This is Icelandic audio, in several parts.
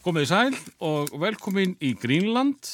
Komið í sæl og velkomin í Greenland.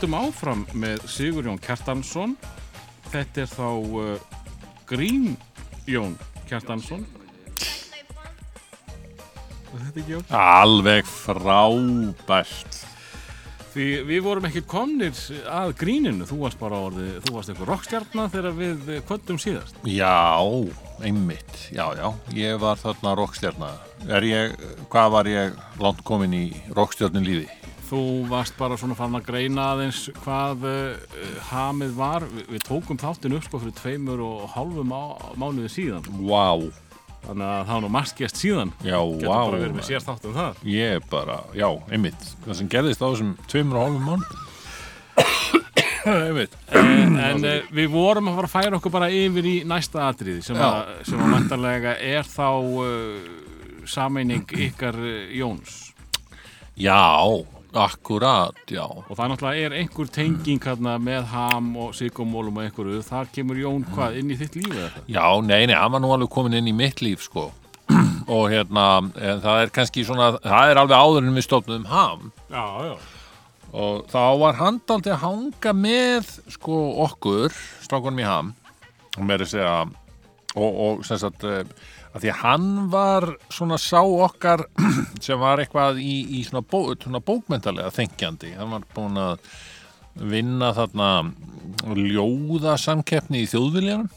Höldum áfram með Sigurjón Kjartansson. Þetta er þá uh, Green Jón Kjartansson. Þetta ekki Jón? Alveg frábært. Því við vorum ekki komnir að gríninu. Þú varst bara orðið, þú varst eitthvað rockstjarnar þegar við kvöldum síðast. Já, einmitt. Já, já, ég var þarna rockstjarnar. Er ég, hvað var ég langt komin í rockstjarnin lífi? Þú varst bara svona fann að greina aðeins hvað uh, hamið var. Vi, við tókum þáttin upp sko fyrir tveimur og hálfu má, mánuði síðan. Vá, Þannig að það var nú margt gest síðan. já, Getur vá. bara verið með sér þátt um það. Ég bara, já, einmitt. Það sem gerðist á þessum tveimur og hálfum mánu. einmitt. En, en uh, við vorum að fara að færa okkur bara yfir í næsta atriði sem, að, sem að vantarlega er þá uh, sameining ykkar Jóns. Já, akkurat, já. Og það náttúrulega er einhver tenging hérna með ham og sigumólum og einhverju. Þar kemur Jón hvað inn í þitt lífið þetta? Já, nei, nei, hann var nú alveg komin inn í mitt líf, sko. og hérna, það er kannski svona, það er alveg áður en við stofnum ham. Já, já. og þá var hann daldi að hanga með sko okkur strákunum í ham og með að segja og, og sem sagt eh, að því að hann var svona sá okkar sem var eitthvað í, í svona, bó, svona bókmyndalega þengjandi. Hann var búin að vinna þarna ljóðasamkeppni í þjóðviljanum.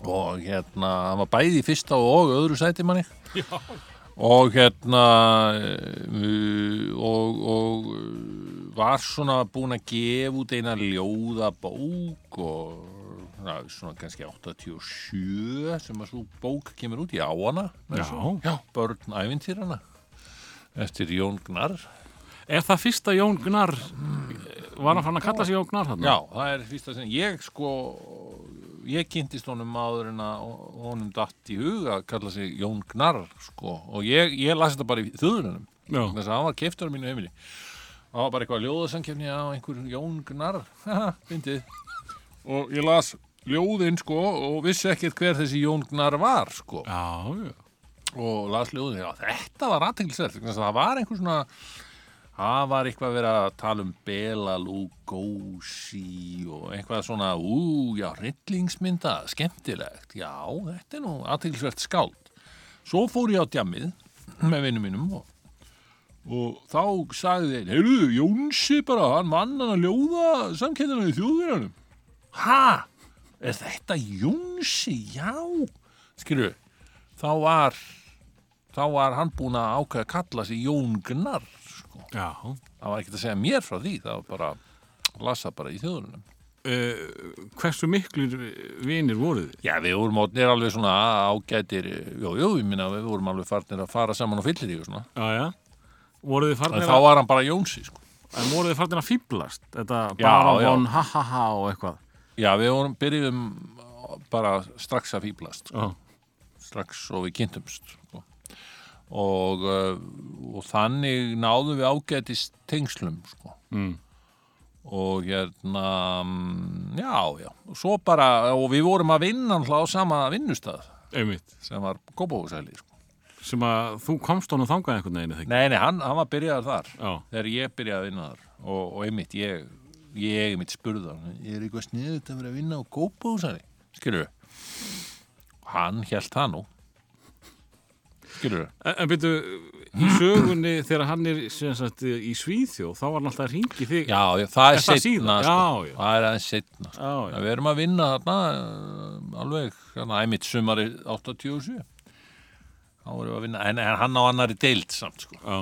Og hérna hann var bæði í fyrsta og öðru sæti manni Já. og hérna uh, og, og var svona búin að gefa út eina ljóða bók og svona kannski 87 sem að svo bók kemur út í áana Já. já, börn ævintýrana eftir Jón Gnarr Er það fyrsta Jón Gnarr? Var hann fann að kalla sig Jón Gnarr þarna? já, það er fyrsta sem ég sko ég kynntist honum áður en að honum datt í hug að kalla sig Jón Gnarr sko og ég, ég las þetta bara í þjóðunum Já. þess að hann var keiftur á mínu heimili það var bara eitthvað ljóðasankefni á einhver Jón Gnarr haha, fyndið og ég las ljóðin sko og vissi ekkert hver þessi Jón Gnarr var sko Já, já. og las ljóðin, já þetta var aðteglisvert þess að það var einhver svona það var eitthvað verið að tala um Bela Lugosi og eitthvað svona, ú, já, hryllingsmynda, skemmtilegt, já, þetta er nú aðteglisvert skáld. Svo fór ég á djamið með vinnum mínum og, og þá sagði þeir, heyrðu, Jónsi bara, hann vann hann að ljóða samkendana í þjóðverjanum. Ha? Er þetta Jónsi? Já, skilju, þá var þá var hann búin að ákveða að kalla sig Jón Gnarr sko. Það var ekkert að segja mér frá því það var bara, lasa bara í þjóðunum Uh, hversu miklir vinir voruð þið? já, við vorum átnir alveg svona ágætir jú, jú, ég minna, við vorum alveg farnir að fara saman á fyllir og svona, Já, já. Farnir þá var hann bara Jónsi sko. En voruð þið farnir að fýblast? Þetta bara von ha-ha-ha og eitthvað? Já, við vorum, byrjuðum bara strax að fýblast sko. Strax og við kynntumst sko. og, uh, og þannig náðum við ágætist tengslum sko. Mm. og hérna mm, já, já, og svo bara og við vorum að vinna á sama vinnustað Einmitt. sem var Kópavóksæli sko. Sem að þú komst honum þangað einhvern veginn, nei, nei, hann, hann var byrjaðar þar Já. þegar ég byrjaði að vinna þar og, og einmitt, ég, ég einmitt spurði hann ég er eitthvað sniðut að vera að vinna á Kópavóksæli skilur hann held það nú skilur En, en byrju, í sögunni þegar hann er sem sagt, í Svíþjóð, þá var hann alltaf að ringi þig. já, það er setna sko. Það er aðeins setna sko. Já. við erum að vinna þarna uh, alveg, hérna, einmitt sumari 87 þá erum við að vinna, en, en hann á annari deild samt sko já,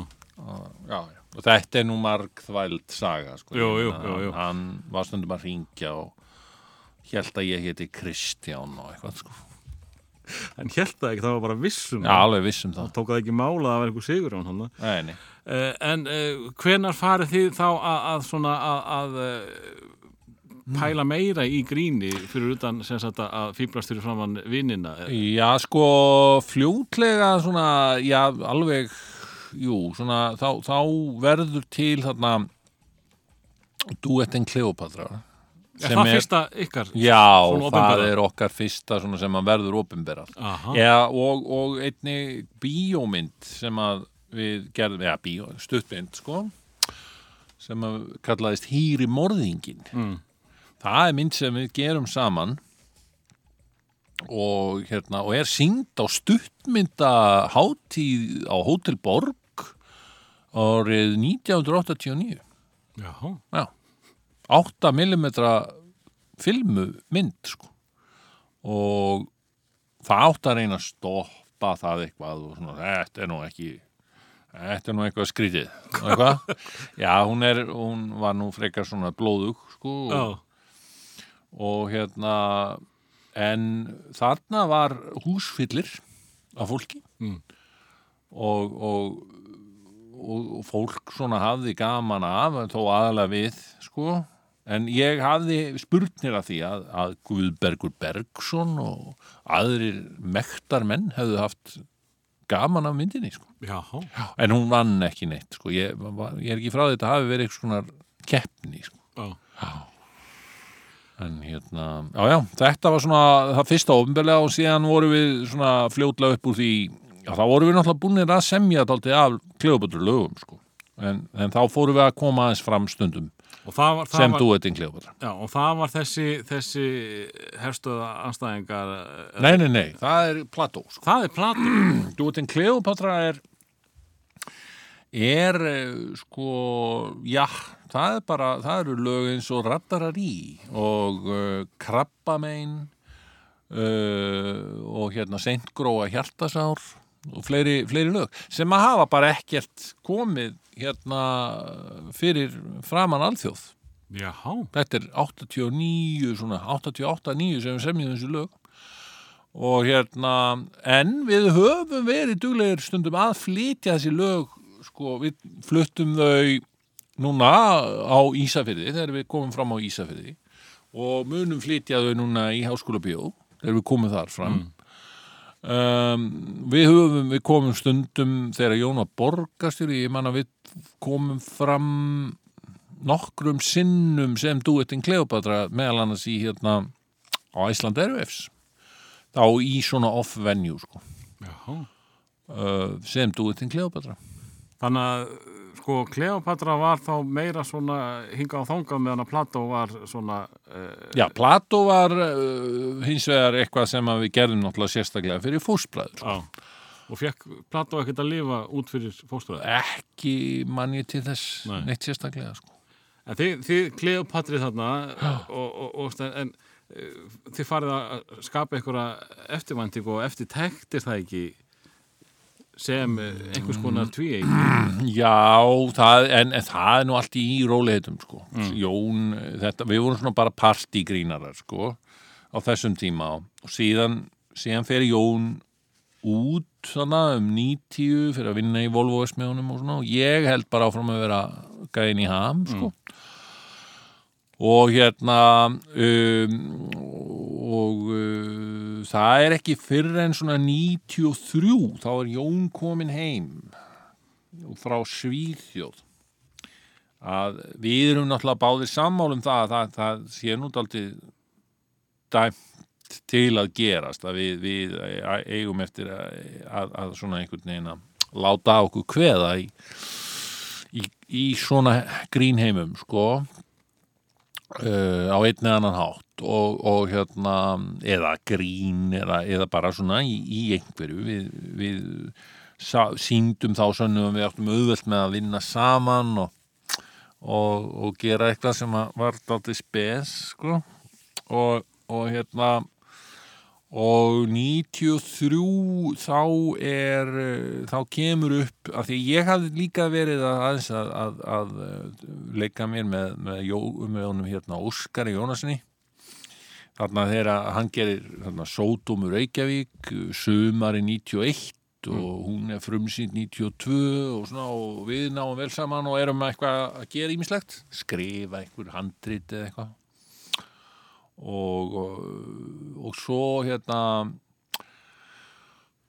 já. Og þetta er nú margþvæld saga sko. Jú, jú, jú, hann var stundum að ringja og held að ég heiti Kristján og eitthvað sko en held það ekki, það var bara vissum Já, alveg vissum það. tók það ekki mála að það var einhver sigur Nei, nei. uh, en uh, hvenar farið þið þá að, að svona að, að uh, pæla meira í gríni fyrir utan sem sagt að- að fýblast fyrir framann vinnina Já, sko, fljótlega svona, já, alveg, jú, svona, þá, þá verður til þarna duettin Kleopatra. er það fyrsta ykkar? Já, það er okkar fyrsta sem að verður. Já, og, og einni bíómynd sem að við gerðum, já, bíó, stuttmynd, sko, sem að kallaðist Hýri morðingin. Mm. Það er mynd sem við gerum saman og, hérna, og er syngd á stuttmynda hátíð á Hótel Borg árið 1989. Já, Já, 8 mm filmu mynd sko. og það átt að reyna að stoppa það eitthvað og svona, þetta er nú ekki þetta er nú eitthvað skrítið. Eitthvað, já hún er hún var nú frekar svona blóðug sko, og, og hérna en þarna var húsfyllir af fólki Mm. og, og, og, og fólk svona hafði gaman af þó aðalega við sko en ég hafði spurnir af því að, að Guðbergur Bergson og aðrir mektar menn hefðu haft gaman af myndinni sko. já, en hún vann ekki neitt sko. ég, ég er ekki frá því að þetta hafi verið eitthvað svona keppni sko. já. En hérna, já já, þetta var svona það fyrsta ofinbelega og síðan voru við svona fljótlega upp úr því já þá voru við náttúrulega búinir að semja dálítið af Kleopatra lögum sko. En, en þá fórum við að koma aðeins fram stundum það var, það sem duettinn Kleopatra. já, og það var þessi, þessi herstöða anstæðingar eh, Nei, nei, nei, það er Plató sko. Það er platu Duettinn Kleopatra er er eh, sko já, það er bara það eru lög eins og Rattararí og uh, Krabbamein uh, og hérna Seintgróa Hjartasár og fleiri, fleiri lög sem að hafa bara ekkert komið hérna fyrir framan alþjóð. Já, þetta er 89 svona 88-9 sem við semjum þessu lög. Og hérna en við höfum verið duglegir stundum að flytja þessi lög sko við fluttum þau núna á Ísafirði þegar við komum fram á Ísafirði og munum flytja þau núna í Háskóla Bíó þegar við komum þar fram. Um, við höfum við komum stundum þegar Jón var borgastjóri ég man að við komum fram nokkrum sinnum sem duettin Kleopatra meðal annars í hérna á Æsland Airwaves þá í svona off-venue sko, uh, sem duettin Kleopatra Þannig að sko Kleopatra var þá meira svona hinga á þanga meðan að Plató var svona uh, Já, Plato var uh, hins vegar eitthvað sem við gerðum náttúrulega sérstaklega fyrir fósbræður Já, og fekk Plató ekkert að lifa út fyrir fóstræði. ekki manni til þess Nei. neitt sérstaklega sko. En þið, þið Kleopatri þarna og, og, og en eh, þið farið að skapa einhverja eftirvæntingu og eftirtektir það ekki sem eh, einhvers konar tví Já, það, en, en það er nú allt í róleitum sko. Jón, þetta, við vorum svona bara partygrínarar sko, á þessum tíma og síðan, síðan fer Jón út svona um 90 fyrir að vinna í Volvo S-mjónum og svona og ég held bara áfram að vera gæðin í ham sko. og hérna um, og uh, það er ekki fyrr en svona 93 þá er Jón komin heim frá Svíþjóð. Að við erum náttúrulega báðir sammálum það að það, það sé nú daldið dæmt til að gerast að við, við eigum eftir að, að, að svona einhvern veginn að láta okkur kveða í, í, í svona grínheimum sko uh, á einn eða annan hátt og, og hérna eða grín eða, eða bara svona í, í einhverju. Við, við sá, síndum þá sönnum við áttum auðvelt með að vinna saman og, og, og gera eitthvað sem var dálítið spes sko. Og hérna og 93 þá er eh, þá kemur upp af því ég hafði líka verið að, að, að, að eh, leika mér með, með, Jó, með honum hérna Óskari Jónasinni þarna þegar hann gerir þarna, Sódómur Reykjavík sumari 91 og hún er frumsýnd 92 og, svona, og við náum vel saman og erum eitthvað að gera ímislegt skrifa einhver handrit eða eitthvað og, og, og svo hérna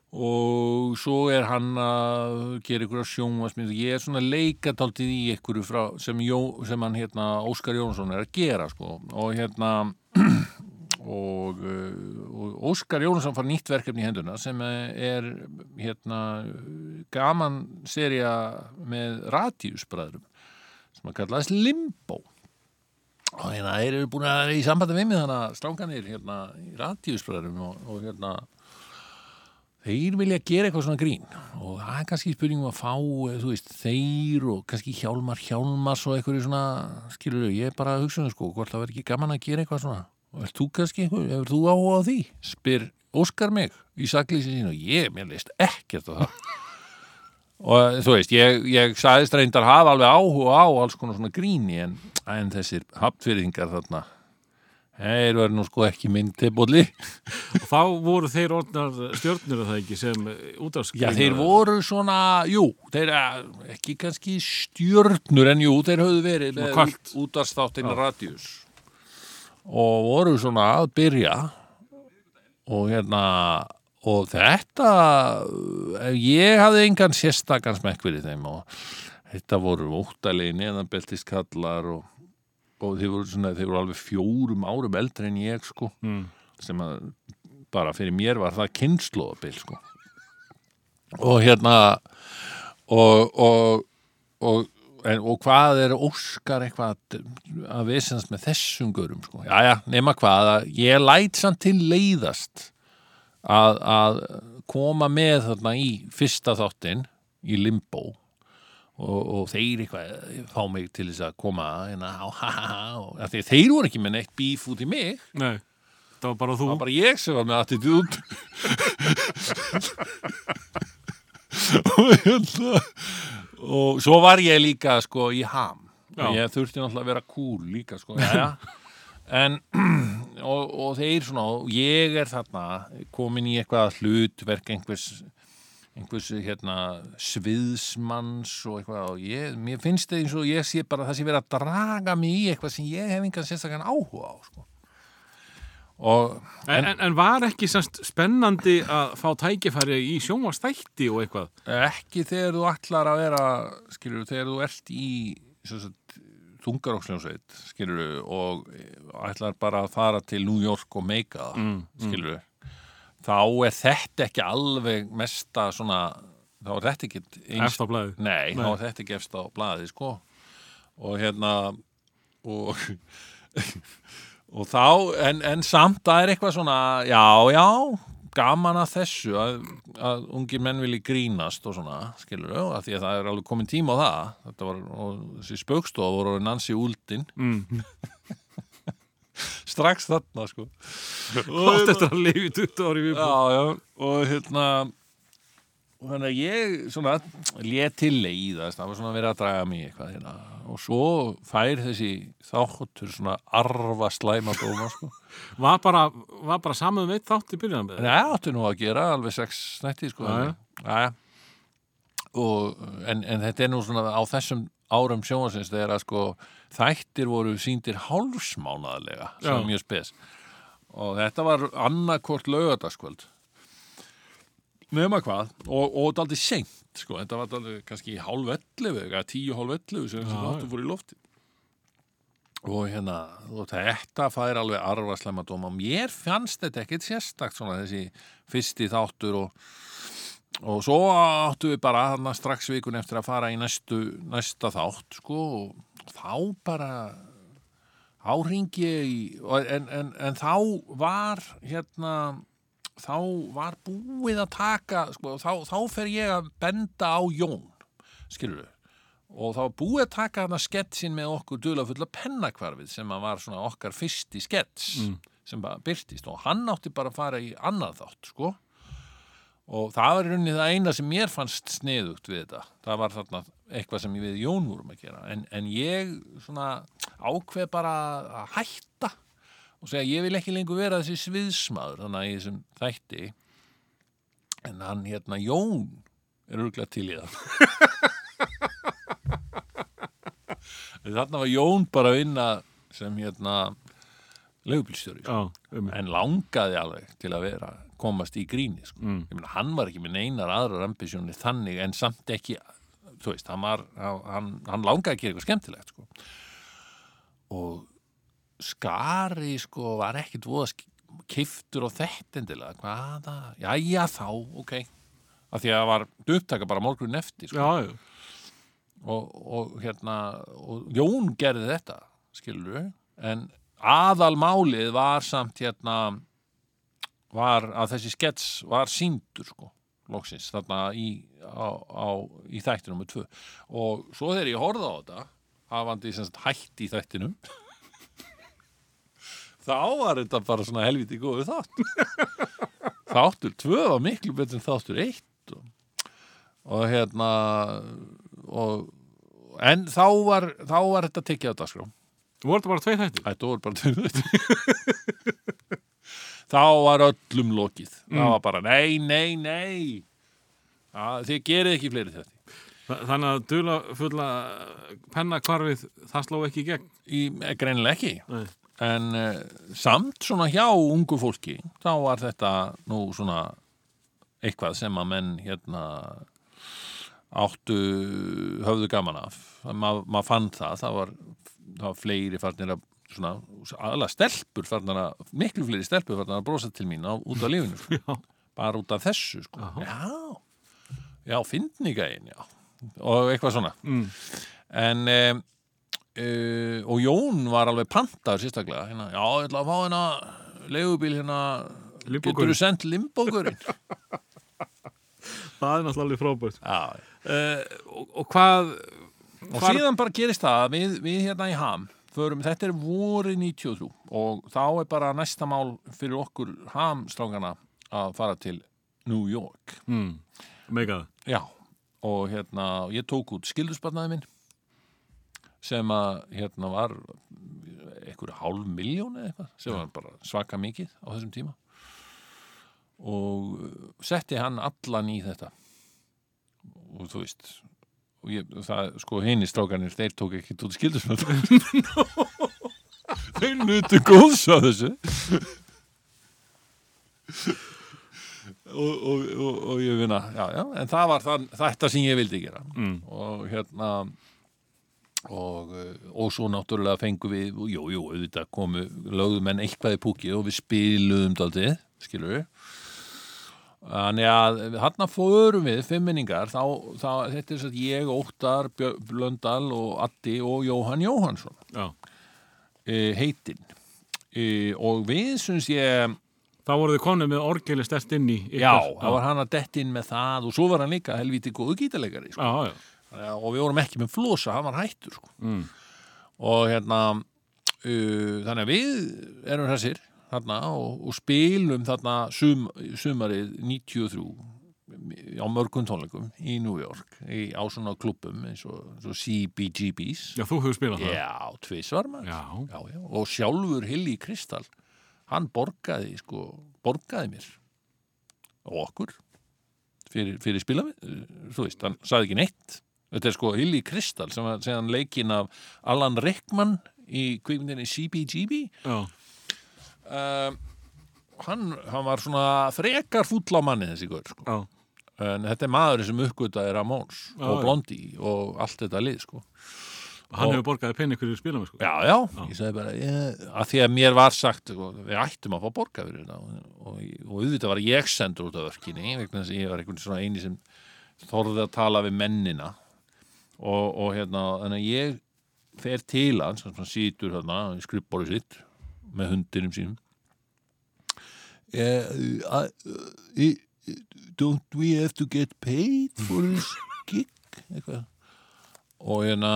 og svo er hann að gera ykkur að sjónvarsmynd ég er svona leikataldið í ykkur sem, Jó, sem hann hérna Óskar Jónsson er að gera sko. Og hérna og, og Óskar Jónsson far nýtt verkefni í henduna sem er hérna gaman seria með radíusbræðrum sem að kallaðist Limbo og hérna þeir eru búin að vera í sambandi við mig þannig að strákanir hérna í radíusbræðrum og, og hérna þeir vilja gera eitthvað svona grín. Og það er kannski spurningum að fá þú veist, þeir og kannski Hjálmar Hjálmars og eitthvað svona, skilur þau, ég er bara að hugsa um sko, hvort það verður ekki gaman að gera eitthvað svona. Og er þú kannski hefur þú áhuga á því? spyr Óskar mig í saklýsi sín og ég, mér leist ekkert á það og þú veist, ég, ég sagðist reyndar hafa alveg áhuga á alls konar svona gríni en, en þessir hapfyrðingar þarna þeir verður nú sko ekki minn tilbúli og þá voru þeir orðnar stjórnur að það ekki sem útafskrinar Já, þeir voru svona, jú, þeir ekki kannski stjörnur en jú, þeir höfðu verið útastáttina Radius. Og voru svona að byrja og hérna og þetta ég hafði engan sérstakann smekk fyrir þeim og þetta voru óttalegi neðanbeltiskallar og, og þeir voru svona, þeir voru alveg fjórum árum eldri en ég sko mm. sem að bara fyrir mér var það kynnslóðabil sko. og hérna og og, og, en, og hvað er Óskar eitthvað að, að vesens með þessum görum sko. já já, nema hvað að ég læt samt til leiðast að, að koma með þarna í fyrsta þáttinn í limbo og, og þeir eitthvað fá mig til þess að koma hérna, á, ha, ha, ha, að þeir voru ekki með neitt bíf út í mig. Nei, það var bara þú. Það var bara ég sem var með attitút og hérna og svo var ég líka sko í ham. Já. ég þurfti náttúrulega að vera cool líka sko. Já, en og, og þeir svona, og ég er þarna komin í eitthvað hlutverk einhvers einhvers hérna sviðsmanns og eitthvað og ég, mér finnst það eins og ég sé bara það sé verið að draga mig í eitthvað sem ég hef engan sérstakann áhuga á sko. og en, en, en var ekki semst spennandi að fá tækifæri í sjónvastætti og eitthvað ekki þegar þú ætlar að vera skilur, þegar þú ert í þungaróksljónsveit skilur, og ætlar bara að fara til New York og meika það Mm, skilur, þá er þetta ekki alveg mesta svona, þá er þetta ekki eftir á blæði nei, þá Nei. er þetta ekki efst á blaði sko. Og hérna og og þá, en, en samt það er eitthvað svona, já, já gaman að þessu að, að ungir menn vilji grínast og svona skilur þau, að því að það er alveg komin tíma á það. Þetta var, og þessi spökstof voru Nancy Úldin mm. strax þarna sko. Hvort eftir að lifi 20 ári við já, já, og hérna og þannig að ég svona lét til leiðast, það var svona verið að draga mig eitthvað hérna og svo fær þessi þáttur svona arfa slæma dóma sko. Var bara, var bara saman um eitt þátt í byrjun með það áttu nú að gera alveg sex snætti sko. Og, en, en þetta er nú svona á þessum árum sjónvarsins þegar að sko þættir voru síndir hálfsmánaðarlega sem er mjög spes. Og þetta var annarkort laugardagskvöld. Nema hvað og, og þetta aldrei seint sko, þetta var aldrei kannski hálf 11 eða tíu hálf 11 sem þessi Já, þáttur fór í lofti. Og hérna og þetta fær alveg arfarslemma dóma mér fannst þetta ekkit sérstakt svona þessi fyrsti þáttur og, og svo áttu við bara þarna strax vikun eftir að fara í næstu, næsta þátt sko og þá bara áringi en, en, en þá var hérna þá var búið að taka sko, þá, þá fer ég að benda á Jón skilur við og þá búið að taka hana sketsin með okkur duðlafulla pennakvarfið sem að var svona okkar fyrsti skets sem bara byrtist og hann átti bara að fara í annað þátt sko. Og það var í rauninni það eina sem mér fannst sniðugt við þetta. Það var þarna eitthvað sem við Jón vorum að gera. En, en ég svona ákveð bara að hætta og segja ég vil ekki lengur vera þessi sviðsmaður þannig að í þessum þætti en hann hérna Jón er örgulega til í það þarna var Jón bara að vinna sem hérna leigubilstjóri sko. Um, en langaði alveg til að vera komast í gríni sko. Mm. ég meina hann var ekki með neinar aðrar ambisjónir þannig en samt ekki þú veist, hann, var, hann, hann langaði að gera eitthvað skemmtilegt sko. og skari sko var ekkit voða kiftur og þetta endilega. Hvaða, jæja þá, ok. Af því að það var upptaka bara morgun eftir sko. já, já, og, og hérna og Jón gerði þetta skilur en aðalmálið var samt hérna var að þessi skets var síndur sko loksins þarna í, á, á, í þættinum með tvö. Og svo þegar ég horfði á þetta hafandi hætt í þættinum þá var þetta bara svona helviti góðu þátt þáttur tvö var miklu betur en þáttur eitt og, og hérna og en þá var, þá var þetta tekið á dagskrá. Voru þetta bara tveið þættir? Þetta voru bara tveir Þá var öllum lokið. Það var bara nei, nei, nei. Ja, Þið gerið ekki fleiri þetta Þa- Þannig að dula fulla pennakvarfið, það sló ekki í gegn? Í, greinilega ekki. Nei. En uh, samt svona hjá ungu fólki þá var þetta nú svona eitthvað sem að menn hérna áttu höfðu gaman af maður ma fann það, það var, það var fleiri farnir að svona, aðla stelpur farnir að, miklu fleiri stelpur farnir að brosa til mín á, út af lífinu sko. Bara út af þessu sko. Aha. já, já, fyndningæin já, og eitthvað svona mm. en um, uh, og Jón var alveg pantaður sérstaklega. Hérna, já, ég ætla að fá hérna leigubíl hérna. Getur þú sendt limbókurinn það er náttúrulega alveg frábært. Uh, og, og hvað og hvar- síðan bara gerist það að við, við hérna í ham förum, þetta er voru 93 og þá er bara næsta mál fyrir okkur hamstrángana að fara til New York. Mm, Megað Já, og hérna ég tók út skildusbarnaði minn sem að hérna var einhverju hálf miljón eða eitthvað sem var bara svaka mikið á þessum tíma. Og uh, setti hann allan í þetta. Og þú veist og ég, það, sko, hinni strákanir þeir tók ekki út skildusbarnaði þeir nutu góðs á þessu. Og, og, og, og ég finna já, já, en það var það, þetta sem ég vildi gera. Mm. og hérna og, uh, og svo náttúrulega fengum við, jú, jú, auðvitað komu lögðum en eitthvað í púkið og við spiluðum daldið, skilur við Þannig að hann fórum við, femminningar, þá, þá þetta er svo að ég, Óttar, Blöndal og Addi og Jóhann Jóhannsson. Já, e, heitinn. E, og við syns ég þá voru þið konið með orgeli stert inn í ykkar. Já, það var hann að dett inn með það og svo var hann líka helviti góðu gítalegari sko. Já, Já, og við vorum ekki með flosa, hann var hættur sko. mm. og hérna uh, þannig að við erum þessir þarna og, og spilum þarna sum, sumarið 93 á mörgum tónleikum í New York í, á svona klubbum eins og, og CBGB's já, þú hefur spilað það Já, tvisvar maður. Og sjálfur Hilli Kristall hann borgaði sko, borgaði mér. Og okkur. Fyrir, fyrir spila þú veist, hann sagði ekki neitt þetta er sko Hilli Kristall sem var segðan leikinn af Alan Rickman í kvikmyndinni CBGB já, uh, hann, hann var svona frekar fúll á manni þessi guður sko. já, en þetta er maðurinn sem uppgötaði Ramóns Já, og já. Blondie og allt þetta lið sko. Hann Og- hefur borgaði penni fyrir spilað með sko. Já, já, ég sagði bara ég, að því að mér var sagt sko, við ættum að fá borga fyrir þetta og, og, og auðvitað var ég sendur út af örkinni vegna þess að ég var einhvern svona eini sem þorði að tala við mennina og, og hérna þannig að ég fer til hans hann sýtur hérna í skrippbóri sitt með hundinum sínum. Uh, uh, uh, Don't we have to get paid for this gig? Eitthvað. Og hérna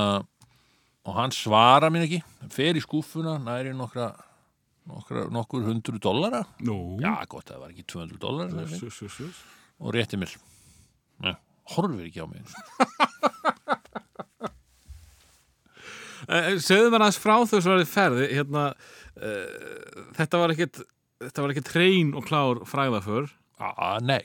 og hann svara mér ekki. Fer í skúffuna, næri nokkra, nokkra nokkur hundru dollara. Nú, já, gott, það var ekki 200 dollara og rétti mér. Horfir ekki á Eh, Segðu mér aðeins frá þau svarið ferði hérna, uh, þetta var ekkit þetta var ekkit hrein og klár fræðaför A, nei,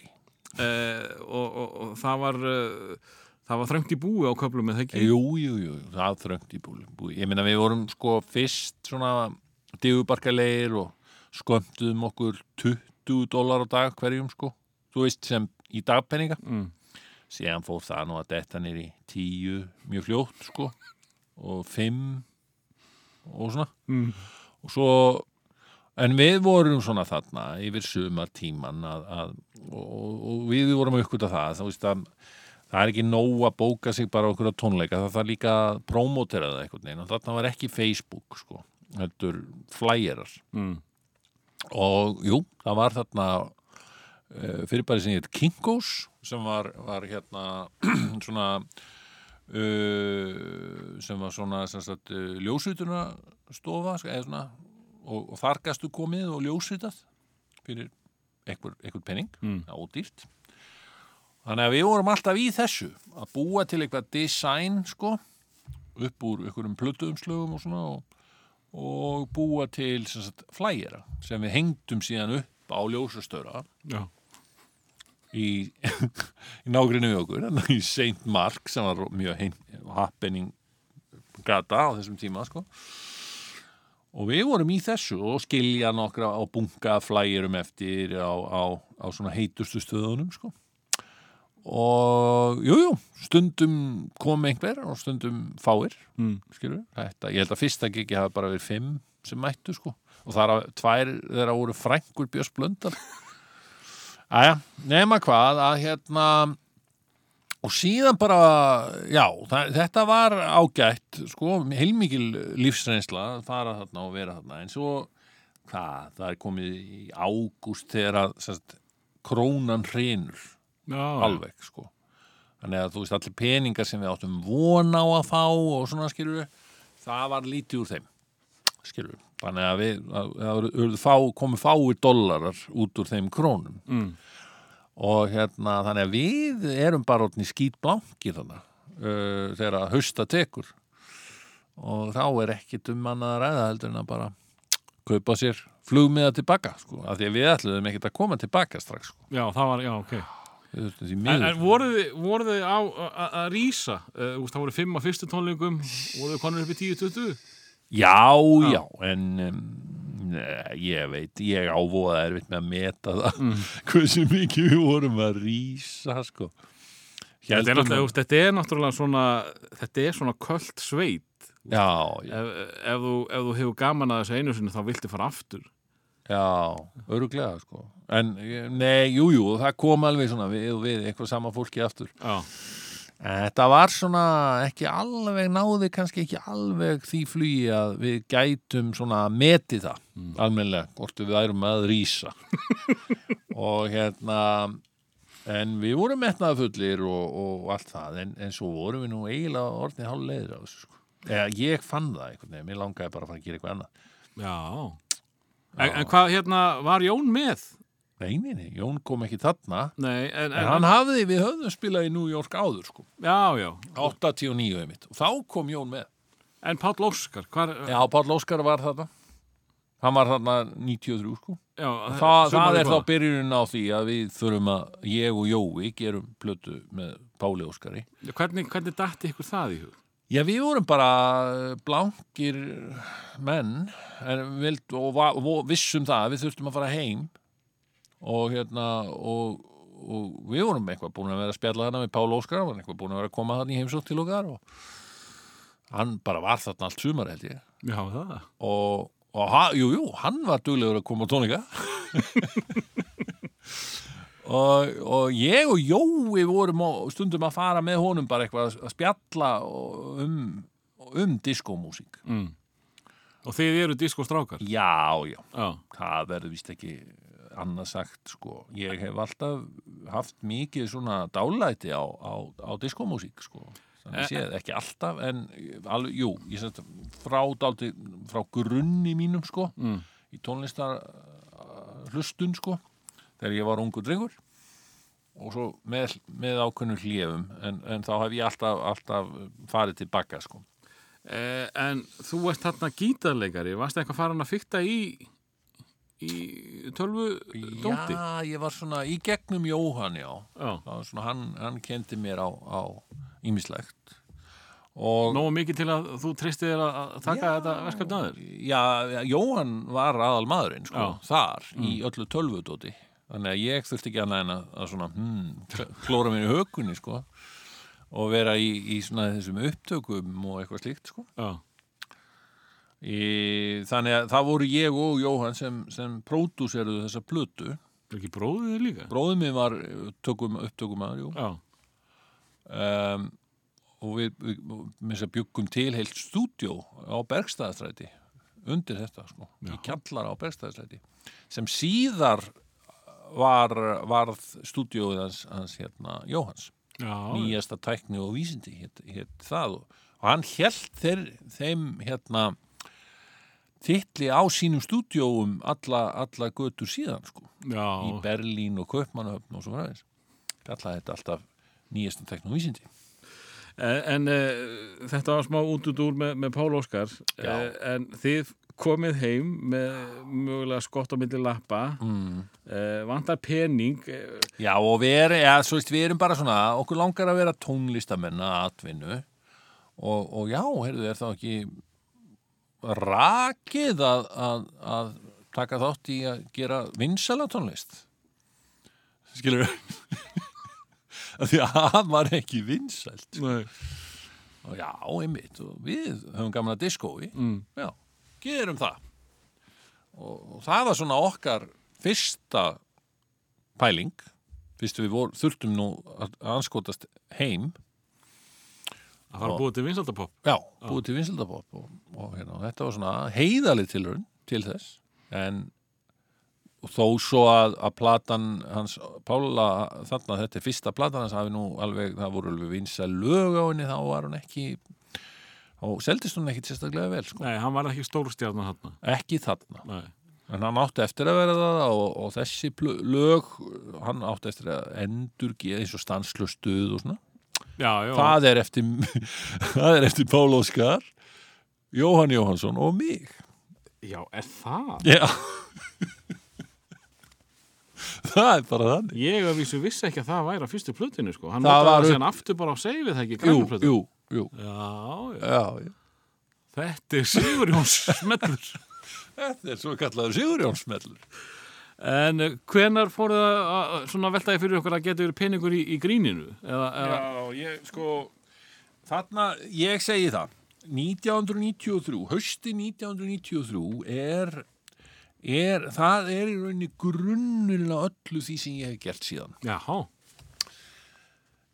uh, og, og, og það var uh, það var þröngt í búi á köflum með það ekki jú, jú, jú, það er þröngt í búi. Ég meina við vorum sko fyrst svona digubarkalegir og skömmtuðum okkur 20 dólar á dag hverjum sko, þú veist sem í dagpenninga. mm. Síðan fór það nú að detta nýri 10 mjög fljótt sko og 5 og svona. Mm. og svo en við vorum svona þarna yfir sumartíman að, að, og, og við vorum að uppgöta það það, veist, að, það er ekki nóg að bóka sig bara okkur á tónleika, það þarf líka að promotera það veginn og þarna var ekki Facebook sko, heldur flyerar Mm. og jú, það var þarna uh, fyrirbæri sem heit Kinkos sem var, var hérna svona uh, sem var svona sagt, uh, ljósutuna stofa svona og, og þar gastu komið og ljósutað fyrir einhver, einhver penning Mm. það er ódýrt þannig að við vorum alltaf í þessu að búa til eitthvað design sko upp úr einhverjum plötuumslögum og svona og, og búa til flægjera sem við hengdum síðan upp á ljósastöra Já. Í, í nágrinu við okkur í St. Mark sem var mjög hein, happening gata á þessum tíma sko. og við vorum í þessu og skilja nokkra á bunga flægjurum eftir á, á, á svona heitustu stöðunum sko. og jújú, jú, stundum kom einhver og stundum fáir Mm. þetta, ég held að fyrsta gigi hafa bara verið fimm sem mættu sko og það er að tvær þeirra voru frængur Björns Blöndal Æja, nema hvað að hérna og síðan bara já, það, þetta var ágætt sko, heilmikil lífsreynsla að fara þarna og vera þarna. En svo, hvað, það er komið í ágúst þegar að sérst, krónan hrinur Já. alveg sko. Þannig að þú veist allir peningar sem við áttum von á að fá og svona skilur það var lítið úr þeim skilur þannig að við að, að, fá, komu fáir dollarar út úr þeim krónum. Mm. og hérna þannig að við erum bara orðin í skýt blankir þannig uh, þegar að hausta tekur. Og þá er ekkit um annað að ræða heldur en að bara kaupa sér flugmiða tilbaka sko, af því að við ætluðum ekkit að koma tilbaka strax sko. Já, það var, já, ok. En, en voruð þið, á að rýsa uh, það voru fimm á fyrstu tónlingum voruð þið konur upp í 10-20 Já, Já. já, en um, ne, ég veit, ég ávóða erfitt með að meta það Mm. hversu mikið við vorum að rýsa sko. þetta er, að- þetta er náttúrulega svona þetta er svona köld sveit Já, já, ef, ef, þú, ef þú hefur gaman að þessu einu sinni þá viltu fara aftur já, öruglega sko. En, nei, jú, jú, það kom alveg svona við við, eitthvað sama fólki aftur Já, Þetta var svona ekki alveg, náði kannski ekki alveg því flugi að við gætum svona metið það Mm. almennilega, hvort við værum að rýsa og hérna en við vorum metnaðafullir og, og allt það, en, en svo vorum við nú eiginlega orðnið hálf leiðir á þessu sko. Eða, ég fann það einhvern veginn, mér langaði bara að fara að gera eitthvað annað já. En, en hvað hérna, var Jón með? Nei, nei, nei, Jón kom ekki þarna. Nei, en, en hann hafði, við höfðum spilað í New York áður sko, Já, já, 89 einmitt. Og þá kom Jón með. En Páll Óskar hvar, Já, Páll Óskar var þarna. Hann var þarna 93 sko. Já Þa, Það er þá góða. byrjunin á því að við þurfum að ég og Jói gerum plötu með Páli Óskari. Hvernig, hvernig dætti ykkur það í hug? Já, við vorum bara blankir menn en og, og vissum það að við þurftum að fara heim og hérna og, og við vorum eitthvað búin að vera að spjalla þarna með Pál Óskar, hann var eitthvað búin að vera að koma þarna í heimsótt til okkar og hann bara var þarna allt sumar held ég. Já, það og, og ha, jú, jú, hann var duglegur að koma á tónleika og, og ég og Jói vorum stundum að fara með honum bara eitthvað að spjalla um, um diskómúsík. Mm. Og þið eru diskostrákar? Já, já, Já, það verður vist ekki annað sagt sko, ég hef alltaf haft mikið svona dálæti á, á, á diskómúsík sko. Þannig Eh, séð, ekki alltaf en alveg, jú, ég sett frá dálti, frá grunni mínum sko mm. í tónlistar hlustun sko þegar ég var ungur drengur. Og svo með, með ákveðnum hljöfum en, en þá hef ég alltaf, alltaf farið tilbaka sko. Eh, en þú ert þarna gítarleikari, varst eitthvað farin að fykta í, í tölvu dóti? Já, ég var svona í gegnum Jóhann, já. Já. Það var svona, hann, hann kendi mér á, á ímislegt. Og Nógu mikið til að þú treystir þér að að taka þetta verkefni að þér? Já, Jóhann var aðal maðurinn, sko, Já. þar, í öllu tölvudóti. Þannig að ég þurfti ekki annað en að, að svona, hmm, klóra mér í hökunni, sko, og vera í, í svona þessum upptökum og eitthvað slíkt, sko. Já. Í, þannig að það voru ég og Jóhann sem, sem pródúseruðu þessa plötu. Ekki bróðið þér líka? Bróðið minn var tökum, upptökum aður. Já. um, og við, við, byggum til heilt stúdjó á Bergstæðastræti undir þetta sko, í kjallara á Bergstæðastræti sem síðar var, varð stúdjóið hans, hans hérna Jóhans Já. nýjasta tækni og vísindi hétt, það og, og hann held þeir, þeim hérna titli á sínum stúdjóum alla, alla götur síðan sko Já. í Berlín og Kaupmannahöfn og svo fræðis kallaði þetta alltaf nýjasta tækni og vísindi En, en uh, þetta var smá út út úr með, með Pál Óskar Já. uh, en þið komið heim með mögulega skott á milli lappa mm. uh, vantar pening Já, og við erum, ja, svo veist, við erum bara svona, okkur langar að vera tónlistamenn að atvinnu og, og já, heyrðu, er þá ekki rakið að, að, að taka þátt í að gera vinsala tónlist? Skilur við? Því að hann var ekki vinsælt. Nei. Og já, einmitt, og við höfum gamla diskói, Mm. já, gerum það. Og, og það var svona okkar fyrsta pæling, fyrst við vor, þurftum nú að að anskotast heim, að fara að búa til vinsaldapop já, búið til vinsildabop og, og hérna, þetta var svona heiðalið tilraun til þess, en þó svo að, að platan hans Pála þarna, þetta er fyrsta platan hans hafi nú alveg, það voru alveg vinsa lög á henni, þá var hún ekki og seldist hún ekkit sérstaklega vel sko. Nei, hann var ekki stórstjarnar hann ekki þarna. Nei. en hann átti eftir að vera það og, og þessi lög hann átti eftir að endur eins og stanslöstuð og svona Já, já, það er eftir það er eftir Pál Óskar Jóhann Jóhansson og mig. Já, er það? já. Það er bara þannig. Ég að vísu vissi ekki að það væri á fyrstu plötinu sko. Hann Það var upp- aftur bara á seifið það ekki jú, jú, jú. Já, já, þetta er Sigurjóns smellur. Þetta er svo kallaður Sigurjónsmellur En uh, hvenar fóruð það að að svona veltaði fyrir okkur að geta verið peningur í, í gríninu? Eða, eða, Já, ég sko þarna, ég segi það. 1993, hausti 1993 er, er það er í rauninni grunnurinn á öllu því sem ég hef gert síðan. Jáhá,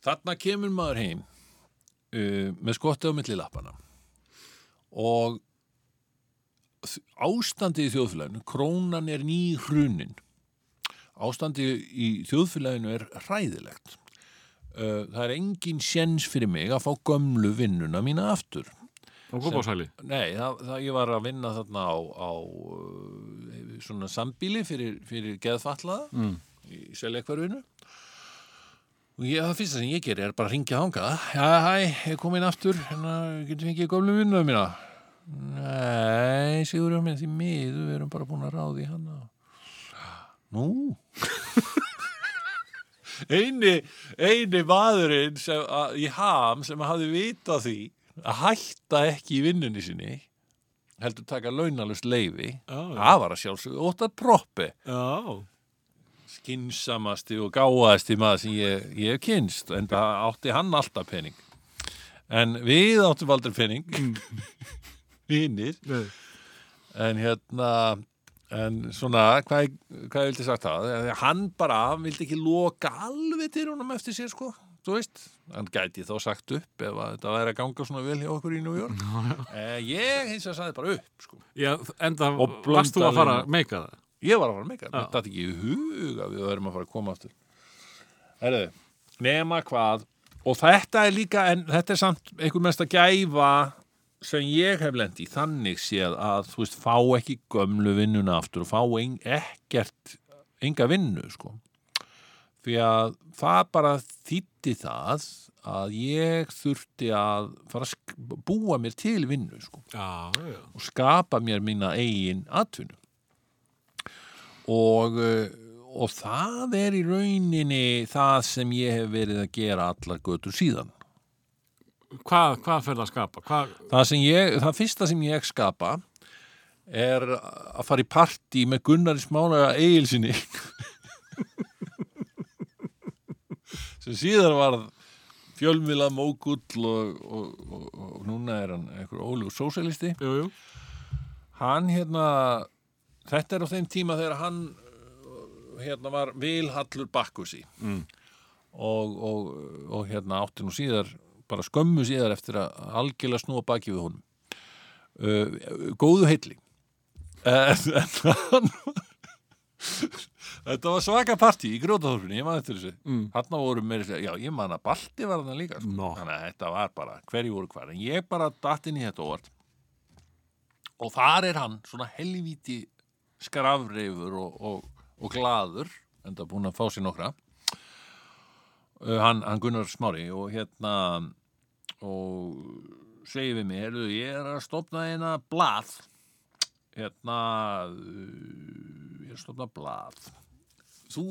þarna kemur maður heim uh, með skottið á milli lappana og ástandið í þjóðfélaginu krónan er ný hrunin. Ástandið í þjóðfélaginu er hræðilegt. Það er engin sjens fyrir mig að fá gömlu vinnuna mína aftur. Og góðbásæli Nei, það, það, ég var að vinna þarna á, á svona sambíli fyrir, fyrir geðfallaða mm. í seljakverfinu og ég, það fyrsta sem ég geri er bara að ringja þangað. Já, hæ, ég kom inn aftur hérna, getur fengið gömlu vinnuðu mína Nei, Sigur minn því miður, við erum bara búin að ráði hana. Nú? Eini, eini maðurinn sem, að, í ham sem hafði vitað því að hætta ekki í vinnunni sinni heldur taka launalust Já, já. það var að sjálfsögðu óttar proppi. Já, skinsamasti og gáðasti maður sem ég, ég hef kynst en það átti hann alltaf pening. En við áttum aldrei pening vinnir en hérna en svona, hvað, hvað vildi sagt það? Hann bara vildi ekki loka alveg til honum eftir sér sko þú veist, hann gæti þá sagt upp ef að þetta væri að ganga svona vel hjá okkur í New York. Eh, ég hins vegar sagði bara upp sko. Já, enda varst þú að fara að meika það? Ég var að fara að meika, Já. þetta er ekki í huga við verðum að fara að koma aftur. Herðu, nema hvað. Og þetta er líka, en þetta er samt einhver mest að gæfa sem ég hef lent í þannig séð að þú veist, fá ekki gömlu vinnuna aftur og fá ein, ekkert enga vinnu, sko. Því að það bara þýtti það að ég þurfti að fara að búa mér til vinnu sko, Já, já. og skapa mér mína eigin atvinnu. Og, og það er í rauninni það sem ég hef verið að gera allar götur síðan Hvað, hvað fer það að skapa? Hvað, það, ég, það fyrsta sem ég skapa er að fara í partí með Gunnar í smánaga eigilsinni sem síðan var fjölmila mógull og, og, og, og núna er hann einhver ólugur sósælisti hann hérna þetta er á þeim tíma þegar hann hérna var Vilhallur Bakkusi Mm. og, og, og hérna átti nú síðar bara skömmu síðar eftir að algjörlega snúa baki við honum uh, góðu heilli en, en hann þetta var svaka partí í grótaþórfinu, ég man eftir þessu Mm. hann voru meiri, já ég man að Balti var hann líka sko. Nó. þannig að þetta var bara hverju voru hvar, en ég bara datt inn í þetta óvart og þar er hann svona helvíti skrafreifur og, og, og glaður enda búin að fá sér nokkra hann, hann Gunnar Smári og hérna og segir við mig, heyrðu, ég er að stopna eina blað. Hérna uh, ég er að stopna blað. Þú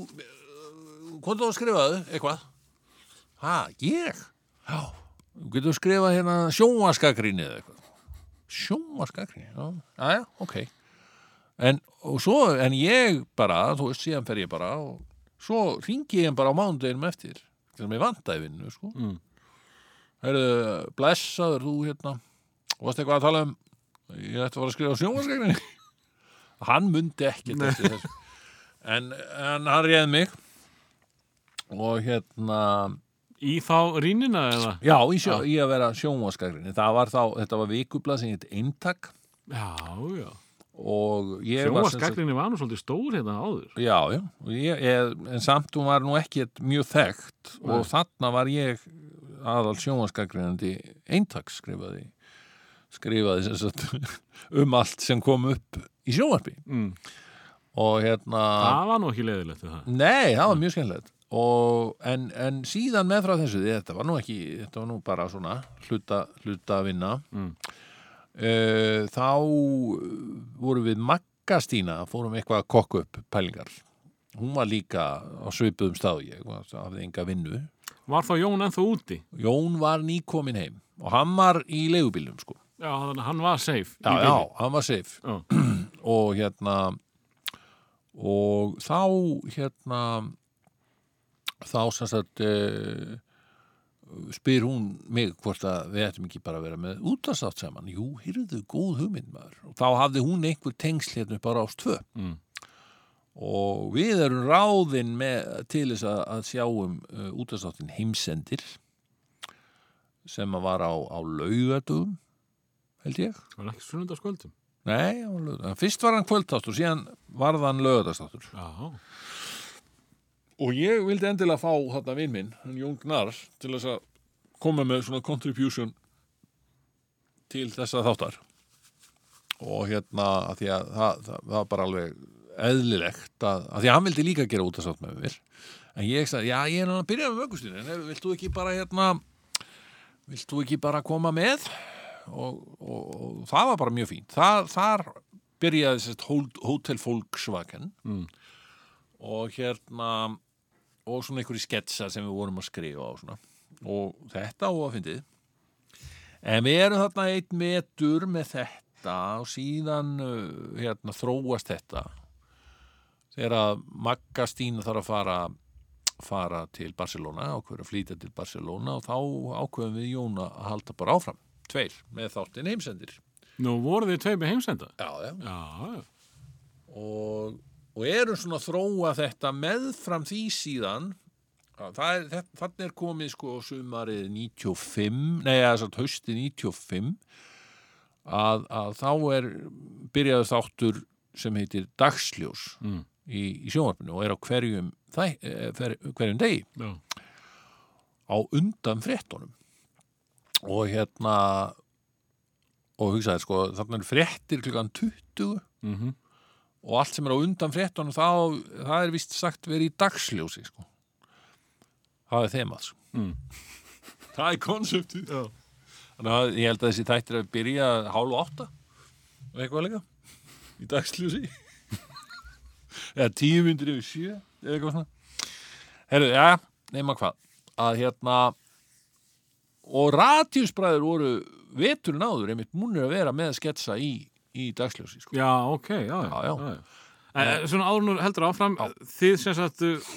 hvað þú að skrifaðu, eitthvað. Ha, ég? já, þú getur skrifað hérna sjónvaskagrinni eða eitthvað. Sjónvaskagrinni, já, já, já, ok. En, og svo, en ég bara, þú veist, síðan fer ég bara og svo ringi ég bara á mánudeginum eftir sem ég vantaði vinnu, sko. Mm. Herðu, blessaður þú hérna. Og varst eitthvað að tala um ég ætti að fara að skrifa sjónvarsgegninni hann mundi ekki en, en hann réð mig. Og hérna Í þá rínina eða? já, í, sjó, í að vera sjónvarsgegninni það var þá, þetta var vikublað sem heit eintak. Já, já. Og ég var nú svolítið stór hérna áður. Já, já, og ég, ég, en samt hún var nú ekki mjög þekkt og Nei. þarna var ég aðal sjónvaskagrinandi eintaks skrifaði skrifaði sem sagt um allt sem kom upp í sjónvarpi Mm. og hérna Það var nú ekki leðilegt. Nei, það var mjög skemmtilegt og, en, en síðan með frá þessu þetta var nú ekki, þetta var nú bara svona hluta, hluta að vinna Mm. Uh, þá vorum við Magga Stína fórum eitthvað að kokka upp pælingar hún var líka á svipuðum stað og ég, hafði enga vinnu Var þá Jón ennþá úti? Jón var nýkomin heim og hann var í leigubílum sko Já, hann var safe. já, já, hann var safe Já. og hérna og þá hérna þá sem sagt uh, spyr hún mig hvort að við ættum ekki bara að vera með útasátt saman jú, hýrðu, góð hugmynd maður og þá hafði hún einhver tengsl hérna upp á rást 2 Mm. og við erum ráðin með, til þess að, að sjá um uh, útastáttin heimsendir sem að var á, á laugadugum held ég Það var ekki sunnundaskvöldum. Nei, laugardaginn. fyrst var hann kvöldtáttur síðan var hann laugadagstáttur Já. Og ég vildi endilega fá þarna vinn minn, Jón Gnar til þess að koma með svona contribution til þessa þáttar. Og hérna að því að það, það, það var bara alveg eðlilegt að, að því að hann vildi líka gera út að sátt með mér. En ég sagði, já ég er hann að byrja með vöggustinu en vilt þú ekki bara hérna vilt þú ekki bara koma með? Og, og, og það var bara mjög fínt. Það, þar byrjaði sérst Hotel Volkswagen. Mm. og hérna og svona einhverju sketsa sem við vorum að skrifa á svona og þetta fyndið en við erum þarna einn metur með þetta og síðan uh, hérna þróast þetta þegar að Magga Stína þarf að fara fara til Barcelona ákveður að flýta til Barcelona og þá ákveðum við Jóna að halda bara áfram tveir með þáttinn heimsendir Nú voru þið tvei með heimsenda? já, já. Já, já. og, og erum svona að þróa þetta meðfram því síðan það er, þannig er komið sko sumarið 95 nei, hausti 95 að, að þá er byrjaði þáttur sem heitir Dagsljós Mm. í, í sjónvarpinu og er á hverjum, þæ, eh, fer, hverjum degi Já. á undan fréttunum og hérna og hugsaði sko þarna er fréttir klukkan 20 Mm og allt sem er á undan fréttunum þá, það er vist sagt verið í dagsljósi sko. það er þemað sko. Mm. það er konseptið þannig að ég held að þessi þættir að byrja hálf átta og eitthvað líka í dagsljósi eða tíu myndir yfir sjö eða eitthvað svona herru, já, nema hvað að hérna og radjusbræður voru veturinn áður einmitt múnir að vera með sketsa í, í dagsljósi sko. Já, ok, já, Já, já. En, en svona áður nú heldur áfram, þið sem sagt uh,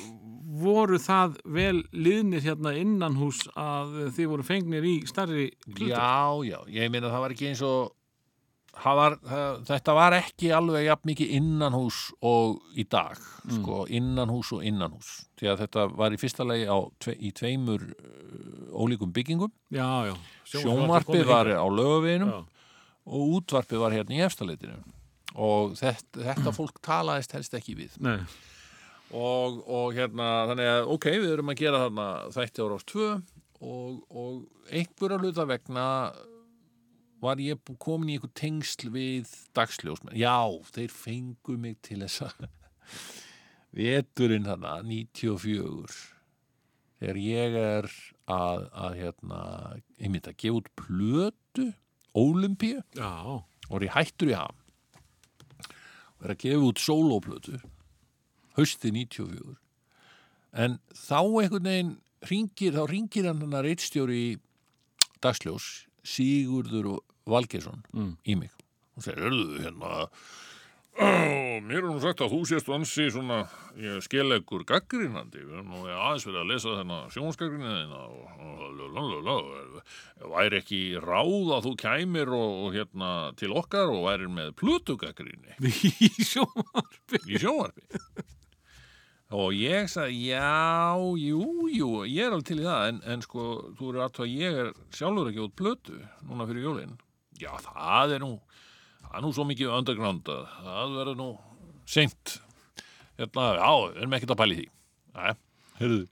voru það vel liðnir hérna innan hús að uh, þið voru fengnir í starri hlutur? Já, já, ég meina það var ekki eins og var, það, þetta var ekki alveg jafn mikið innanhús og í dag, sko, innanhús og innanhús, því að þetta var í fyrsta lagi á, tve, í tveimur ólíkum byggingum, Já, já. sjónvarpið var á lögaveginum Já. Og útvarpið var hérna í efstaleitinu og þetta, þetta fólk talaðist helst ekki við. Og, og hérna, þannig að ok, við erum að gera þarna þætti ára ás tvö og, og einhverja hluta vegna var ég komin í einhver tengsl við dagsljósmenn. Já, þeir fengu mig til þess að veturinn þarna, 94 þegar ég er að, að hérna, einmitt að gefa út plötu Ólimpíu já, og er ég hættur í ham. Og er að gefa út sólóplötu. Hausti 94 en þá einhvern veginn ringir, þá ringir hann hann að reitstjóri í dagsljós Sigurður Valgeirsson Mm. í mig. Og segir, hérna Ó, mér er nú sagt að þú sést ansi svona skelegur gaggrínandi við erum nú aðeins verið að lesa þennan sjónskagrínina og, væri ekki ráð að þú kæmir og, og hérna til okkar og væri með plötugaggríni í sjónvarpi. í sjónvarpi? Og ég sagði já, jú, jú ég er alveg til í það en, en sko, þú eru aðtöða að ég er sjálfur ekki út plötu núna fyrir jólin. Já, það er nú það er nú svo mikið underground að það verður nú seint. Hérna, já, við erum ekkert að pæli því. Æ, heyrðu.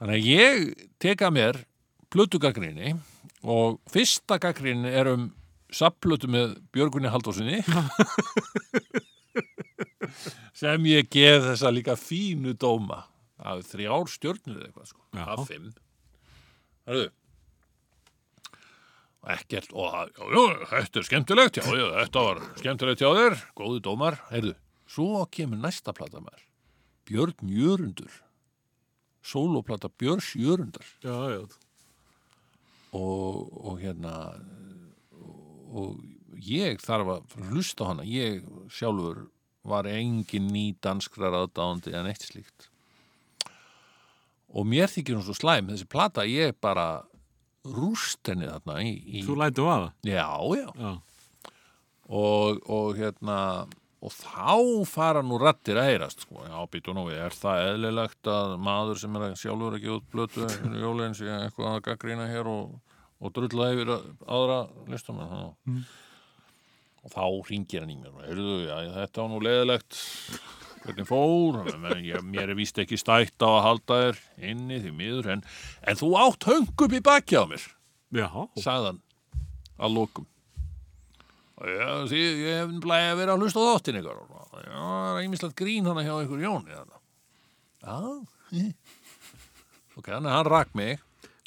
Þannig að ég teka mér plötugaggrinni og fyrsta gaggrinni er um sapplötu með Björgunni Haldósinni sem ég gef þessa líka fínu dóma af þrjár stjörnur eða eitthvað sko, af fimm. Hörðu og ekkert, og já, já, þetta er skemmtilegt. Já, já, þetta var skemmtilegt hjá þér. Góði dómar, heyrðu svo kemur næsta plata mér Björn Jörundur. Sólóplata Björns Jörundar. Já, já. og, og hérna og ég þarf að hlusta hana. Ég sjálfur var engin ný danskrar aðdáðandi en eitt slíkt. Og mér þykir hún svo slæm. Þessi plata ég bara rúst henni þarna í, í Þú lætu að það? já, já, Já. og, og hérna og þá fara nú rattir að heyrast sko. já, býtu nú, er það eðlilegt að maður sem er að sjálfur ekki út blötu jólinn sé eitthvað að gaggrina hér og, og drulla yfir að- aðra listum mm. og þá ringir hann í mér og heyrðu, já, þetta var nú leðilegt hvernig fór ég, mér er víst ekki stætt á að halda þér inni því miður en, en þú átt höng upp í baki á mér hann að lokum. Og já, því, ég hef blæði að vera að hlusta á þáttin ykkur já, það er einmislegt grín hann hjá ykkur Jóni þarna. já. Ok, þannig að hann rak mig.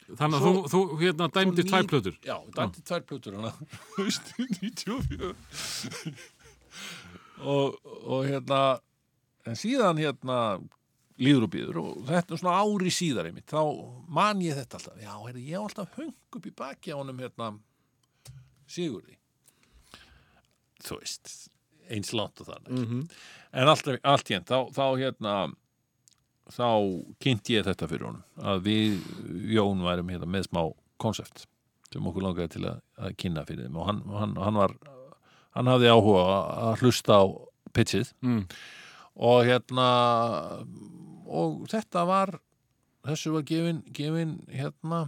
Þannig að þú, þú hérna dæmdi Svo tvær ný- plötur. já, dæmdi tvær plötur hann haustu 94 og, og hérna en síðan hérna líður og býður og þetta er svona ári síðar einmitt, þá man ég þetta alltaf. Já, heyrðu, ég á alltaf höng upp í baki á honum hérna Sigurði. Þú veist eins langt og þannig Mm -hmm. en allt, allt hérna, þá, þá hérna þá kynnt ég þetta fyrir honum að við Jón værum hérna með smá konsept sem okkur langaði til að, að kynna fyrir þeim. Og hann, hann, hann var hann hafði áhuga að hlusta á pitchið. Mm. Og hérna og þetta var þessu var gefin, gefin hérna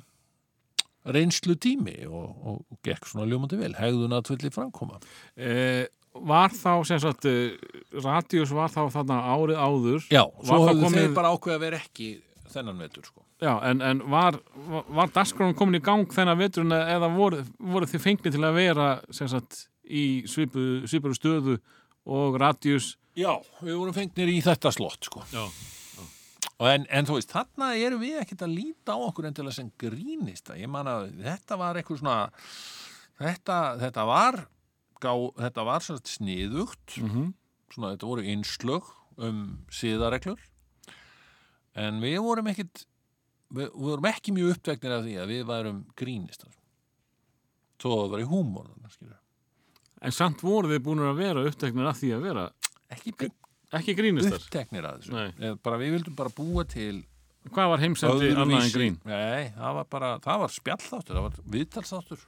reynslu tími og, og, og gekk svona ljómandi vel hegðun að tvöldi framkoma Eh, var þá, sem sagt, uh, Radius var þá þarna árið áður. Já, svo höfðu komið- þeir bara ákveða að vera ekki þennan vetur sko. Já, en, en var, var, var dagskráin komin í gang þennan veturinn eða voru, voru þið fengni til að vera, sem sagt, í svipu, svipuru stöðu og Radius? Já, við vorum fengnir í þetta slott sko. Já. Og en, en þú veist, þarna erum við ekkert að líta á okkur endilega sem grínista. Ég man að þetta var eitthvað svona, þetta, þetta var, gá, þetta var svona sniðugt, Mhm. svona þetta voru einslög um síðareglur, en við vorum ekkert, við, við vorum ekki mjög uppvegnir af því að við værum grínistar. Svo það var í skilur. En samt voru þið búin að vera uppteknir af því að vera Ekki ekki grínistar. uppteknir af þessu. Bara við vildum bara búa til Hvað var heimsendi annað en grín? Nei, það var bara, það var spjallþáttur, það var viðtalsþáttur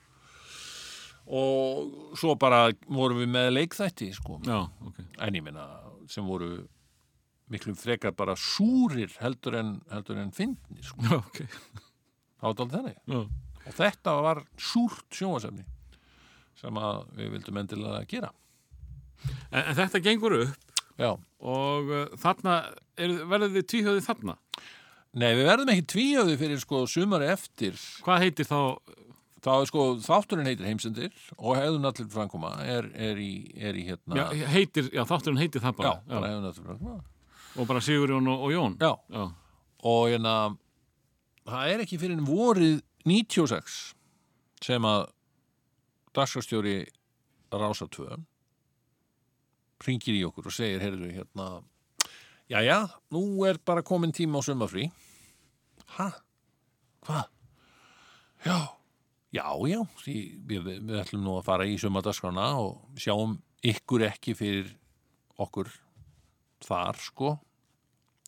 og svo bara vorum við með leikþætti sko, Já, ok. en ég minna sem voru miklu frekar bara súrir heldur en, heldur en fyndnir sko, Já, ok. það var dálítið þannig Já. og þetta var súrt sjónvasefni sem að við vildum endilega gera En, en þetta gengur upp Já, og uh, þarna, er, verður þið tvíhjóðið þarna? nei við verðum ekki tvíhjöðu fyrir sko sumari eftir Hvað heitir þá, þá er sko þátturinn heitir heimsendir og hefðun allir framkoma er, er, í, er í hérna já, heitir, já, þátturinn heitir það Já, bara. bara hefðun allir framkoma Og bara Sigurjón og, og Jón. Já, Já. og hérna það er ekki fyrir vorið 96 sem að dagskastjóri Rása 2 ringir í okkur og segir heyrðu hérna jæja, nú er bara komin tíma á sumafrí Hæ? Hvað? Já, já, já því við, við, ætlum nú að fara í sumadagskrána og sjáum ykkur ekki fyrir okkur þar sko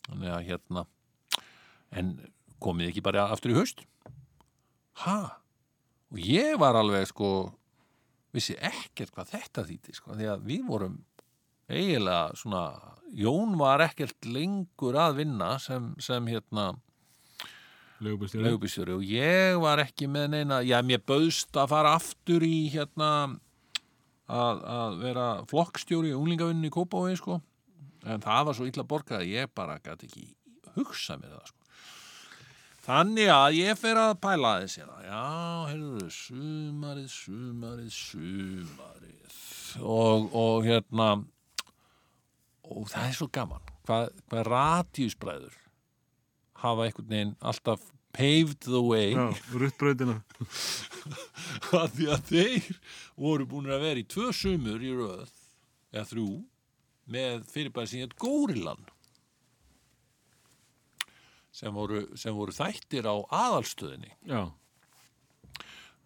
þannig að hérna en komið ekki bara aftur í haust ha og ég var alveg sko vissi ekkert hvað þetta þýtti sko því að við vorum eiginlega svona Jón var ekkert lengur að vinna sem, sem hérna leigubílstjóri og ég var ekki með neina, já mér bauðst að fara aftur í hérna að, að vera flokkstjóri í unglingavinnu í Kópavogi sko en það var svo illa borgað að ég bara gæti ekki hugsa með það sko Þannig að ég fer að pæla þess hérna. Já, heyrðu, sumarið, sumarið, sumarið. Og, og hérna, og það er svo gaman. Hvað, hvað radíusbræður hafa einhvern veginn alltaf paved the way Já, ruttbrautina. að því að þeir voru búin að vera í tvö sumur í röð, eða þrjú, með fyrirbæri sem hétt Górilan sem voru, sem voru þættir á aðalstöðinni Já.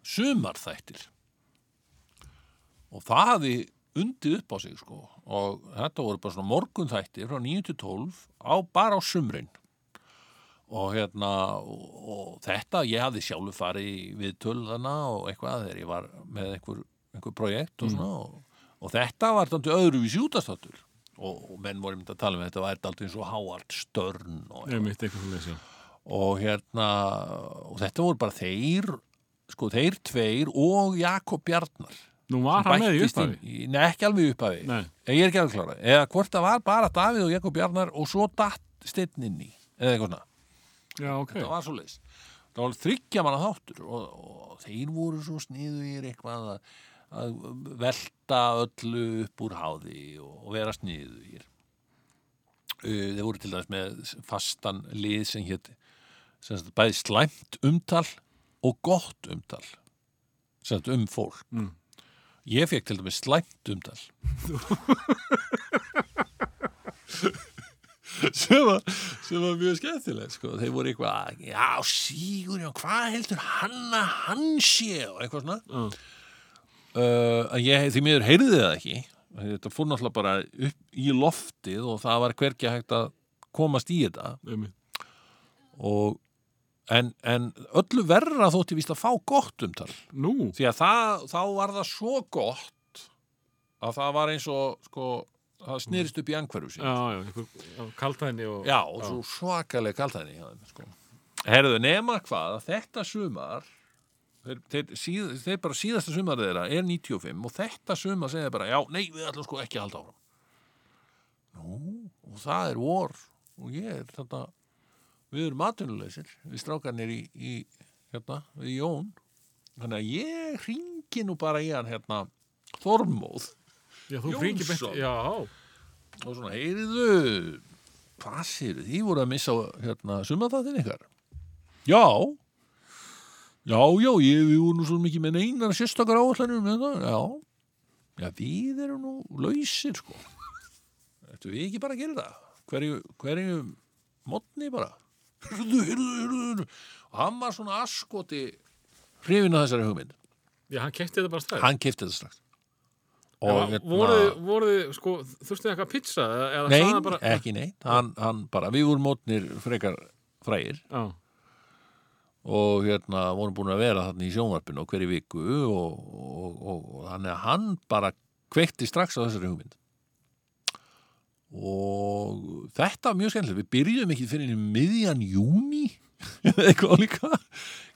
sumarþættir og það hafði undið upp á sig sko. Og þetta voru bara svona morgunþættir frá 9 til 12 á, bara á sumrin. Og hérna og, og þetta, ég hafði sjálfur farið við tölðana og eitthvað þegar ég var með einhver, einhver projekt og svona og, og þetta var þannig öðruvísi útastáttur og, og menn voru myndi að tala um þetta var aldrei eins og háart störn og hérna og þetta voru bara þeir sko þeir tveir og Jakob Bjarnar Nú var hann með í upphafi. Nei, ekki alveg í upphafi. Ég er ekki alveg klára Eða hvort það var bara Davíð og Jakob Bjarnar og svo datt steinn inn í eða eitthvað svona Já, ok. Það var svo leis Það var þryggja manna þáttur og, og þeir voru svo sniðugir eitthvað að, að velta öllu upp úr háði og, vera sniðugir Uh, Þeir voru til dæmis með fastan lið sem hétt bæði slæmt umtal og gott umtal sem um fólk Mm. Ég fekk til dæmis slæmt umtal sem var, sem var mjög skemmtileg sko. þeir voru eitthvað, já Sigur já, hvað heldur hann að hann sé og eitthvað svona Já. uh, ég, því miður heyrði það ekki þetta fór náttúrulega bara upp í loftið og það var hvergi hægt að komast í þetta Einmitt. og, en, en öllu verra þótti víst að fá gott umtal Nú. því að það, þá var það svo gott að það var eins og sko, það snýrist upp í angverju sín Já, já, kaltæðinni og... Já, og svo svakalega þeim, sko. Herðu, nema hvað, að þetta sumar þeir, þeir, síð, þeir bara síðasta sumar þeirra er 95 og þetta sumar segja bara, já, nei, við ætlum sko ekki að halda áfram. Nú, og það er vor og ég er þetta við erum matunuleysir, við strákarnir í, í hérna, við Jón. Þannig að ég ringi nú bara í hann hérna Þormóð Já, Jónsson. Já, og svona, heyriðu hvað séu, þið voru að missa hérna, sumaþáttin ykkar. Já. Já, já, ég, við vorum nú svo mikið með neinar sérstakar það, já. Já, við erum nú lausir sko. Ættu við ekki bara að gera það? Hverju, hverju mótni bara hyrðu, hyrðu, hyrðu og hann var svona askoti hrifin á þessari hugmynd. Já, hann kefti þetta bara strax. hann kifti þetta strax. Og hérna- voruð, voruð, sko, þurftu þið eitthvað pizza? eða- Eða Nei, sagði hann bara, ekki neitt. Hann, hann bara, við vorum mótnir frekar frægir. Já, og hérna vorum búin að vera þarna í sjónvarpinu og hverju viku og, og, og, og þannig að hann bara kveikti strax á þessari hugmynd og þetta var mjög skemmtilegt, við byrjuðum ekki fyrir í miðjan júni eða eitthvað líka.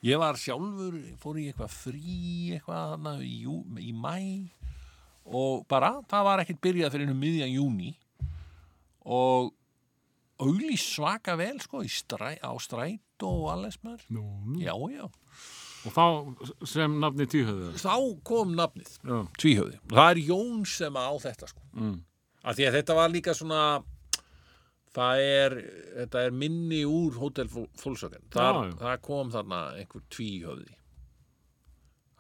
Ég var sjálfur, fór í eitthvað frí eitthvað þarna í, í mæ og bara, það var ekkert byrjað fyrir um miðjan júni og auglís svaka vel sko stræ, á stræt og alles maður. Nú, nú. já, já, Og þá sem nafni tíhöfðu. þá kom nafnið Já, tvíhöfði, það er Jón sem á þetta sko. Mm. Af því að þetta var líka svona það er þetta er minni úr Hotel Fullsöken það kom þarna einhver tvíhöfði.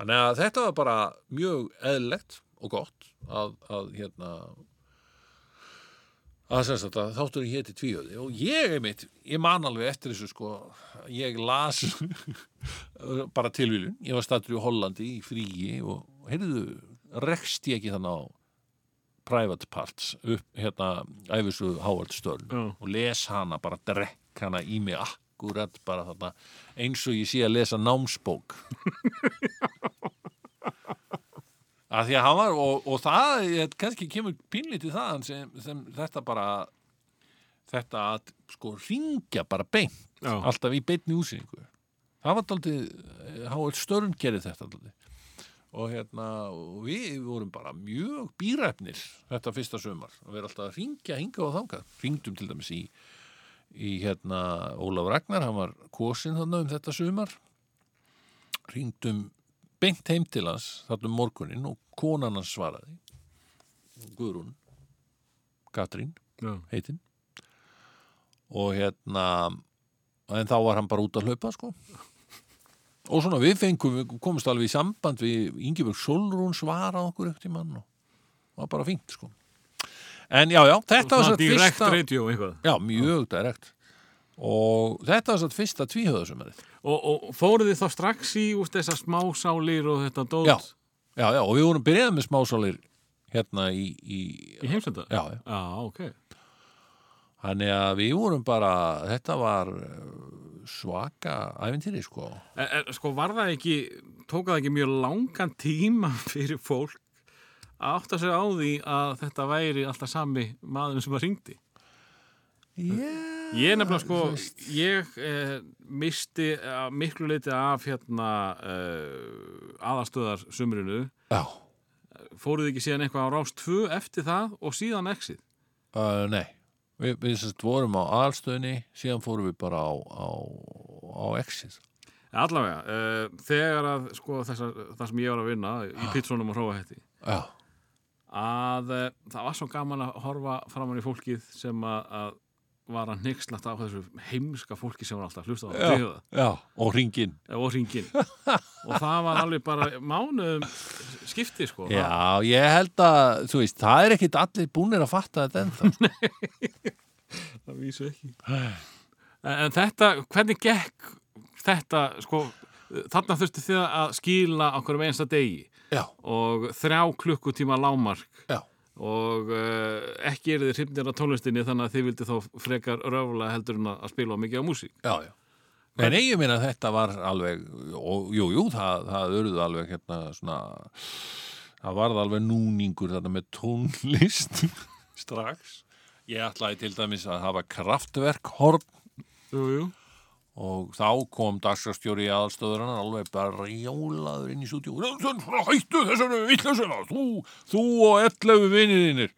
Þannig að þetta var bara mjög eðlilegt og gott að, að hérna að sem sagt að þáttur ég héti tvíhöfði. Og ég einmitt, ég man alveg eftir þessu sko, ég las bara tilvílun, ég var stattur í Hollandi í fríi og heyrðu, rekst ég ekki þannig á private parts upp hérna æfisu Howard Stern Já. og les hana, bara drekk hana í mig akkurat bara þarna eins og ég sé að lesa námsbók að því að hann var og, og það, ég, kannski kemur pínlítið það sem, sem þetta bara þetta að sko ringja bara beint Já. alltaf í beinni úsýningu það var daldið, Howard Stern gerði þetta daldið og hérna og við vorum bara mjög býræfnir þetta fyrsta sumar. Og við erum alltaf að ringja hinga og þangað. Ringdum til dæmis í, í hérna Ólaf Ragnar, hann var kosin þannig um þetta sumar. Ringdum beint heim til hans þarna um morgunin og konan hans svaraði. Guðrún. Katrín. Já. heitinn og hérna en þá var hann bara út að hlaupa sko og svona við fengum, við komumst alveg í samband við Ingeborg Solrún svara okkur eftir mann og það var bara fínt sko en já, já, þetta var satt direkt radio eitthvað. já, mjög direkt og þetta var satt fyrsta tvíhöðasumarið Og, og fóruð þið þá strax í úst þessar smásálir og þetta dót Já. já, já, og við vorum byrjað með smásálir hérna í, í í heimsenda? já, já, Já, ok. þannig að við vorum bara þetta var svaka æfintýri sko En, en sko var það ekki, tók það ekki mjög langan tíma fyrir fólk að átta sig á því að þetta væri alltaf sami maður sem að ringdi? yeah. Ég nefnilega sko, ég eh, misti miklu leiti af hérna eh, aðastöðar sumrinu. já, Fóruð ekki síðan eitthvað á rást 2 eftir það og síðan exit? uh, nei við, við sérst vorum á aðalstöðinni síðan fórum við bara á, á, á exit. Allavega, uh, þegar að sko þessar, það sem ég var að vinna í pizzunum og hróahetti að uh, það var svo gaman að horfa framan í fólkið sem að, að var að nexlast á þessu heimska fólki sem var alltaf hlusta á Já. það já, og ringin og hringin og það var alveg bara mánuðum skipti sko. Já, ég held að, þú veist, það er ekkit allir búnir að fatta þetta ennþá. Sko. það vísu ekki. En, en þetta, hvernig gekk þetta sko þarna þurftu þið að skila okkur um einsta degi já, og þrjá klukkutíma lámark já, og uh, ekki eru þið hrifnir á tónlistinni þannig að þið vildi þá frekar röfulega heldur en að spila mikið á músík? Já, já. En ég meina að þetta var alveg, og jú, jú, það, það örðu alveg hérna svona, það varð alveg núningur þarna með tónlist strax. Ég ætlaði til dæmis að hafa kraftverkhorn. Jú, jú og þá kom dagskrafstjóri í aðalstöðurinn alveg bara rjálaður inn í stúdíu hættu þessari villusuna þú, þú og ellefu vinir þínir.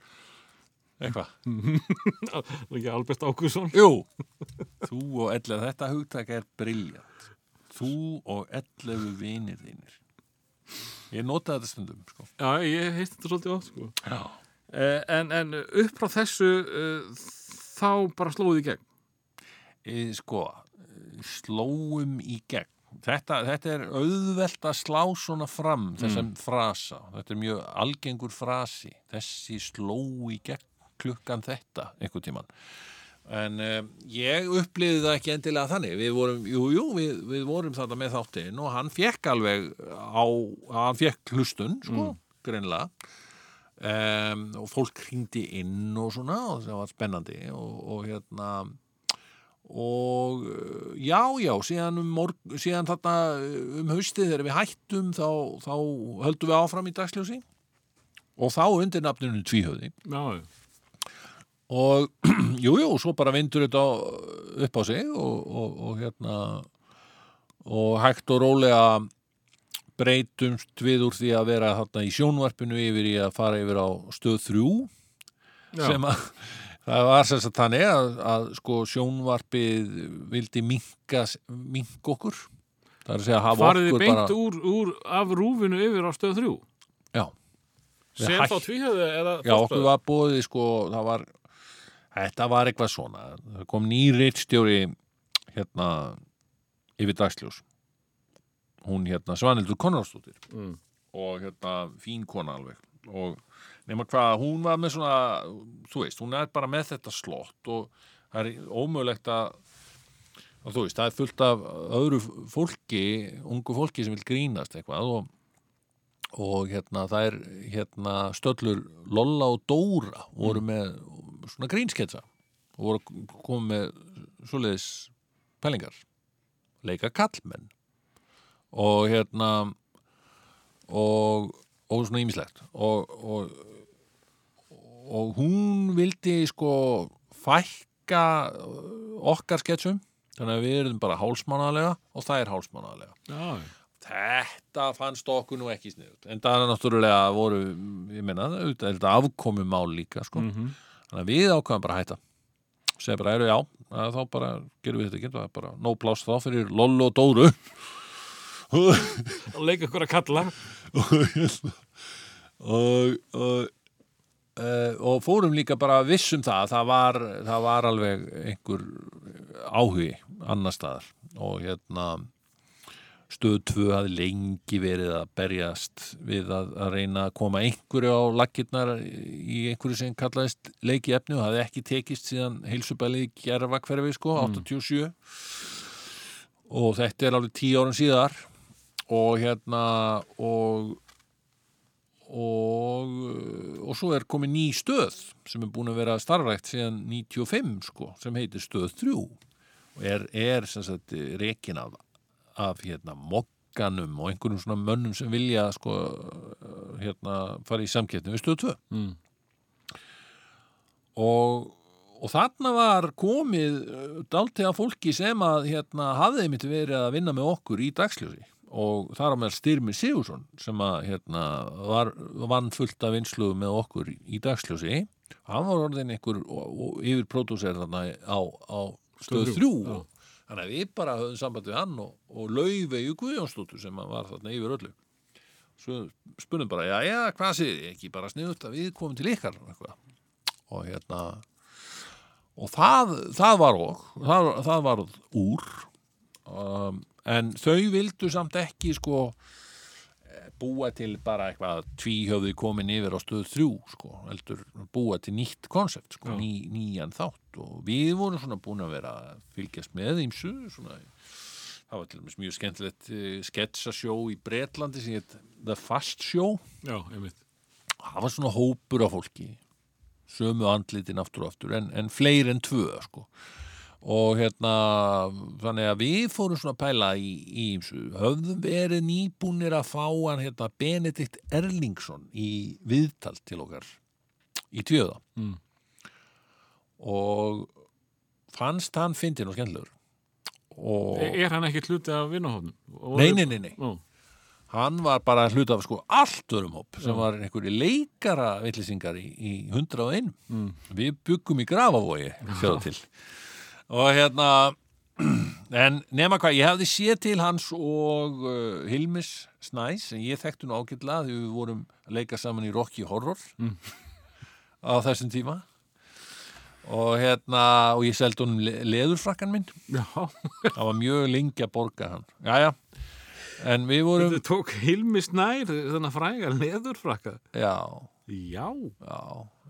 Eitthvað? Ekki Albert Ákusson jú, þú og ellefu þetta hugtak er briljant þú og ellefu vinir þínir. Ég notaði þetta stundum sko. Já, ég heist þetta svolítið oft sko. Eh, en, en upp frá þessu uh, þá bara slóðu í gegn? E, sko, slóum í gegn. Þetta, þetta er auðvelt að slá svona fram þessum frasa, þetta er mjög algengur frasi, þessi sló í gegn klukkan þetta einhvern tíman en um, ég upplýði það ekki endilega þannig. Við vorum, jú, jú, við, við vorum þetta með þáttinn og hann fekk alveg á, hann fekk hlustun sko, greinlega um, og fólk hringdi inn og svona og það var spennandi og, og hérna og uh, já, já, síðan um, morg, síðan þarna uh, um haustið þegar við hættum þá, þá höldum við áfram í dagsljósi. Og þá undir nafninu tvíhöfði. Já, og jú, jú, svo bara vindur þetta upp á sig og, og, og hérna og hægt og rólega breytumst við úr því að vera þarna í sjónvarpinu yfir í að fara yfir á stöð þrjú já. sem að það var sem sagt þannig að, að sko sjónvarpið vildi minka, minka okkur. Það er að segja að hafa Farið þið okkur beint bara úr, úr af rúfinu yfir á stöð þrjú? Já, sem þá tvíhöfði eða já, okkur var bóðið sko, það var þetta var eitthvað svona. Það kom ný reitstjóri hérna yfir dagsljós. Hún hérna Svanildur Konráðsdóttir. Mm. og hérna fín kona alveg. Og nema hvað, hún var með svona þú veist, hún er bara með þetta slott og það er ómögulegt að og þú veist, það er fullt af öðru fólki, ungu fólki sem vil grínast eitthvað og, og hérna, það er hérna stöllur Lolla og Dóra voru með svona grínsketsa og voru komið með svoleiðis pælingar. Leika kallmenn og hérna og, og svona ímislegt og, og, og hún vildi sko fækka okkar sketsum. Þannig að við erum bara hálsmánaðlega og það er hálsmánaðlega Þetta fannst okkur nú ekki sniðut en það er náttúrulega voru ég er þetta afkomi mál líka sko. Mhm. þannig að við ákvæðum bara að hætta. Segja bara, eru já, þá bara gerum við þetta ekki, það er bara no pláss þá fyrir Lollu og Dóru. Og leika ykkur að kalla. Og, og, uh, og fórum líka bara vissum það það var, það var alveg einhver áhugi annar staðar. Og hérna stöð 2 hafði lengi verið að berjast við að, að reyna að koma einhverju á laggirnar í einhverju sem kallaðist leiki efni og hafði ekki tekist síðan heilsubæli gerfa hverfi sko, 87 og þetta er alveg 10 árum síðar. Og hérna og og, og svo er komið ný stöð sem er búin að vera starfrækt síðan 95 sko, sem heitir stöð 3 og er, er sem sagt rekin af, af hérna mokkanum og einhverjum svona mönnum sem vilja sko hérna fara í samkettni við stöð 2 mm. og, og þarna var komið dáltið af fólki sem að hérna hafði mitt verið að vinna með okkur í dagsljósi og þar á meðal Styrmi Sigursson sem að hérna var vann fullt af vinslu með okkur í dagsljósi. Hann var orðin einhver yfir pródúser þarna á, á stöð Stöð þrjú og þannig að við bara höfum samband við hann og, og Laufeyju Guðjónsdóttur sem var þarna yfir öllu. Svo spurnum bara, já, já, hvað séð þið? Ekki bara sniðut að við komum til ykkar? Og eitthvað. og hérna og það, það var og það, það var úr. Um, en þau vildu samt ekki sko eh, búa til bara eitthvað tvíhöfði komin yfir á stöð þrjú sko, heldur búa til nýtt konsept sko, ný, nýjan þátt. Og við vorum svona búin að vera að fylgjast með ímsu svona það var til dæmis mjög skemmtilegt uh, sketsasjó í Bretlandi sem heit The Fast Show. Já, það var svona hópur af fólki sömu andlitin aftur og aftur en, en fleiri en tvö sko. Og hérna þannig að við fórum svona pæla í, í höfðum verið nýbúnir að fá hann hérna, Benedikt Erlingsson í viðtal til okkar í tjöða Mm. og fannst hann fyndin og skemmtilegur. Og Er, hann ekki hluti af vinnahofnum? nei, nei, nei, nei. Ó, hann var bara hluta af sko allt örum hóp sem var einhverju leikara villisingar í, í 101 mm. við byggum í grafavogi sjáðu til og hérna en nema hvað, ég hefði séð til hans og uh, Hilmis Snæs sem ég þekktu nú ágætlega því við vorum að leika saman í Rocky Horror Mm. á þessum tíma. Og hérna og ég seldi honum le leðurfrakkan minn. Já, það var mjög lengi að borga hann. Jæja, en við vorum þetta tók Hilmi Snær þannig að fræga leðurfrakka. Já, Já, já,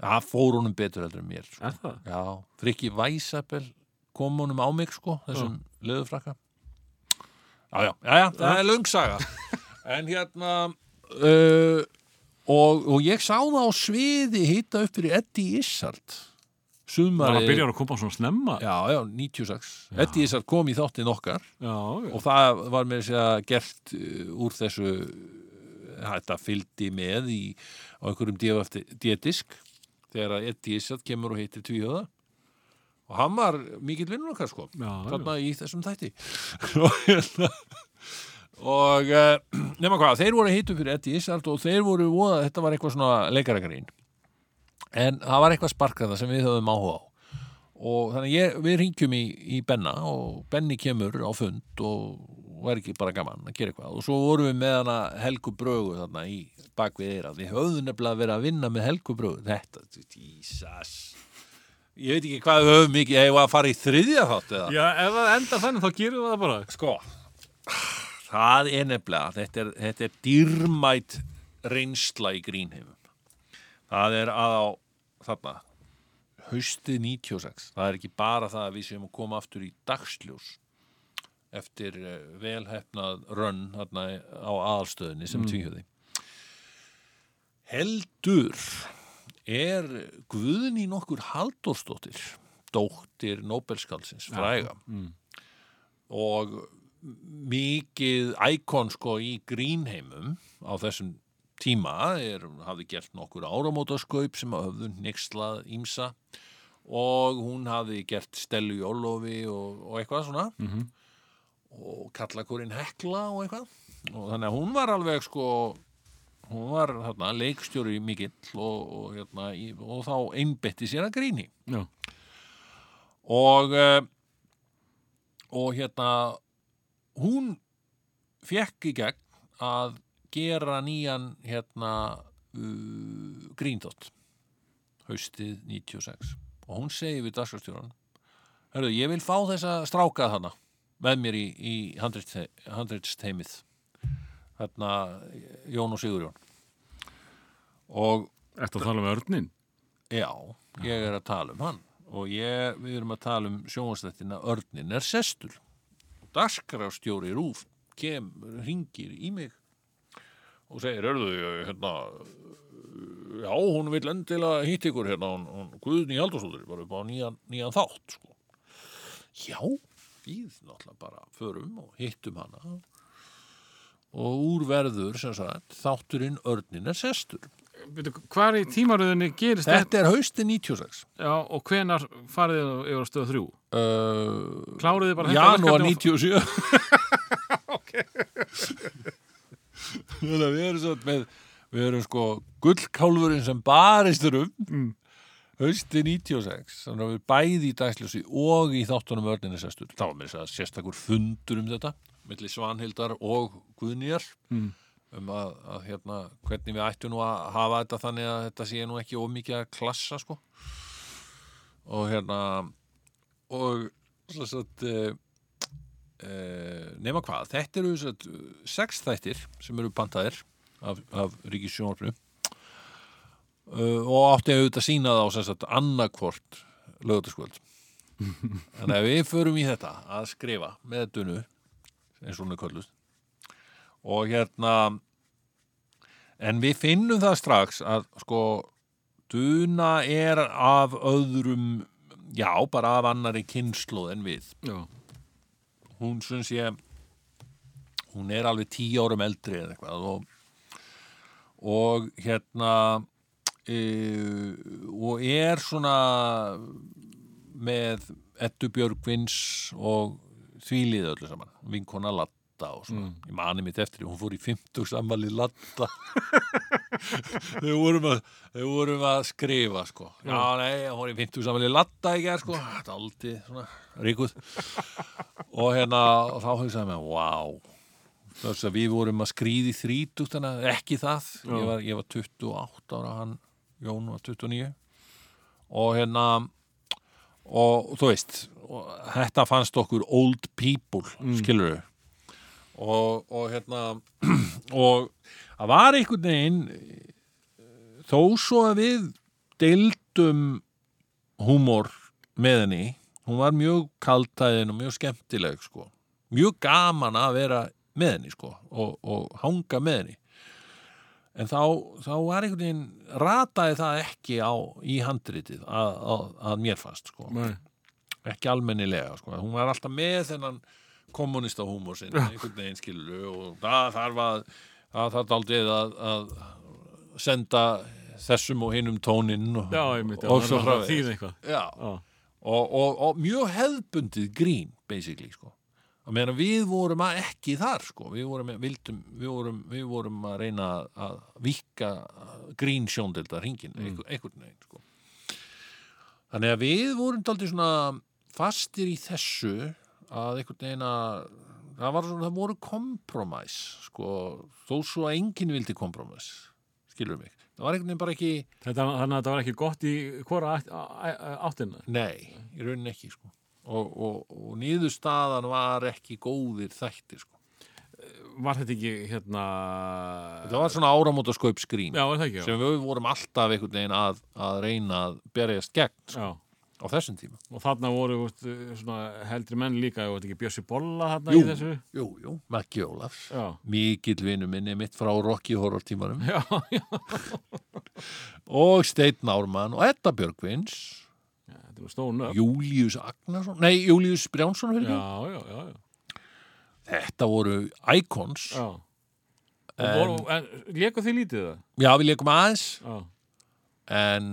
það fór honum betur heldur en mér sko. já, Frikki Væsabel kom honum á mig sko, þessum leðurfrakka. Já, já, já, já, það er löngsaga en hérna uh, og, og ég sá það á sviði hitta upp fyrir Izzard. Það sumari var að byrja að koma svona snemma. Já, já, 96 Eddie Izzard kom í þáttinn okkar Já, já, og það var með þess að gert uh, úr þessu þetta fylgdi með í á einhverjum dietisk þegar að Eddie Izzard kemur og heitir tvíhjóða og hann var mikill vinnur okkar sko þarna í þessum þætti. Og uh, nema hvað, þeir voru heitum fyrir Eddie Izzard og þeir voru voða, þetta var eitthvað svona leikarækarín en það var eitthvað sparkaða sem við höfum áhuga á. Og þannig ég, við ringjum í, í Benna og Benni kemur á fund og var ekki bara gaman að gera eitthvað. Og svo vorum við með hana Helgu Brögu þarna í bakvið eira við höfðum nefnilega verið að vinna með Helgu Brögu. Þetta, Jesus ég veit ekki hvað við höfum mikið eða að fara í þriðja þátt eða? Já, ef það enda þannig þá gerum við það bara. Sko það er nefnilega þetta er, þetta er dýrmæt reynsla í grínheimum það er að á þarna haustið 96 það er ekki bara það að við séum að koma aftur í dagsljós eftir uh, velhefnað rönn þarna á aðalstöðinni sem mm. tvíhjöði heldur er Guðni nokkur Halldórsdóttir dóttir Nobelskálsins fræga. Mm. og mikið íkon sko í grínheimum á þessum tíma er, hafði gert nokkur áramótaskaup sem hafðu nexlað ímsa og hún hafði gert Stellu Jólofi og, og eitthvað svona. Mhm. og kallakurinn Hekla og eitthvað. Og þannig að hún var alveg sko hún var þarna leikstjóri mikill og, og, hérna, í, og þá einbetti sér að gríni. Já, og uh, og hérna hún fekk í gegn að gera nýjan hérna uh, gríndótt haustið 96 og hún segi við dagskrastjóran Hörðu, ég vil fá þessa stráka þarna með mér í, í handreitsteimið þarna Jón og Sigurjón og ertu að tala um örnin? Já, ég er að tala um hann. Og ég, við erum að tala um sjónvastættina Örnin er sestur. Daskrafstjóri Rúf kem, ringir í mig. Og segir, erðu, hérna já, hún vil endilega hitt ykkur hérna, hún, hún Guðni Haldursóttir bara upp á nýjan, nýjan þátt sko. Já, við náttúrulega bara förum og hittum hana. Og úr verður sem sagt, þátturinn Örnin er sestur Hvar í tímaröðinni gerist þetta? Þetta er hausti 96 Já, og hvenar farið þið yfir á stöð þrjú? uh, Kláruðu þið bara þetta Janúar verkefni 97 Þannig að við erum svo með við erum sko gullkálfurinn sem baristur um Mm. hausti 96 þannig að við bæði í dagsljósi og í þáttunum örninisestur þá var mér að sérstakur fundur um þetta milli Svanhildar og Guðnýjar Mm. Um að, að hérna, hvernig við ættum nú að hafa þetta þannig að þetta sé nú ekki ómikið að klassa sko. Og hérna og að uh, uh, nema hvað, þetta eru satt, sex þættir sem eru pantaðir af, af Ríkisjónarfinu uh, og átti að auðvitað sína það á sagt annarkvort lögutaskvöld þannig að við förum í þetta að skrifa með dunu eins og hún er köllust og hérna en við finnum það strax að sko duna er af öðrum já, bara af annari kynslu en við. Já, hún syns ég hún er alveg tíu árum eldri eða eitthvað og, og hérna e, og er svona með Eddu Björgvins og þvílið öllu saman, vinkona Latta og svona, ég mani mitt eftir hún fór í 50 sammali Latta þau vorum að þau vorum að skrifa sko. Já, nei, hún fór í 50 sammali Latta í gerð sko, þetta er aldrei svona ríkuð. Og hérna og þá hugsaði mér, wow þess að við vorum að skrýði þannig ekki það, ég var, ég var 28 ára hann, Jón var 29 og hérna og þú veist og þetta fannst okkur old people mm. skilur og, og hérna og það var einhvern veginn þó svo að við deildum húmor með henni hún var mjög kaltæðin og mjög skemmtileg sko. mjög gaman að vera með henni sko, og, og hanga með henni en þá, þá var einhvern veginn rataði það ekki á í handritið að, að, að mér fannst sko. Nei. ekki almennilega sko. hún var alltaf með þennan kommunista húmor sinn einhvern veginn skilur og það þarf að það þarf aldrei að, að senda þessum og hinum tóninn og, og svo. Já, Já. og, og, og mjög hefðbundið grín basically sko að meðan við vorum að ekki þar sko við vorum, vildum, við vorum, við vorum að reyna að, vika grín sjóndelda hringin mm. einhvern veginn sko þannig að við vorum daldið svona fastir í þessu að einhvern veginn að það, svona, það voru kompromæs sko, þó svo að enginn vildi kompromæs skilur mig það var einhvern veginn bara ekki Þetta, þannig að þetta var ekki gott í hvora áttina. Nei, í rauninni ekki sko. og, og, og nýðustadan var ekki góðir þættir sko. Var þetta ekki hérna... þetta var svona áramóta já. sem við vorum alltaf einhvern veginn að, að reyna að berjast gegn sko, Já. Á þessum tíma Og þarna voru veist, svona heldri menn líka, Bjössi Bolla þarna Jú. í þessu. Jú, jú, Maggi Ólafs mikill vinnu minni mitt frá Rocky Horror tímanum Já, já. og Steinn Ármann og Edda Björgvins Já. Július Agnarsson, nei Július Brjánsson fyrir Já, ekki. já, já, já. þetta voru icons léku þið lítið það? já við leikum aðeins Já. en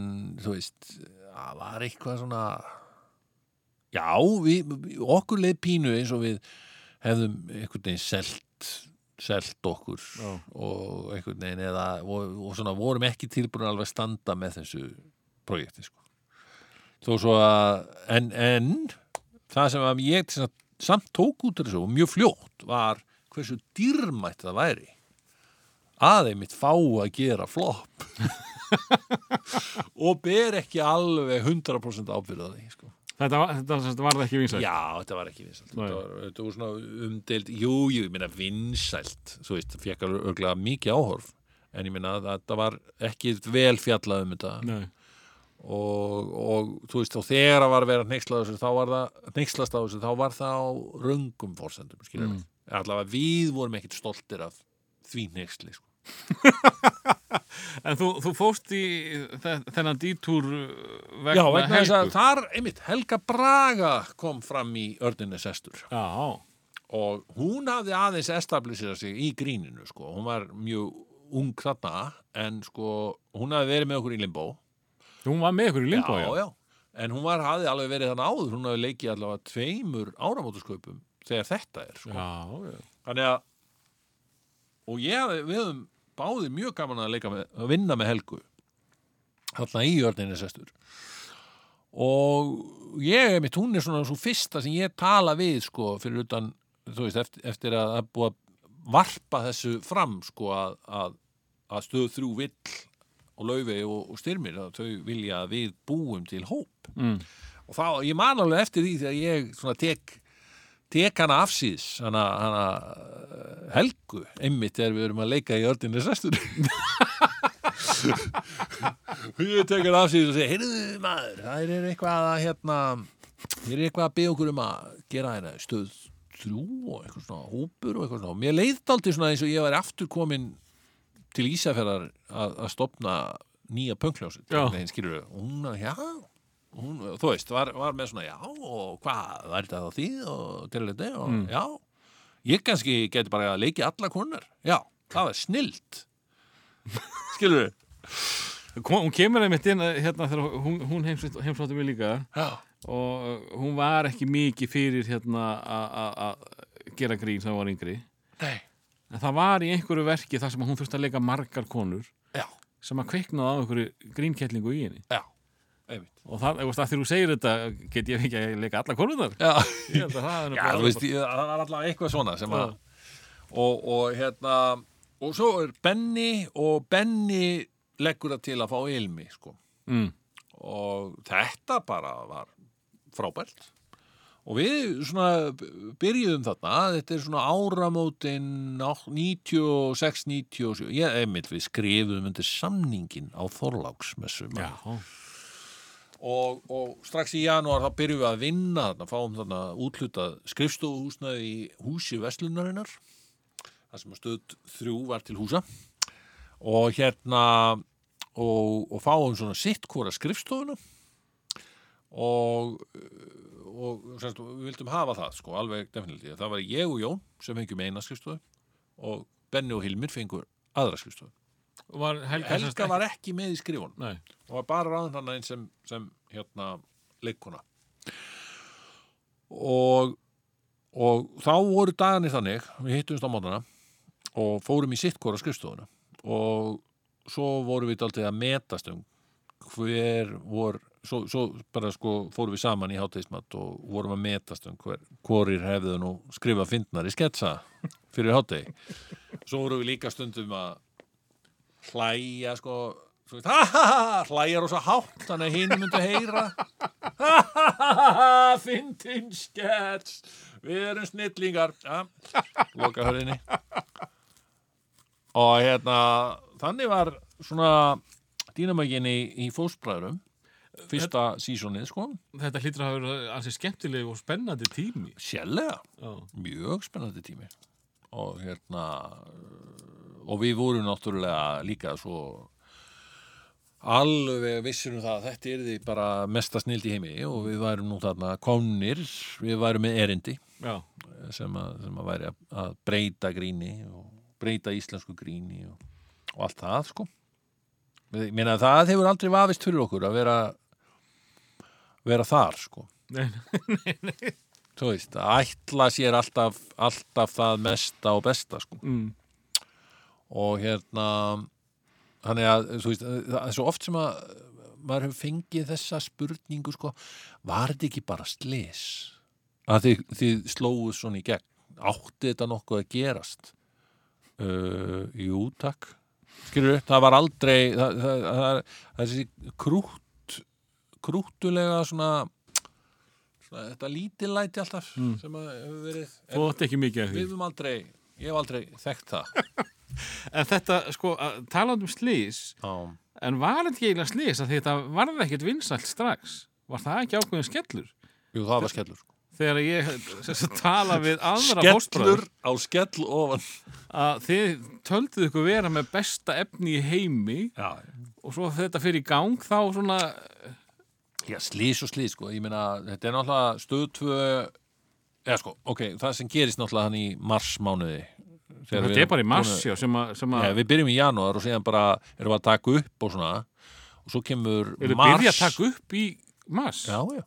þú veist það var eitthvað svona já, við, okkur leið pínu eins og við hefðum einhvern veginn selt selt okkur Já. og einhvern veginn eða og, og svona vorum ekki tilbúin alveg að standa með þessu projekti sko. þó svo að en, en það sem að ég samt tók út af þessu og mjög fljótt var hversu dýrmætt það væri að einmitt fá að gera flopp og ber ekki alveg 100% ábyrða því sko. Þetta, þetta sagt var ekki vinsælt? Já, þetta var ekki vinsælt þetta var, þetta var svona umdeild Jú, jú, ég meina vinsælt Svo veist, það fekk alveg örglega mikið áhorf en ég meina að þetta var ekki vel fjallað um þetta Nei. og, og þú veist, og þegar að var að vera þessu, þá var það þessu, þá var það á röngum fórsendum, skilur Mm. mig allavega við vorum ekkit stoltir af því hneysli, sko En þú, þú fóst í þe- þennan dítúr uh, vegna, Já, vegna þess að Helgu. þar, einmitt, Helga Braga kom fram í Örninnes Estur Já, og hún hafði aðeins establisera sig í gríninu, sko, hún var mjög ung þarna, en sko hún hafði verið með okkur í Limbo. Hún var með ykkur í limbo, já, já, en hún var, hafði alveg verið þannig áður, hún hafði leikið allavega tveimur áramótasköpum þegar þetta er, sko. Já, já. þannig að og ég, við höfum báði mjög gaman að leika með, að vinna með Helgu. Þarna í Örninni Sestur. Og ég mitt, hún er svona svo fyrsta sem ég tala við sko fyrir utan, þú veist, eftir, eftir að að búa varpa þessu fram sko að, að, að stöð þrjú vill og laufi og, og styrmir að þau vilja að við búum til hóp. Mm. og þá, ég man alveg eftir því þegar ég svona tek tek hana afsýðs hana, hana uh, Helgu einmitt þegar við erum að leika í ördinni sestur ég tek hana afsýðs og segi heyrðu maður, það er eitthvað að hérna, það er eitthvað að byggja okkur um að gera hérna stöð þrjú og eitthvað svona hópur og eitthvað svona. Og mér leiðt aldrei svona eins og ég væri aftur komin til Ísafjörðar að, að stopna nýja við, og hún að já hún, þú veist, var, var með svona já og hvað, var þetta á því og til þetta og Mm. já. Ég kannski geti bara að leiki alla konar já, það var snilt. Skilur við hún kemur einmitt inn hérna þegar hún, hún heimsótti mig líka. Já, og uh, hún var ekki mikið fyrir hérna að gera grín sem var yngri. Nei, en það var í einhverju verki þar sem hún þurfti að leika margar konur já, sem að kveiknaði á einhverju grínkettlingu í henni. Já einmitt. Og það, þegar þú segir þetta get ég ekki að leika alla konunar já, er já þú veist, það var allavega eitthvað svona sem að og, og hérna og svo er Benny og Benny leggur það til að fá ilmi sko. Mm. og þetta bara var frábært. Og við svona byrjuðum þarna, þetta er svona áramótin 96-97 ég, einmitt, við skrifum undir samningin á Þorláksmessum Já, og, og strax í janúar þá byrjum við að vinna þarna, fáum þarna útlutað skrifstofuhúsnaði í húsi Vestlunarinnar þar sem stöð þrjú var til húsa. Og hérna og, og fáum svona sitt hvora skrifstofuna. Og og semst, við vildum hafa það sko, alveg definitíð, það var ég og Jón sem fengjum eina skrifstofu og Benni og Hilmir fengur aðra skrifstofu var Helga, Helga var ekki með í skrifun Nei, og var bara einn sem, sem hérna leikona og og þá voru dagarnir þannig við hittumst á mótana og fórum í sittkora skrifstofuna. Og svo vorum við aldrei að metast um hver vor svo, svo bara sko fórum við saman í hátegismat og vorum að metast um hver, hvorir hefðu nú skrifað fyndnar í sketsa fyrir hátegi svo vorum við líka stundum að hlæja sko við, ha ha ha, hlæja rosa hátt þannig að hinn myndu heyra. Fyndin skets. Við erum snillingar. Ja, loka hörðinni. Og hérna þannig var svona dýnamækin í, í fósbræðurum fyrsta sísonið sko. Þetta hlýtur að hafa verið ansið skemmtileg og spennandi tími. Sérlega, Já, mjög spennandi tími. Og hérna og við vorum náttúrulega líka svo alveg vissir um það að þetta er því bara mesta snild í heimi. Og við værum nú þarna konir, við værum með erindi sem að, sem að væri að, breyta gríni og breyta íslensku gríni og, og allt það sko. Ég meina það hefur aldrei vafist fyrir okkur að vera vera þar sko. Nei, þú veist, að ætla sér alltaf, alltaf það mesta og besta sko. Mm, og hérna þannig að þú veist, það er svo oft sem að maður hefur fengið þessa spurningu sko, var þetta ekki bara slis að þið, þið slóðu svona í gegn. Átti þetta nokkuð að gerast? Uh, jú takk. Skilur það var aldrei það, það, það, það, er þessi krút krúttulega svona, svona þetta lítillæti alltaf Mm. sem að hefur verið. Átti ekki mikið við því. Höfum aldrei, ég hef aldrei þekkt það En þetta, sko, að- talandi um slís Já. en var þetta ekki eiginlega slís að þetta varði ekkert vinsælt strax. Var það ekki ákveðin skellur? Jú, það var skellur sko. þegar ég tala við aðra skellur fóstbræður. á skell ofan. Að þið tölduð ykkur vera með besta efni í heimi já, og svo þetta fyrir í gang þá svona já slís og slís sko. ég meina, þetta er náttúrulega stöð tvö eða sko, ok, það sem gerist náttúrulega hann í marsmánuði þetta er bara í mars já, sem að, að við byrjum í janúar og síðan bara erum við að taka upp og svona. Og svo kemur mars. byrja að taka upp í mars? Já, já,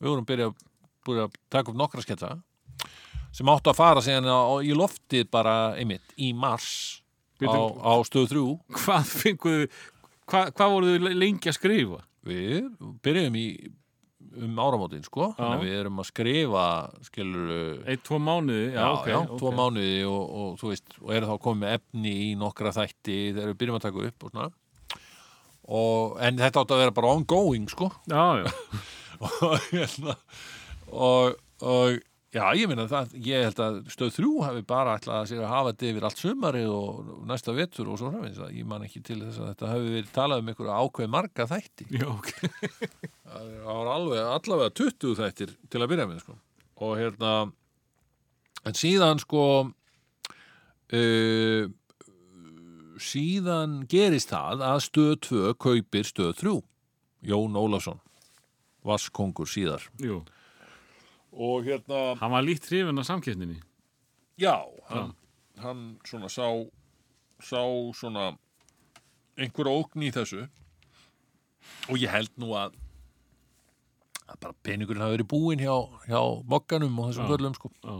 við vorum byrja, byrja að taka upp nokkra sketsa sem áttu að fara síðan á, í loftið bara einmitt í mars á, Bíddu- á stöð þrjú. Hvað fenguðu hvað, hvað voruð þið lengi að skrifa? Við byrjum í um áramótin, sko, við erum að skrifa skilur eitt, tvo mánuði já, já, ok, já, ok. tvo mánuði og, og þú veist, og eru þá komið efni í nokkra þætti þegar við byrjum að taka upp og svona. Og, en þetta átt að vera bara ongoing, sko. Já, já, og hérna og, og já, ég meina það, ég held að stöð þrjú hafi bara ætlað að sér að hafa þetta yfir allt sumarið og næsta vetur og svo framins ég man ekki til þess að þetta hafi verið talað um einhverju ákveð marga þætti. Já, ok. Það var alveg, allavega 20 þættir til að byrja með sko. og hérna en síðan sko uh, síðan gerist það að stöð 2 kaupir stöð 3 Jón Ólafsson Vasskongur síðar. Jú. Og hérna hann var lítt hrifin af samkeppninni. Já, hann, hann svona sá sá svona einhver ógn í þessu. Og ég held nú að að bara peningurinn hafi verið búinn hjá, hjá mokkanum og þessum Já. görlum sko. já,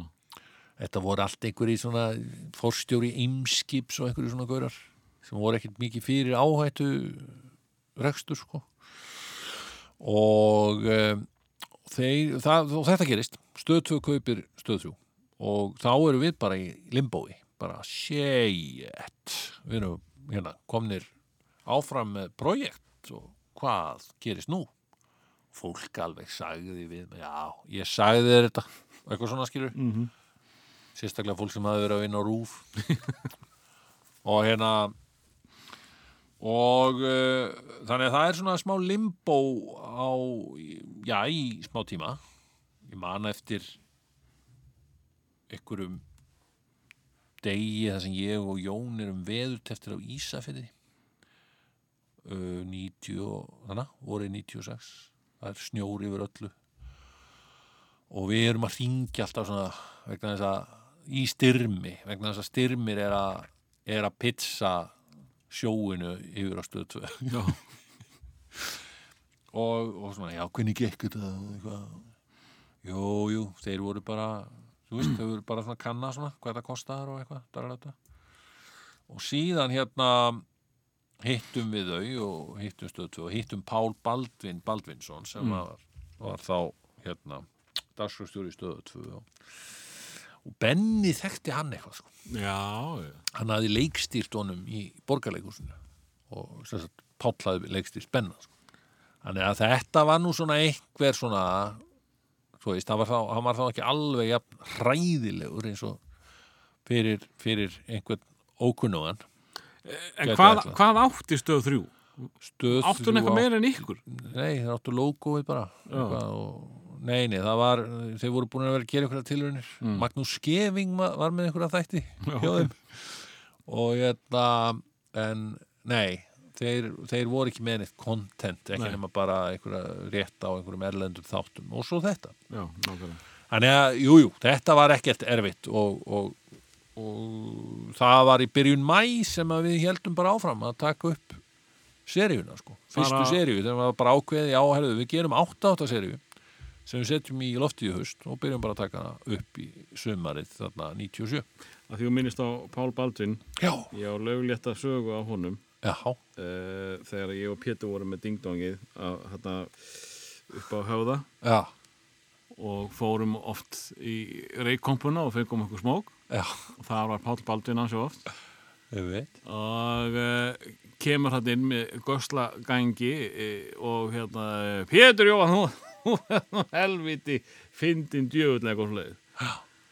þetta voru allt einhverjir svona forstjóri ymskips og einhverjir svona gaurar sem voru ekkert mikið fyrir áhættu rekstur sko. Og um, þeir, það, og þetta gerist. Stöð 2 kaupir stöð 3 og þá erum við bara í limbói. Bara shit. Við erum hérna komnir áfram með projekt. Og hvað gerist nú? Fólk alveg sagði við já, ég sagði þér þetta. Eitthvað svona skilur mm -hmm. sérstaklega fólk sem hafði verið að vinna á rúf og hérna og uh, þannig að það er svona smá limbo á, já, í smá tíma. Ég man eftir einhverjum degi þar sem ég og Jón erum veðut eftir á Ísafirði. Uh, 90 og þannig, vorið 96 það er snjór yfir öllu. Og við erum að ringja alltaf svona vegna þess að í styrmi, vegna þess að styrmir er að, er að pizza sjóinu yfir á stöðu 2 Já, og, og svona, já, hvernig gekk þetta? Jú, jú, þeir voru bara þú veist, þeir voru bara svona kanna svona hvað þetta kostar og eitthvað og síðan hérna hittum við þau og hittum stöð 2 og hittum Pál Baldvin Baldvinsson sem Mm. var, var þá hérna dagskrafstjóri í stöðu 2 og, og Benni þekkti hann eitthvað sko já, hann hafði leikstýrt honum í borgarleikursinu og sagt Páll hafði leikstýrt spenna sko. þannig að þetta var nú svona einhver svona svo veist, hann var þá, hann var þá ekki alveg jafn hræðilegur eins og fyrir, fyrir einhvern ókunnugan En Gæti hvað, hvað átti stöð þrjú? stöð Áttu hún eitthvað meira en ykkur? Nei, þeir áttu logoið bara og, Nei, nei, það var þeir voru búin að vera að gera einhverja tilraunir Mm. Magnús Skeving var, með einhverja þætti þeim og hérna en nei, þeir, þeir voru ekki með neitt content, ekki Nei. nema bara einhverja rétt á einhverjum erlendum þáttum og svo þetta Já. Þannig að, jú, jú, þetta var ekkert erfitt og, og, og það var í byrjun mæ sem við heldum bara áfram að taka upp seríuna, sko. Fyrstu seríu, þegar var bara ákveði, já, herðu, við gerum átta átta seríu sem við setjum í loftið í haust og byrjum bara að taka hana upp í sumarið þarna 97. Að því þú minnist á Pál Baldvin, Já. ég á löglétta sögu á honum. Já, uh, þegar ég og Pétur vorum með dingdongið að, hérna, upp á höfða. Já, og fórum oft í reikkompuna og fengum okkur smók. Já, og það var Pál Baldvin hans og oft og uh, kemur hann inn með gösla gangi og hérna Pétur Jóhann, helviti fyndin djöfulega eitthvað svoleiðis.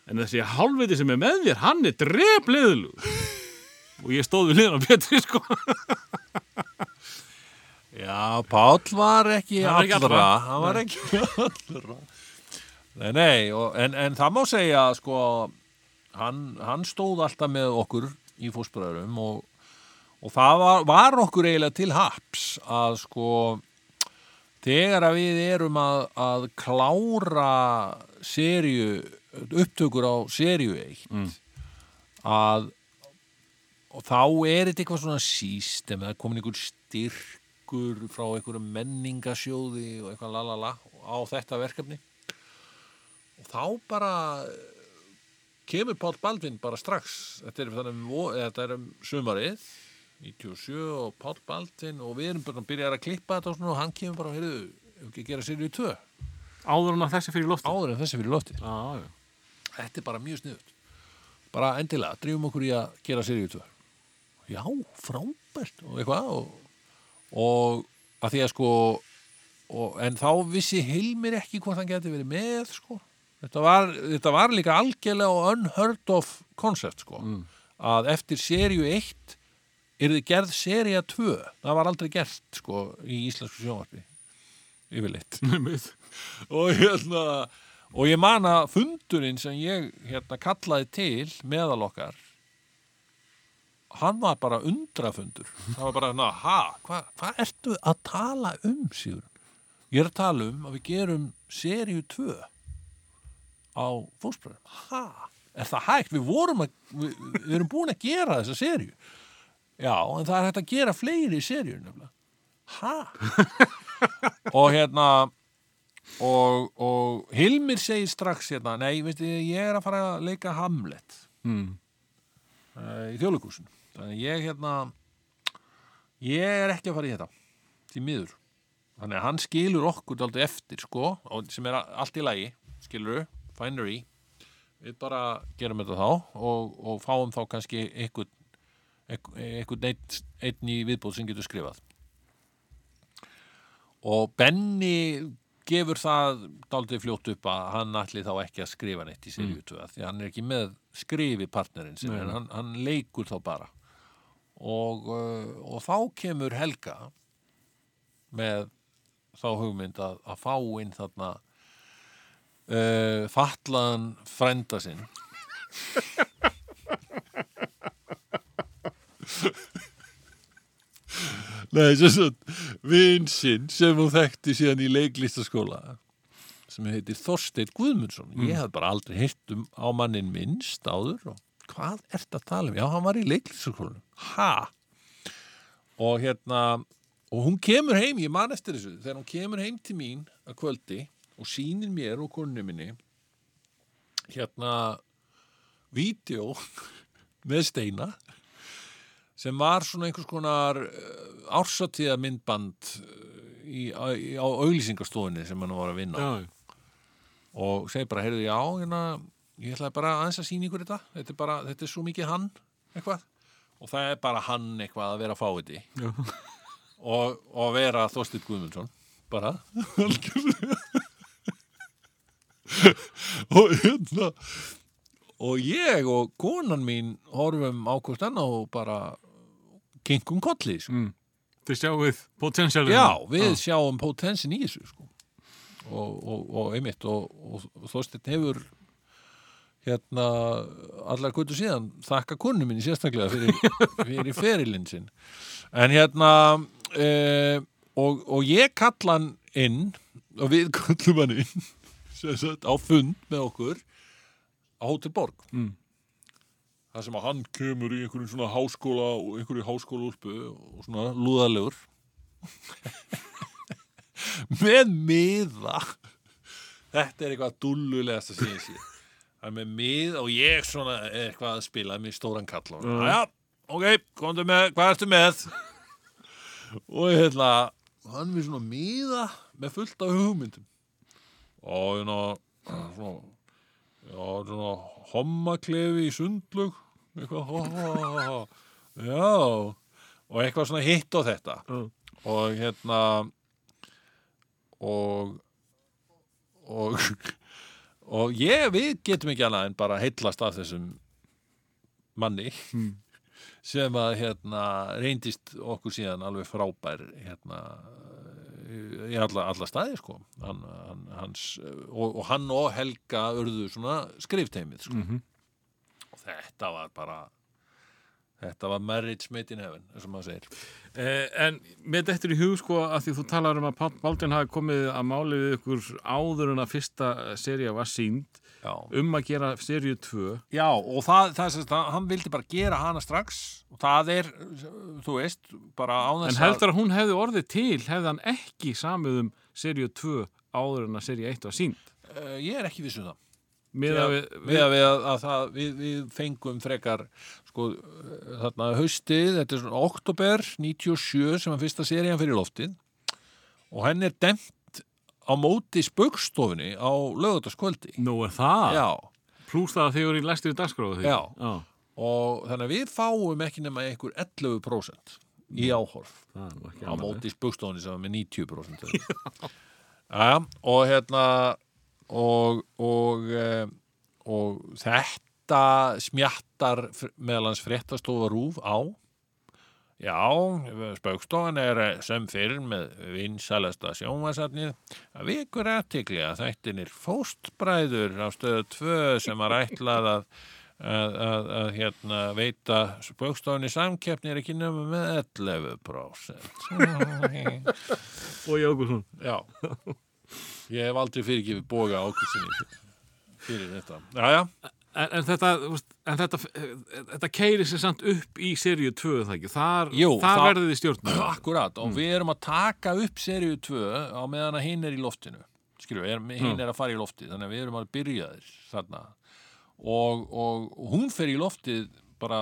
en þessi hálfviti sem er með þér hann er drefliðlu og ég stóð við liðan á Pétri sko Já, Páll var ekki Hann allra, allra. hann var ekki allra. Nei, nei, og, en, en það má segja, sko, hann, hann stóð alltaf með okkur í fósbræðurum og, og það var, var okkur eiginlega til haps að, sko, þegar að við erum að, að klára seríu, upptökur á seríu eitt, Mm. að og þá er þetta eitthvað svona sístem það er komin einhver styrkur frá einhverjum menningasjóði og eitthvað lalala á þetta verkefni. Og þá bara eh, kemur Páll Baldvin bara strax. Þetta er, um þetta er um sumarið 97 og Páll Baldvin og við erum bara að byrja að klippa þetta og, svona, og hann kemur bara, heyrðu, ef ekki að gera sér í tvö? Áður en að þessi fyrir lofti áður en þessi fyrir lofti já. þetta er bara mjög sniðut bara endilega, drifum okkur í að gera seríu 2 já, frábært og eitthvað og, og að því að sko og, en þá vissi Hilmir ekki hvort hann geti verið með sko. Þetta var, þetta var líka algjörlega og unheard of koncept sko. Mm. að eftir seríu 1 er þið gerð seríu 2 það var aldrei gert sko í íslensku sjónvarpi. Yfirleitt. Og hérna og ég man að fundurinn sem ég hérna kallaði til meðal okkar hann var bara undrafundur. Það var bara, na, ha, hvað hva ertu að tala um, Sigur ég er að tala um að við gerum seríu 2 á fósbröðum, ha er það hægt, við vorum að við, við erum búin að gera þessa seríu já, en það er hægt að gera fleiri seríur nefnilega. Ha? Og hérna og, og Hilmir segir strax hérna, nei, veistu, ég er að fara að leika Hamlet. Mm. uh, í þjóðleikúsin þannig ég hérna ég er ekki að fara í þetta því miður. Þannig að hann skilur okkur dálítið eftir sko, sem er allt í lagi skilur, finery. Við bara gerum þetta þá og, og fáum þá kannski einhvern einhvern einn, einn í viðbóð sem getur skrifað. Og Benny gefur það daldið fljótt upp að hann ætli þá ekki að skrifa neitt í seríu 2 því að hann er ekki með skrifi partnerinn sin Nei. en hann, hann leikur þá bara. Og, uh, og þá kemur Helga með þá hugmynd að, að fá inn þarna uh, fatlaðan frænda sinn Nei, sem sagt, vin sinn sem hún þekkti síðan í leiklistaskóla sem heitir Þorsteinn Guðmundsson. Ég hef bara aldrei heyrt um á mannin minnst áður og hvað ert að tala um? Já, hann var í leiklistaskólanum. Ha? Og hérna, og hún kemur heim, ég man eftir þessu, þegar hún kemur heim til mín að kvöldi og sýnir mér og konu minni hérna vídeo með steina sem var svona einhvers konar ársatíða myndband í, á, í, á auglýsingastofunni sem hann var að vinna Já, og segi bara, heyrðu, já, hérna ég ætlaði bara aðeins að sýna ykkur þetta. Þetta er bara, þetta er svo mikið hann, eitthvað. Og það er bara hann eitthvað að vera fáiði já. og, og vera Þorsteinn Guðmundsson bara. Og hérna. Og ég og konan mín horfum á hvort annað og bara kingum kolli sko. Mm. Þið sjáuð potensialinu. já, við sjáum potensin í þessu sko. og, og, og einmitt og, og Þorsteinn hefur hérna allar gutur síðan þakka konu minni sérstaklega fyrir, fyrir ferilinn sinn en hérna e, og, og ég kalla hann inn og við kallum hann inn sagt, á fund með okkur á Hótel Borg Mm. Það sem að hann kemur í einhverjum svona háskóla og einhverju háskóla úlpu og svona lúðalegur. Með miða. Þetta er eitthvað dullulegast að segja sér það er með mið og ég svona er eitthvað að spila með stóran kall og Mm. já, ok, komdu með, hvað ertu með? Og hérna hann við svona miða með fullt af hugmyndum. Og hérna svona já, svona hommaklefi í sundlug eitthvað ho, ho, ho. já og eitthvað svona hitt og þetta Já. og hérna og og og ég, við getum ekki annað en bara heillast af þessum manni Mm. sem að hérna reyndist okkur síðan alveg frábær hérna í alla, alla staði sko hann, hann, hans, og, og hann og Helga urðu svona skrifteimið sko. Mhm. og þetta var bara þetta var marriage made in heaven og maður segir Eh, en með þetta í hug sko að því þú talar um að Páll Baldvin hafi komið að máli við ykkur áður en að fyrsta seria var sínd Já, um að gera seríu 2 Já og það, það, það, hann vildi bara gera hana strax. Og það er, þú veist, bara á en þess heldur að hún hefði orðið til hefði hann ekki samið um seríu 2 áður en að seríu 1 var sínd uh, ég er ekki viss um það. Að við, við, að, við, að, að það, við, við fengum frekar sko, eh, þarna haustið, þetta er svona oktober 97 sem að fyrsta serían fyrir loftið. Og henn er demt á móti spöggstofunni á lögutaskvöldi nú er það. Já, pluss það að þið voru í læstur í dagskráðu því. Já. Já, og þannig að við fáum ekki nema einhver 11% í áhorf er á móti spugstofunni sem var með 90% ja, og hérna og og, eh, og þetta smjattar meðal hans fréttastofa rúf á Já, spaukstofan er eh, sem fyrir með vinsælasta sjónvarsatnið að vikur aðtikli að þættinir fóstbræður á stöðu 2 sem var ætlað að, að, að, að hérna, veita spaukstofunni samkeppni er ekki nema með 11%. og Jókusson Já, ég hef aldrei fyrirgefið boga ákvæmsinni fyrir, fyrir þetta. Já, já, En, en þetta, en þetta, þetta keiri sér samt upp í seríu 2 það ekki, þar, Jú, þar það- verðið þið stjórnum akkurat. Og við erum að taka upp seríu 2 á meðan að hinn er í loftinu. Skilju, hinn er að fara í loftið, þannig að við erum að byrja þér þarna. Og, og hún fer í loftið bara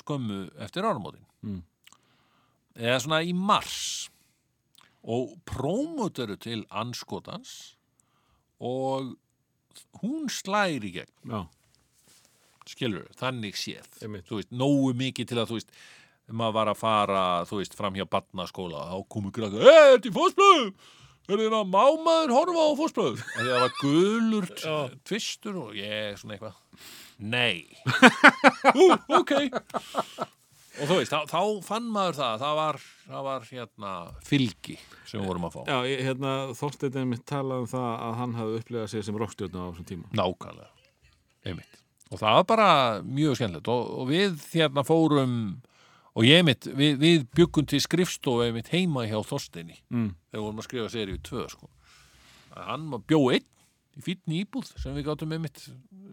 skömmu eftir áramótin. Mm. Eða svona í mars. Og prómoteru til anskotans og hún slæri í gegn. Já, skilur, þannig séð. Þú veist, nógu mikið til að þú veist maður var að fara, þú veist, fram hjá barnaskóla þá komu krakka, eða, þetta er fósblöð er að mámaður horfa á fósbræður það var gulur tvistur og ég svona eitthvað. Nei. Ú, ok. Og þú veist, þá, þá fann maður það það var, það var hérna fylgi sem við vorum að fá. Já, hérna, Þorsteinn mitt talað um það að hann hafði upplifað sig sem rockstjörnu á þessum tíma. nákvæmlega, einmitt og það var bara mjög skemmtilegt og, og við hérna fórum og ég mitt, við, við byggum til skrifstofu einmitt heima hjá Þorsteini Mm. þegar vorum að skrifa seríu 2 sko. Hann var bjó einn í fínni íbúð sem við gáttum einmitt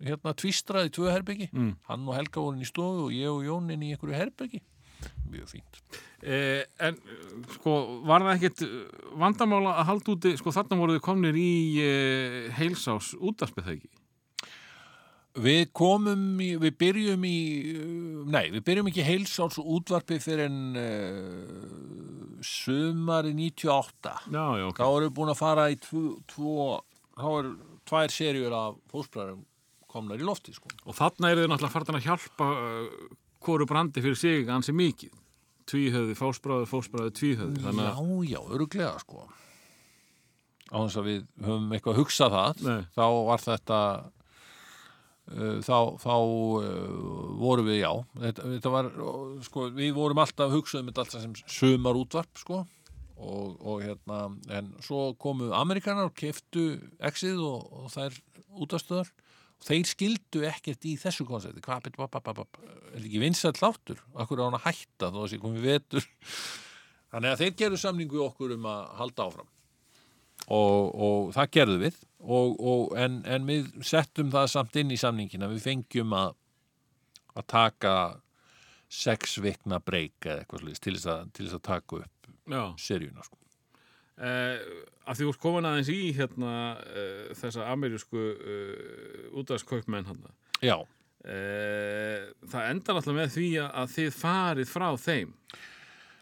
hérna tvistrað í tvö herbyggi Mm. hann og Helga voru inn í stofu og ég og Jón inn í einhverju herbyggi mjög fínt Eh, en, sko, var það ekkit eh, vandamála að halda úti, sko, þarna voru þið komnir í eh, heilsás ekki? Við komum í, við byrjum í, uh, nei, við byrjum ekki heilsáls útvarpi fyrir en uh, sumari 98. Já, já, ok. Þá erum við búin að fara í tvo, tvo þá er tvær seríur af fósbræðum komnar í lofti, sko. Og þarna eru þið náttúrulega farin að hjálpa uh, hvoru brandi fyrir sig ansi mikið. Tvíhöði, fósbráður, fósbráður, tvíhöði. Þannig Já, já, öruglega, sko. Á þess að við höfum eitthvað að hugsa það, Nei. þá var þetta þá, þá uh, vorum við, já. Þetta, þetta var, sko, við vorum alltaf hugsað um þetta alltaf sem sumar útvarp sko, og, og hérna en svo komu Amerikanar og keftu exið og, og þær útastöðar og þeir skildu ekkert í þessu koncepti. Hvað, er ekki vinsæll hláttur akkur á hann að hætta þó að sé komið vetur? Þannig að þeir gerðu samningu okkur um að halda áfram og, og það gerðu við og, og, en, en við settum það samt inn í samningina við fengjum að að taka sex vikna breyk eða eitthvað slúðist til þess að, til þess að taka upp já, seríuna sko. uh, að því úr komin aðeins í hérna uh, þessa amerísku uh, útarskaupmenn hann. Já, Uh, það endar alltaf með því að, að þið farið frá þeim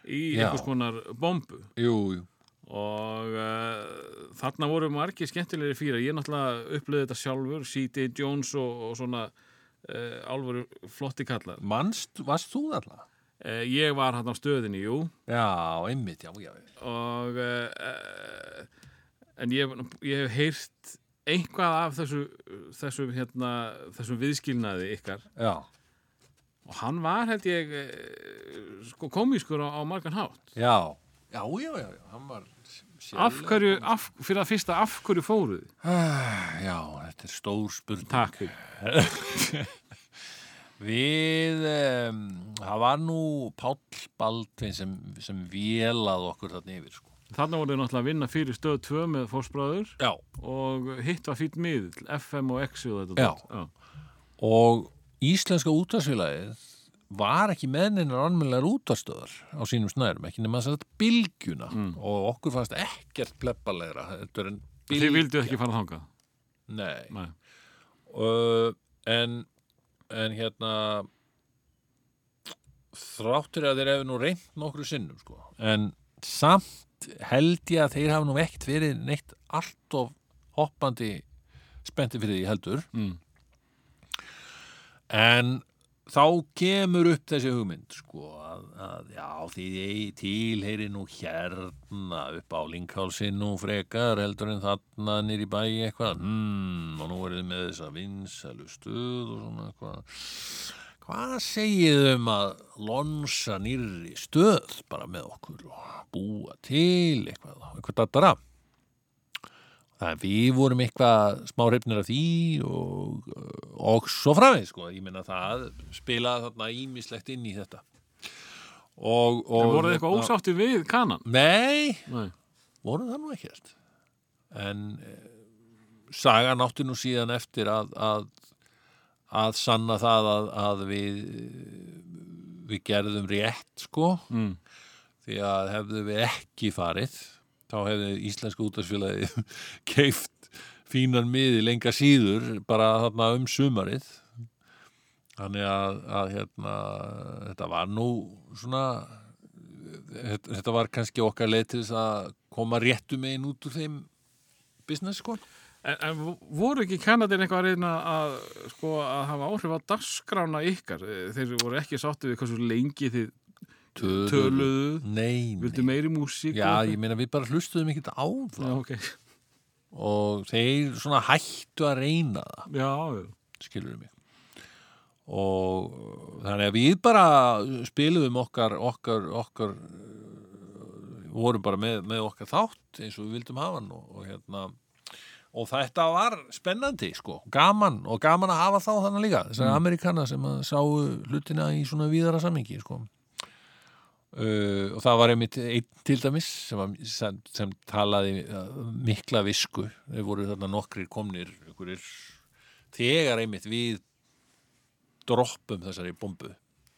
í Já. einhvers konar bombu jú, jú og uh, þarna voru margir skemmtilegri fyrir ég náttúrulega upplöði þetta sjálfur C.D. Jones og, og svona uh, álfur flotti kallar. Manst, varst þú þarna? uh, ég var hann á stöðinni, jú. Já, einmitt, já, já og en ég, ég hef heyrt eitthvað af þessu þessum, hérna, þessum viðskilnaði ykkar. Já, og hann var held ég sko komískur á, á margan hátt. Já, já, já, já, hann var af hverju, af, fyrir að fyrsta af hverju fóruð Já, þetta er stór spurning takk Við, um, það var nú Páll Baldvin sem, sem vélað okkur þarna yfir sko. þarna voruð þið náttúrulega að vinna fyrir stöð 2 með fórsbráður og hitt var fýtt miðl FM og X og þetta Já. Já. og Íslenska útvarsfélagið var ekki með neinar anmjölar útvarstöðar á sínum snærum, ekki nema þess að bylgjuna og okkur fannst ekkert pleppalegra þið vildu ekki fara þangað Nei, Nei. uh, en en hérna þráttur að þeir hefur nú reynt nokkru sinnum sko. en samt held ég að þeir hafa nú ekkert verið neitt allt of hoppandi spennti fyrir því heldur mm. en þá kemur upp þessi hugmynd sko að, að já því tilheyri nú hérna upp á Linkhálsin nú frekar heldur en þarna nýr í bæ eitthvað. Hmm, og nú er þið með þessa vinsælu stuð og svona eitthvað. Hvað segið um að lonsa nýrri stöð bara með okkur og búa til eitthvað, eitthvað dattara Er við vorum eitthvað smá hrifnir af því og, og svo framvegð, sko. Ég meina það spilaði þarna ímislegt inn í þetta. Og, og, en voruð þið eitthvað ósátti við kanan Nei, Nei. voru það nú ekkert. En e, sagan átti nú síðan eftir að, að, að sanna það að, að við, við gerðum rétt, sko. mm. Því að hefðu við ekki farið þá hefði Íslenska útvarsfélagi keift fínan miði lenga síður bara þarna um sumarið. Þannig að, að hérna, þetta var nú svona þetta, þetta var kannski okkar leið til þess að koma réttu megin út úr þeim business sko. En, en voru ekki kanadin eitthvað að reyna að, sko, að hafa áhrif á dagskrána ykkar? Þeir voru ekki sáttið við hversu lengi þið töluðu, töluðu, nei, nei. vildu meiri músík já, ég meina við bara hlustuðum ekkert á Já, það ok. og þeir svona hættu að reyna það. Já, já. skilur mig. Og þannig að við bara spiluðum okkar okkar, okkar uh, vorum bara með, með okkar þátt eins og við vildum hafa hann og, og hérna og þetta var spennandi sko, gaman og gaman að hafa þá þannig líka þessar Amerikana sem að sáu hlutina í svona víðara sammingi sko Uh, og það var einmitt einn til dæmis sem, var, sem, sem talaði uh, mikla visku þeir voru þarna nokkrir komnir einhverjir, þegar einmitt við droppum þessari bombu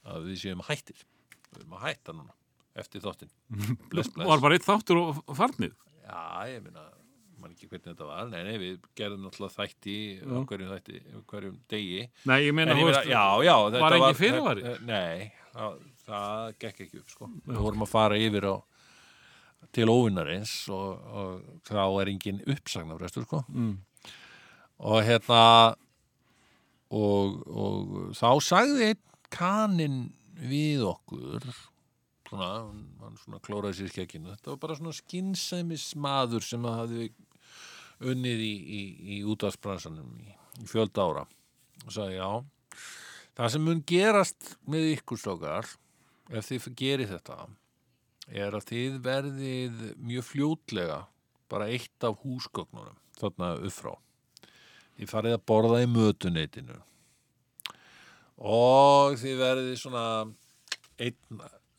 að við séum hættir við erum að hætta núna eftir þáttinn bless, bless. Var bara eitt þáttur og farnið. já, ég meina man ekki hvernig þetta var, nei, nei, við gerðum náttúrulega þætti hverjum þætti, hverjum degi Nei, ég veist, já, já, var engin fyrirvari? Nei, það, það gekk ekki upp sko. Við vorum að fara yfir á til óvinnarins og, og þá er engin uppsagnafrestur sko. Mm. og hérna og, og þá sagði kaninn við okkur svona, hann, svona klóraði sér skekkinu þetta var bara svona skinnsæmis maður sem að hafði unnið í, í, í útvarsbransanum í, í fjölda ára og sagði já það sem mun gerast með ykkur stókar ef þið gerir þetta er að þið verðið mjög fljótlega bara eitt af húsgögnunum þarna upp frá þið farið að borða í mötuneytinu. Og þið verðið svona ein,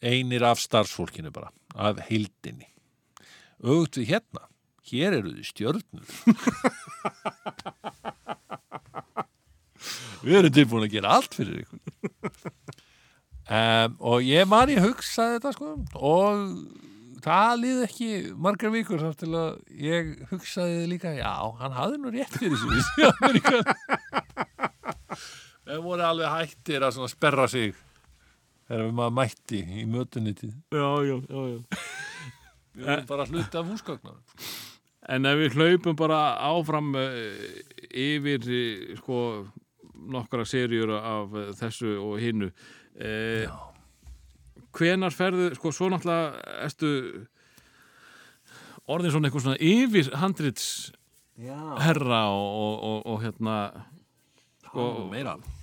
einir af starfsfólkinu bara af hildinni auðvitað við hérna hér eru þið stjörnur. Við erum tilbúin að gera allt fyrir ykkur um, og ég man ég hugsaði þetta sko og það líði ekki margar vikur þar til að ég hugsaði líka já, hann hafði nú rétt fyrir sig þessi Ameríkan. Þeir voru alveg hættir að sperra sig þegar við maður mætti í mötunitið Já, já, já, já. við erum bara hluti af húsgagnar En ef við hlaupum bara áfram uh, yfir uh, sko nokkra serjur af uh, þessu og hinnu uh, hvenar ferðu, sko svo náttúrulega ertu orðin svona eitthvað svona yfir handrits já, herra og, og, og, og hérna sko,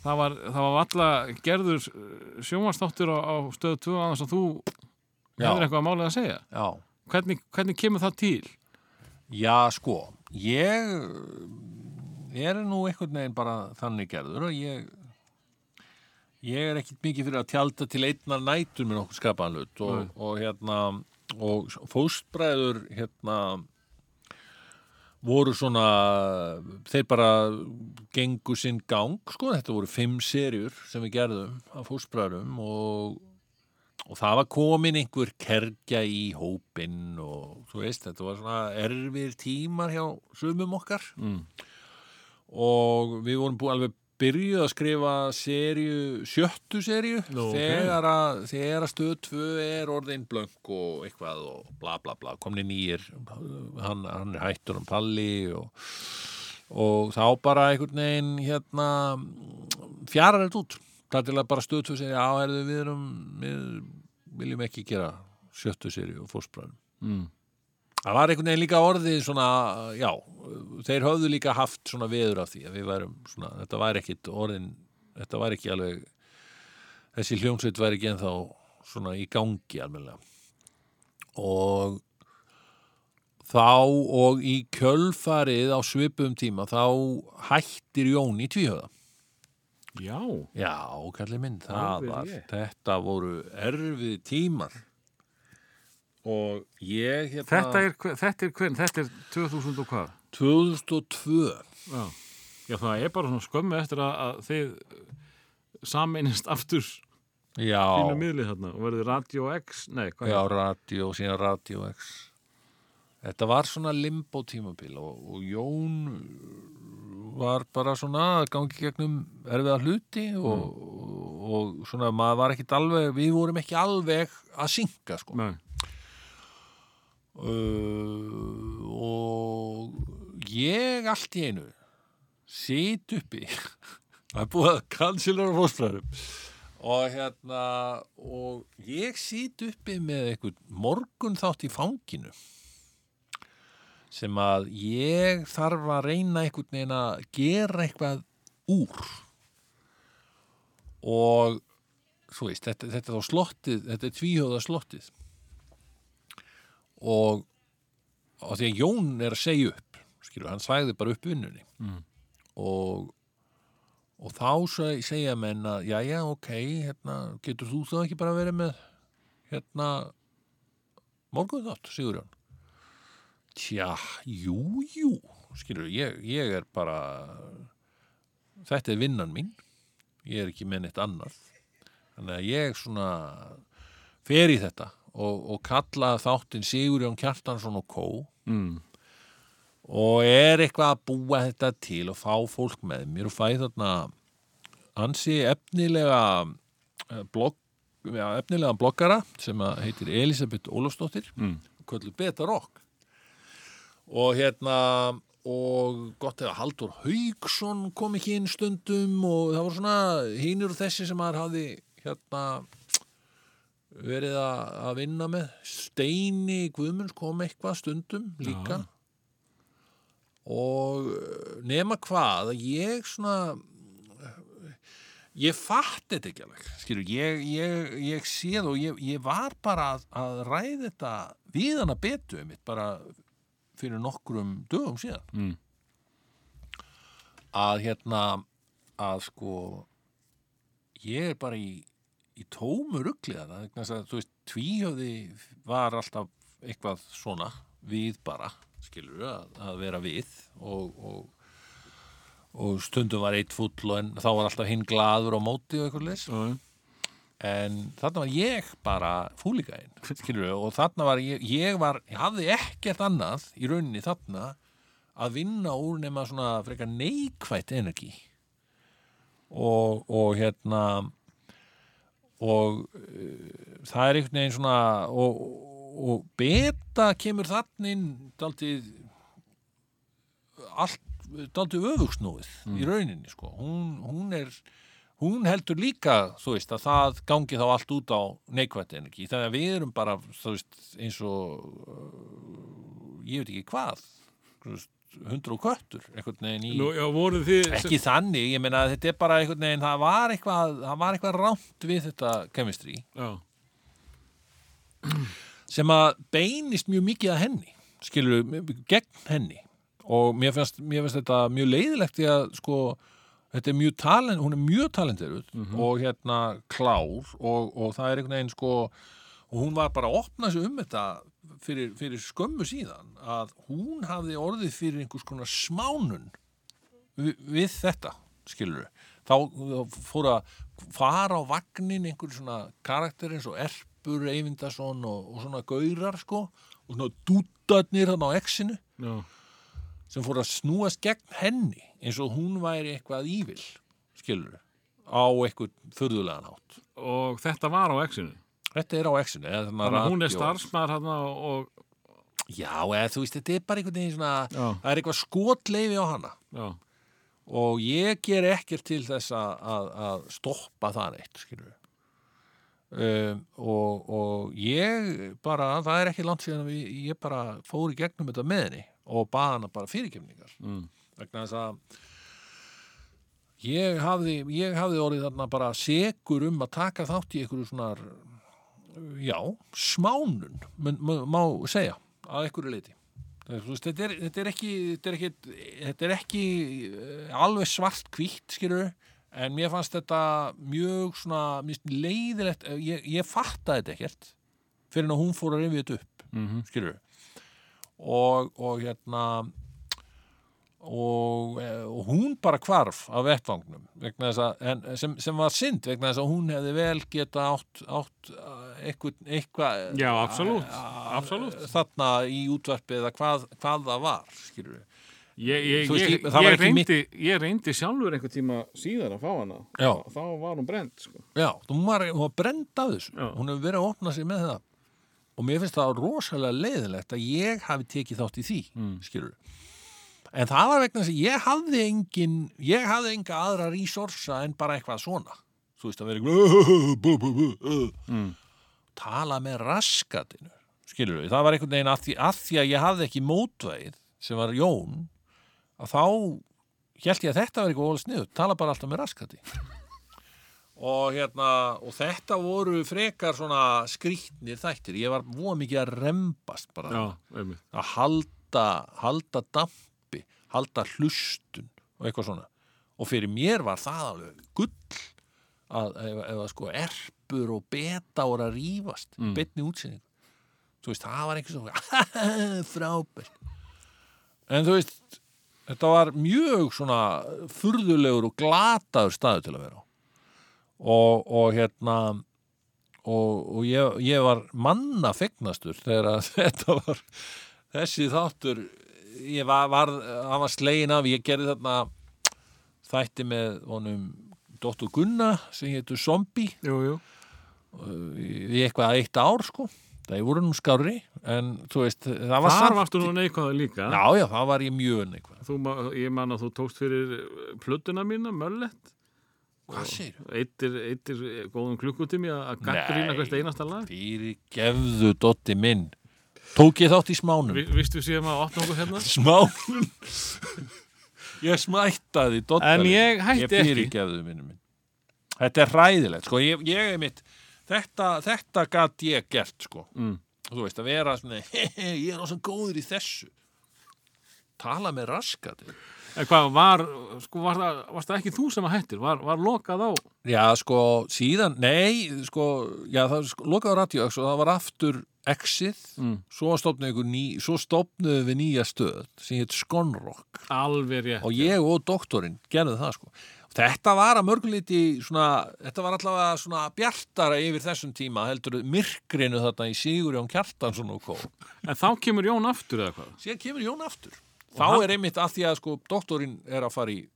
það var, það var alla gerður sjónvastáttur á, á stöðu 2 aðeins að þú Já. hefur eitthvað að málið að segja? Já. Hvernig, hvernig kemur það til? Já, sko, ég er nú einhvern veginn bara þannig gerður og ég ég er ekkit mikið fyrir að tjálta til einnar nætur með nokkuð skapaðan hlut og, Nei. og hérna og fóstbræður hérna voru svona þeir bara gengu sinn gang sko, þetta voru fimm serjur sem við gerðum af fóstbræðurum og og það var komin einhver kergja í hópinn og þú veist, þetta var svona erfir tímar hjá sumum okkar Mm. og við vorum búin alveg byrjuð að skrifa serju, sjöttu serju Nú, ok. þegar, að, þegar að stöð 2 er orðin blönk og eitthvað og bla bla bla, komni nýjir hann, hann er hættur um palli og, og þá bara einhvern veginn hérna fjarar þetta út það til að bara stöð 2 segja, já, herðu, við erum við viljum ekki gera sjöttu serju og fórsbræðum Mm. Það var einhvern veginn líka orðið svona, já, þeir höfðu líka haft svona veður af því að við værum svona, þetta var ekkit orðin, þetta var ekki alveg, þessi hljómsveit var ekki ennþá svona í gangi almennilega. Og þá og í kjölfarið á svipum tíma þá hættir Jón í tvíhöða. Já, Já, kallið minn, það Alveg var, rétt. þetta voru erfið tímar. Og ég hérna... þetta er, þetta er hvern, þetta er 2000 og hvað? 2002 Já. Já, það er bara svona skömmu eftir að, að þið sameinist aftur Já, þínu miðlið þarna. Og verður Radio X, nei, hvað já, radio, síðan Radio X. Þetta var svona limbo tímabil og, og Jón var bara svona gangi gegnum erfiða hluti og, og, svona maður var ekkit alveg, við vorum ekki alveg að synga sko. Nei, uh, og ég allt í einu sit uppi. Það er búið að kansilara fósfræðum. Og hérna og ég sýt uppi með einhvern morgun þátt í fanginu sem að ég þarf að reyna einhvern veginn að gera eitthvað úr. Og þú veist, þetta, þetta er þá slottið þetta er tvíhjóða slottið og og því að Jón er að segja upp skilur, hann svæði bara upp vinnunni. Mm. og og þá seg- segja menn að já, já, ok, hérna getur þú þá ekki bara verið með hérna morgun þátt, Sigurjón? Tja, jú, jú skilur, ég, ég er bara þetta er vinnan mín ég er ekki með neitt annað. Þannig að ég svona fer í þetta og, og kalla þáttinn Sigurjón Kjartansson og Kó Mm. og er eitthvað að búa þetta til og fá fólk með mér og fæ þarna ansi efnilega eh, blogg, ja, efnilega bloggara sem heitir Elisabeth Ólafsdóttir Mm. kvöldu Beta Rock og hérna og gott eða Haldur Haugsson kom ekki inn stundum og það voru svona hínur og þessi sem maður hafði hérna verið að, vinna með. Steini Guðmunds kom eitthvað stundum líka. Og eh, nema hvað að ég svona ég fatt þetta ekki alveg skilur, ég, ég, ég séð og ég, ég var bara að, að ræða þetta við hana betu mitt bara fyrir nokkrum dögum síðan. Mm. að hérna að sko ég er bara í, í tómu rugliða það að þú veist, tvíhjöfði var alltaf eitthvað svona við bara, skilur að, að vera við og, og, og stundum var eitt fúll og en þá var alltaf hinn glaður á móti og eitthvað leys já. en þarna var ég bara fúlíkainn, skilur og þarna var ég, ég var, ég hafði ekkert annað í rauninni þarna að vinna úr nema svona frekar neikvætt energi og, og hérna og uh, það er einhvern veginn svona og, og beta kemur þannig daldið allt daldið öfugsnúið í rauninni sko. Hún, hún er hún heldur líka, þú veist, að það gangi þá allt út á neikvætt energi. Þannig að við erum bara, þú veist, eins og uh, ég veit ekki hvað þú veist, hundur og köttur í Nú, já, þið ekki þannig, ég meina þetta er bara einhvern veginn, það var eitthvað, eitthvað rámt við þetta chemistry. Já, sem að beinist mjög mikið að henni skilur gegn henni. Og mér finnst, mér finnst þetta mjög leiðilegt því að sko þetta er mjög talent, hún er mjög talenteruð og hérna klár og, og það er einhvern veginn sko og hún var bara að opna sig um þetta fyrir, fyrir skömmu síðan að hún hafði orðið fyrir einhvers konar smánun við, við þetta, skilur þá fór að fara á vagnin einhver svona karakter eins og Erpur Eyvindason og, og svona gaurar sko og svona dútarnir hann á exinu já, sem fór að snúast gegn henni eins og hún væri eitthvað ívil skilur á eitthvað furðulegan átt og þetta var á exinu þetta er á exinu Þannig að hún er starfsmæður hann og, já, eða þú veist, þetta er bara einhvern veginn svona Já. það er eitthvað skotleifi á hana. Já, og ég ger ekkert til þess að, að, að stoppa það neitt skilur um, og, og ég bara, það er ekki langt síðan að við, ég bara fór í gegnum þetta með henni og baða hana bara fyrirkemningar mm, vegna þess að ég hafði, ég hafði orðið þarna bara segur um að taka þátt í einhverju svona já, smánun mun- má segja að einhverju leiti þetta, er, þetta er ekki þetta er ekki, þetta er ekki eh, alveg svart hvítt skilur en mér fannst þetta mjög svona finnst leiðilegt, eh, ég, ég fattaði þetta ekkert fyrir að hún fór að rifja þetta upp mhm, skilur og, og hérna og, eh, og hún bara hvarf af vettvangnum að, sem, sem var synd vegna þess að hún hefði vel geta átt, átt eh, eitthvað, eitthvað Já, absolutt, eh, absolutt. þarna í útvarpi eða hvað, hvað það var skilur ég, ég, ég, ég- reyndi, ég reyndi sjálfur einhver tíma síðar að fá hana Já. þá, þá var hún brend sko. Já, hún var, var brend af þessu Já. hún hefur verið að opna sig með það og mér finnst það rosalega leiðilegt að ég hafi tekið þátt í því mm. skilur en það var vegna þess að ég hafði engin ég hafði enga aðra resursa en bara eitthvað svona. Þú veist að vera Mm. tala með raskatinu skilur við, það var einhvern veginn að því, að því að ég hafði ekki mótvægið sem var Jón að þá held ég að þetta var eitthvað sniður, tala bara alltaf með raskati. Og hérna og þetta voru frekar svona skrýtnir þættir, ég var voða mikið að rembast bara. Já, að halda, halda dampi, halda hlustun og eitthvað svona. Og fyrir mér var það alveg gull að að sko erpur og beta voru að rífast mm. betni útsynning þú veist, það var einhvers svona frábært. En þú veist þetta var mjög svona furðulegur og glataður staðu til að vera og, og hérna og, og ég, ég var manna fegnastur þegar þetta var þessi þáttur ég var, var, hann var slegin af ég gerði þarna þætti með honum Dóttur Gunna sem hétur Zombie Jú, jú. í eitthvað eitt ár sko það voru nú skári en þú veist, það var Þar varstu nú neikvæða líka. já, já, það var ég mjög neikvæð Þú, ma- ég man að þú tókst fyrir plötuna mína, Möllet. hvað segir Eittir, eittir góðum klukkutími að Nei. hvert einasta lag. fyrir gefðu Dotti minn tók ég þátt í smánum Vi, vistu síðan að opna okkur hérna? smánum ég smættaði En ég hætti ég ekki. þetta er hræðilegt sko, ég, ég er mitt þetta, þetta gat ég gert sko Mm. þú veist, að vera svona ég er ásum góður í þessu tala með raskat En hvað, var, sko, var það, varst það ekki þú sem að hættir? Var, var lokað á? já, sko, síðan, nei sko, já, það var sko, lokaður radioöks og það var aftur exið Mm. svo stopnuðu ný, við nýja stöð sem heit Skonrock og ég og doktorinn gerðu það sko Þetta var að mörguleiti svona, þetta var allavega svona bjartara yfir þessum tíma heldur myrkrinu þarna í Sigurjón Kjartansson og kó. En þá kemur Jón aftur eða hvað? Síðan kemur Jón aftur. Og Þá hann- er einmitt að því að sko doktorinn er að fara í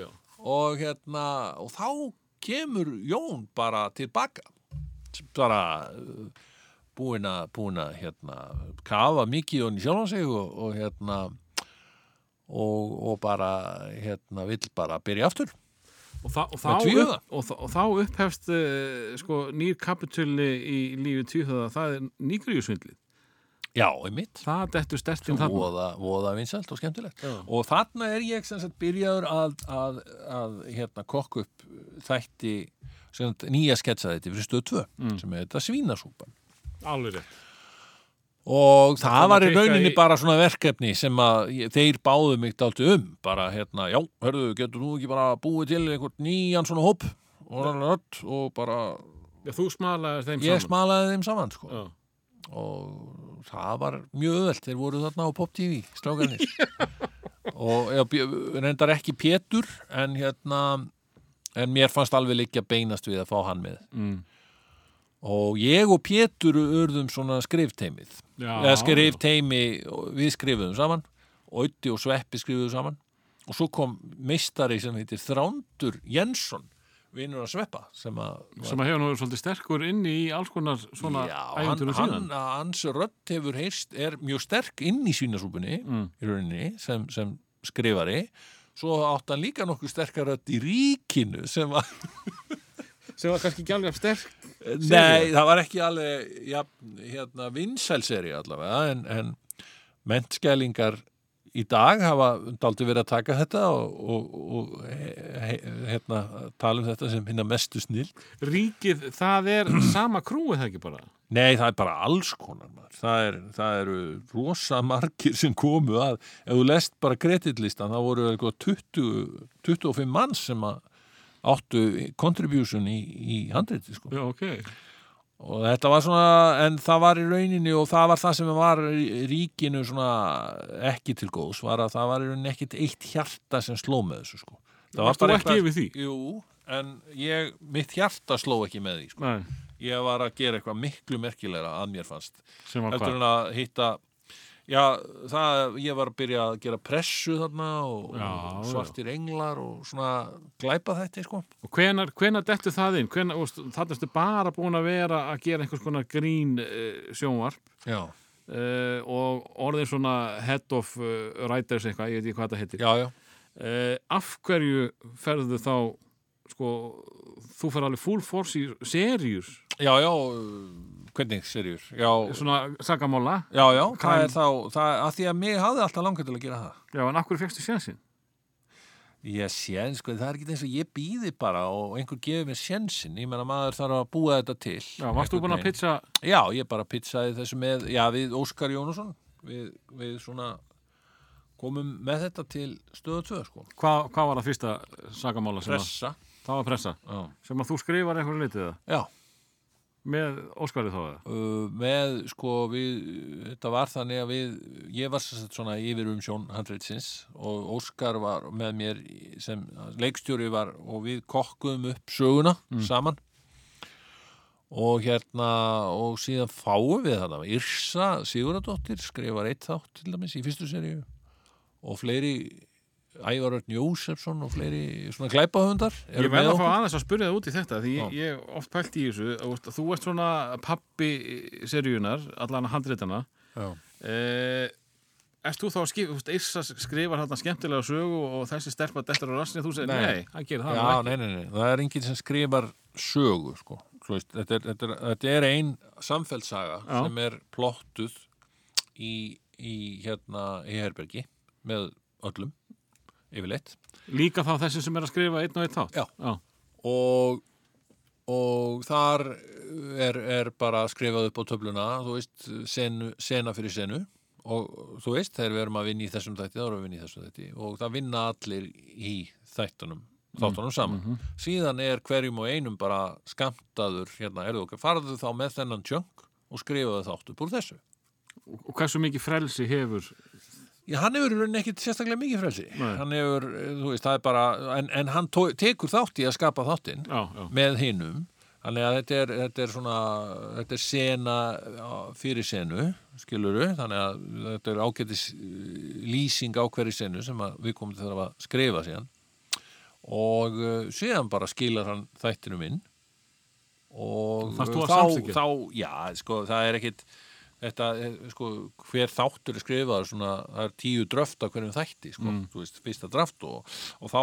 já. og hérna, og þá kemur Jón bara tilbaka. Bara uh, búin að, búin að hérna, kafa mikið hún í sjálfan sig og, og hérna, og, og bara, hérna, vill bara byrja aftur. Og, þa og, þá, upp, og, og þá upphefst uh, sko, nýr kapitulni í lífi tvíhöða, það er nýgriðjusvindlið. Já, einmitt. Það dettur stertinn þarna. Voða, voða vinsælt og skemmtilegt. Já. Og þarna er ég sem sagt byrjaður að, að, að hérna, kokka upp þætti nýja sketsa þetta fyrir stöð 2 Mm. sem er þetta svínasúpan. Alveg rétt. Og það, kom var í rauninni í- bara svona verkefni sem að ég- þeir báðu mig dálítið um. Bara hérna, já, hörðu, getur þú ekki bara búið til einhvern nýjan svona hóp og, og bara, Já, þú smalaðir þeim ég saman. smalaði þeim saman, sko. Já. og það var mjög öðvöld þeir voru þarna á Pop TV, strákanir og bjö- reyndar ekki Pétur en hérna en mér fannst alveg líka beinast við að fá hann með Mm. og ég og Pétur urðum svona skrifteimið Já. eða skrifteimi, við skrifuðum saman Ötti og Sveppi skrifuðum saman og svo kom meistari sem heitir Þrándur Jensson vinnur að Sveppa sem að Sem að hefur nú svolítið sterkur inn í alls konar svona Já, hann, síðan. hans rödd hefur heyrst, er mjög sterk inn í svínasúpunni Mm. í rauninni sem, sem skrifari svo átt hann líka nokkuð sterkar rödd í ríkinu sem var Sem var kannski ekki alveg sterk. Nei, það var ekki alveg ja, hérna, vinsælseri allavega en, en mentskælingar í dag hafa daldi verið að taka þetta og, og, og he, hérna, tala um þetta sem hinna mestu snill Ríkið, það er sama krúið það ekki bara. Nei, það er bara alls konar. Það, er, það eru rosa margir sem komu að ef þú lest bara kreditlistan þá voru eitthvað 20, 25 manns sem áttu contribution í, í handriti sko. Já, ok. Og þetta var svona en það var í rauninni og það var það sem var ríkinu svona ekki til góðs var að það var í rauninni ekkit eitt hjarta sem sló með þessu sko. Það Varst þú ekki yfir því? Jú, en ég, mitt hjarta sló ekki með því sko. Ég var að gera eitthvað miklu merkilegra að mér fannst sem var hvað? að hitta já, það, ég var að byrja að gera pressu þarna og, Já, og svartir englar og svona glæpa þetta sko. Og hvenar, hvenar dettu það inn? Hvenar, það erstu bara búin að vera að gera einhvers konar grín uh, sjónvarp já, uh, og orðin svona head of uh, writers eitthvað, ég veit ekki hvað það heitir. já, já af hverju ferðu þá sko, þú fer alveg full force í serjur, Já, já, hvernig, serjur? Já, svona sagamála. já, já, það er þá, það, að því að mig hafði alltaf langað til að gera það. Já, en akkur fegstu sjansinn? Ég séð, sko, það er ekki eins og ég býði bara og einhver gefið mér sjensin. Ég menna maður þarf að búa þetta til. Já, varst þú búin að veginn. Já, ég bara pizzaði þessu með, já, við Óskar Jónusson, við, við svona komum með þetta til stöðu 2, sko. hvað, hvað var það fyrsta sagamála Pressa. það var pressa, Já. sem að þú skrifar einhverju litið Já. Með Óskari þá? Uh, með sko við þetta var þannig að við ég var svona yfir um sjón handreitsins og Óskar var með mér sem leikstjóri var og við kokkuðum upp söguna saman og hérna og síðan fáum við þetta Yrsa Siguradóttir skrifar eitt þátt til dæmis í fyrstu seríu og fleiri Ævar Örn Jósefsson og fleiri svona glæpahöndar Ég verð að fá aðeins að spyrja það út í þetta því Já. ég, oft pælt í þessu veist, þú ert svona pappi seríunar, allan handritana Já. eh, Erst þú þá að veist, Yrsa skrifar þarna skemmtilega sögu og þessi stelpa dettur á rassinni, þú segir, Nei. hann gerir það Já, nei, nei, nei, það er enginn sem skrifar sögu, sko. Þetta, er, þetta, er, þetta er ein samfellsaga Já. sem er plottuð í, í hérna í herbergi með öllum yfirleitt Líka þá þessi sem er að skrifa einn og einn þátt Já. Já. og, og þar er, er bara skrifað upp á töfluna, þú veist, senu, sena fyrir senu og þú veist, þegar við erum að vinna í þessum þætti, þá erum við að vinna í þessum þætti og það vinna allir í þættunum þáttunum saman. Síðan er hverjum og einum bara skamtaður, hérna, erðu okkar, farðu þá með þennan tjönk og skrifaðu þátt upp úr þessu. Og hversu mikið frelsi hefur Já, hann hefur rauninni ekkit sérstaklega mikið frelsi. Hann hefur, eh, þú veist, það er bara, en, en hann tó, tekur þátt í að skapa þáttinn með hinnum þannig að þetta er, þetta er svona þetta er sena fyrir senu skiluru, þannig að þetta er ágætis eh, lýsing á hverju senu sem við komum til að skrifa síðan. Og uh, síðan bara skilar hann þættinum inn. Og þá, þá, já, sko, það er ekkit þetta, eh, sko, hver þáttur er skrifaður svona, það er tíu dröft af hverjum þætti, sko, Mm. þú veist, fyrsta draft og, og þá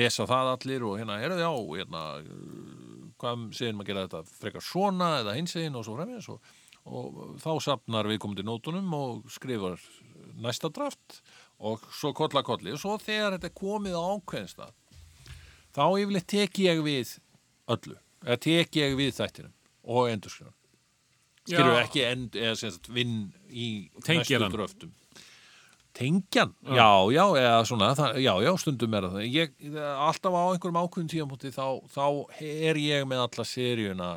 lesa það allir og hérna, er það já, hérna hvað segir maður að gera þetta frekar svona eða hinsegin og svo fremins og, og þá sapnar viðkomandi nótunum og skrifar næsta draft og svo kolla kolli og svo þegar þetta er komið á ákveðinstað þá yfirleitt teki ég við öllu, eða teki ég við þættinum og endurskjörn skilur Já. ekki end, eða sem sagt vinn í Tengir næstu dröftum Tengjan? Já, já, eða svona, það, já, já, stundum er það. Ég, alltaf á einhverjum ákveðum tíamúti þá, þá er ég með alla seríuna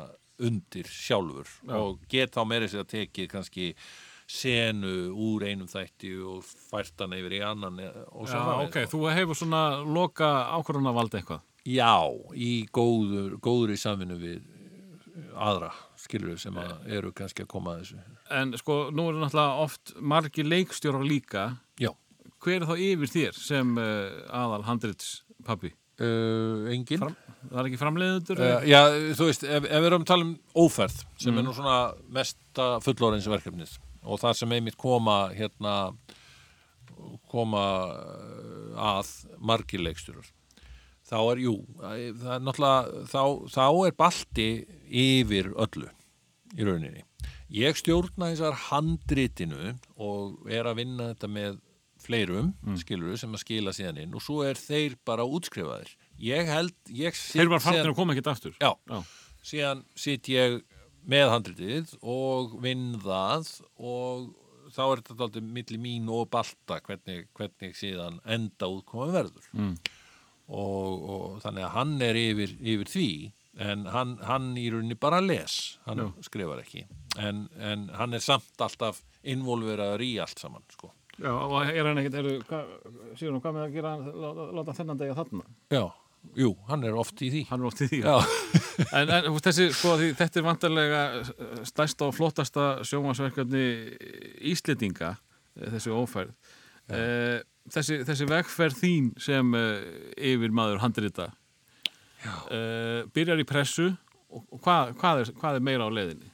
undir sjálfur Já. og get þá meiri sér að tekið kannski senu úr einum þætti og fært hann yfir í annan e- og svo já ok, þú hefur svona loka ákvörðunarvald eitthvað Já, í góður, góður í samvinnu við aðra skilur sem eru kannski að koma að þessu. En sko, nú eru náttúrulega oft margir leikstjórar líka Já. Hver er þá yfir þér sem uh, aðal handrits pappi? Uh, engin? Fram, það er ekki framleiðundur? Uh, já, þú veist, ef, ef við erum að tala um óferð sem er nú svona mesta fullorins verkefnið og það sem einmitt koma hérna koma að margir leikstjórar þá er, jú, það er náttúrulega þá, þá er balti yfir öllu í rauninni ég stjórna þessar handritinu og er að vinna þetta með fleirum, mm. skilur sem að skila síðan inn og svo er þeir bara útskrifaðir ég held, ég Þeir síðan- farnir að koma ekkert aftur Já, Já. síðan sitt ég með handritið og vinn það og þá er þetta aldrei milli mín og balta hvernig, hvernig síðan enda útkoma verður Mm. Og, og þannig að hann er yfir, yfir því en hann, hann í rauninni bara les hann Já. skrifar ekki en, en hann er samt alltaf involveraður í allt saman sko. Já, og er hann ekkert, er, síðan hvað með að gera láta, láta þennan degja þarna? Já, jú, hann er oft í því Hann er oft í því Já, En, en veist, þessi, sko, því, þetta er vantarlega stærsta og flottasta sjómasverkefni Íslendinga eh, þessi ófærð eh, þessi, þessi vegferð þín sem eh, yfir maður handrita eh, byrjar í pressu og, og hvað, hvað, er, hvað er meira á leiðinni?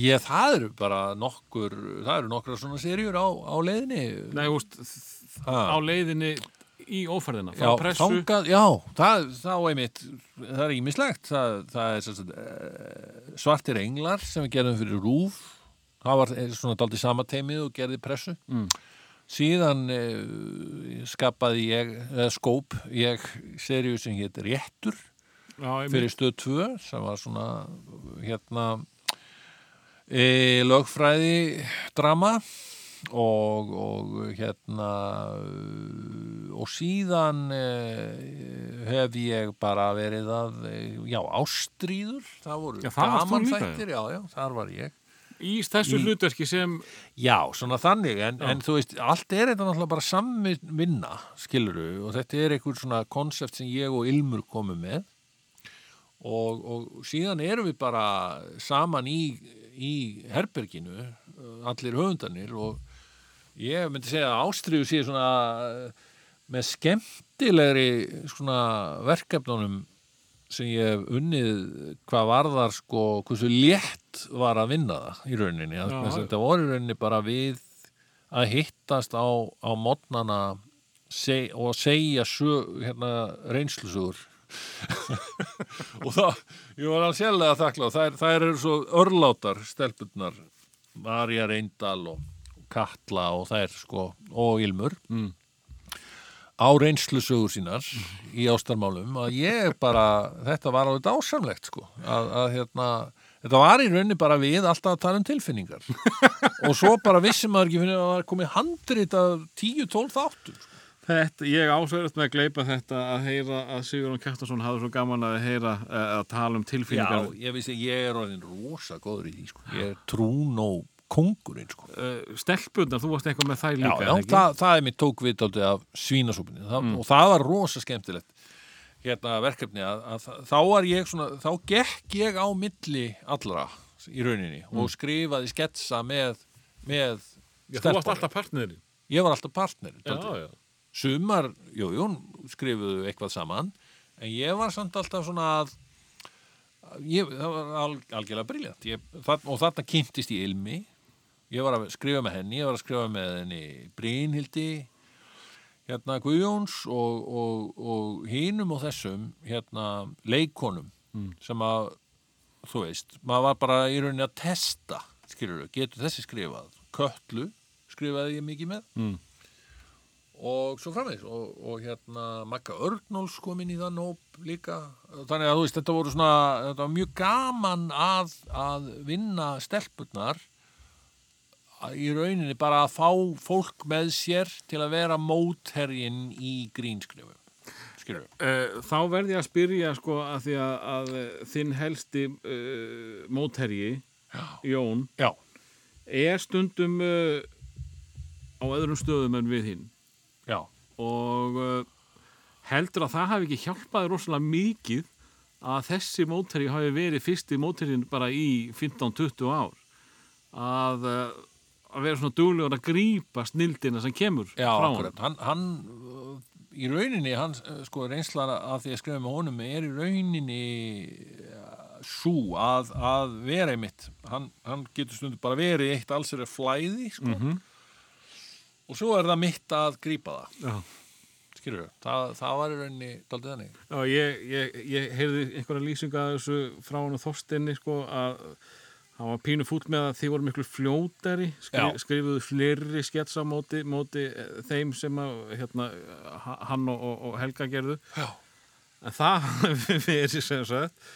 Ég, það eru bara nokkur það eru nokkra svona serjur á, á leiðinni Nei, veist, á leiðinni í óferðina? Já, þangað, já, það, þá einmitt, það er ímislegt, það, það er sagt, uh, svartir englar sem við gerðum fyrir rúf, það var svona daldi sama teimið og gerði pressu. Mm. Síðan uh, skapaði ég, eða skóp, ég seríu sem hétt Réttur Já, fyrir stöð 2 sem var svona hérna e, lögfræði drama og, og hérna og síðan uh, hef ég bara verið að uh, já, ástríður. Það voru Já, það líka, gamanþættir, já, já, þar var ég Í þessu Í- hlutverki sem Já, svona þannig, en, en þú veist, allt er þetta náttúrulega bara samvinna, skiluru, og þetta er einhver svona konsept sem ég og Ilmur komum með. Og, og síðan erum við bara saman í, í herberginu, uh, allir höfundanir og ég myndi segja að Ástriðu sé svona uh, með skemmtilegri svona verkefnunum sem ég hef unnið hvað varðar sko, hversu létt var að vinna það í rauninni. Já. Þetta voru í rauninni bara við að hittast á, á modnana seg, og segja sjö, hérna, reynslusugur. og það, ég var alveg sérlega þakkláð, þær, þær eru svo örlátar stelpunnar, Marja Reyndal og Katla og þær sko, og Ilmur mm. Á reynslusögur sínar í ástarmálum að ég bara, þetta var alveg dásamlegt sko, að, að hérna þetta var í rauninni bara við alltaf að tala um tilfinningar. Og svo bara vissi maður ekki fyrir að það var komið handrit af 10-12 þáttum sko. Þetta, ég ásverðast með að gleipa þetta að heyra að Sigurðun Kjartason hafði svo gaman að heyra eh, að tala um tilfinningar. Já, ég vissi, ég er orðin rosa góður í því sko, ég er trún og kongurinn sko. uh, Stelpurnar, þú varst eitthvað með þær Já, líka já, ekki? það, það er mér tók við dálítið af svínasúpunni. Það, og það var rosa skemmtilegt hérna verkefni að, að þá var ég svona, þá gekk ég á milli allra í rauninni og skrifaði sketsa með, með Já, þú varst alltaf partnerinn. Ég var alltaf partner Já, já. Sumar, jú, jú, skrifuðu eitthvað saman en ég var samt alltaf svona að ég, það var al, algjörlega briljant og þarna kynntist ég Ilmi ég var að skrifa með henni ég var að skrifa með henni Brynhildi hérna Guðjóns og, og, og hinum og þessum hérna leikonum Mm. sem að þú veist, maður var bara í rauninni að testa skilur getur þessi skrifað? Kötlu skrifaði ég mikið með. Mm. og svo framvegis. Og, og hérna Magga Örnóls kom inn í það nóp líka. Þannig að þú veist þetta voru svona þetta var mjög gaman að, að vinna stelpurnar að- í rauninni bara að fá fólk með sér til að vera mótherjinn í grínskrifum skilur Uh, þá verði ég að spyrja sko að því að, að eh, þinn helsti uh, mótherji Jón já, er stundum uh, á öðrum stöðum en við hinn. Já, og uh, heldur að það hafi ekki hjálpaði rosalega mikið að þessi mótherji hafi verið fyrsti mótherjin bara í 15-20 ár. Að, að vera svona duglegur að grípa snildina sem kemur já frá akkurat hann, hann uh, í rauninni hann uh, sko reynslan að því að skrifa með honum er í rauninni svo að, að vera einmitt hann, hann getur stundu bara verið eitt alls er flæði sko. Mhm. og svo er það mitt að grípa það Já. skilur það, það var í rauninni daldið þannig Já, ég, ég, ég heyrði einhverja lýsinga að þessu frá hann og Þorstinni sko að hann var pínu fúll með að þið voru miklu fljótari skri, Já. skrifuðu fleiri sketsa móti, móti eh, þeim sem að hérna, ha- hann og, og, og Helga gerðu. Já, en það verið sem sagt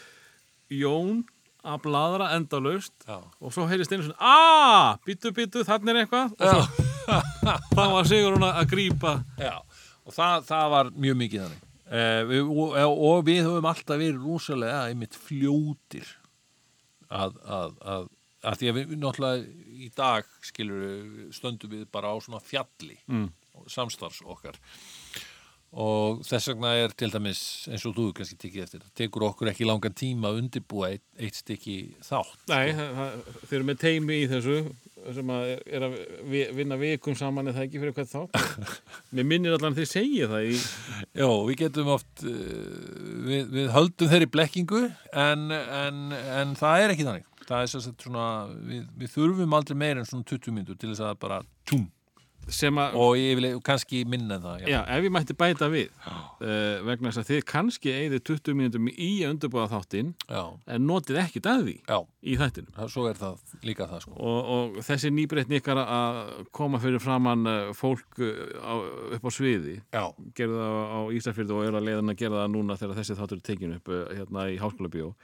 Jón að bladra endalaust og svo heyrist einu svona aaa, býtu, býtu, þannig er eitthvað. Svo, það var sigur hún að grípa. Já. og það, það var mjög mikið þannig. Eh, við, og, og við höfum alltaf verið rosalega einmitt fljótir að, að, að, að því að við náttúrulega í dag skilur stöndum við bara á svona fjalli mm. samstarfs okkar og þess vegna er til dæmis eins og þú kannski tekið eftir það tekur okkur ekki langan tíma að undirbúa eitt, eitt stykki þátt Nei, það, það, þeir eru með teimi í þessu sem að er, að vi- vinna vikum saman eða ekki fyrir hvað þá Mér minnir allan þið segja það í, Já, við getum oft uh, við, við höldum þeirri blekkingu en, en, en það er ekki þannig. Það er svo svona við, við þurfum aldrei meir en svona 20 mínútur til þess að bara að, og ég vil kannski minna það já, ef ég mætti bæta við uh, vegna þess að þið kannski eigið 20 mínútum í að undirbúða þáttinn en notið því já, í þættinum. Svo er það líka það sko. Og, og þessi nýbreytni ykkar að koma fyrir framann uh, fólk uh, á, upp á sviði það á Ísafjörðu og er að leiðan að gera það núna þegar þessi þáttur er tekinu upp hérna í Háskóla Bíó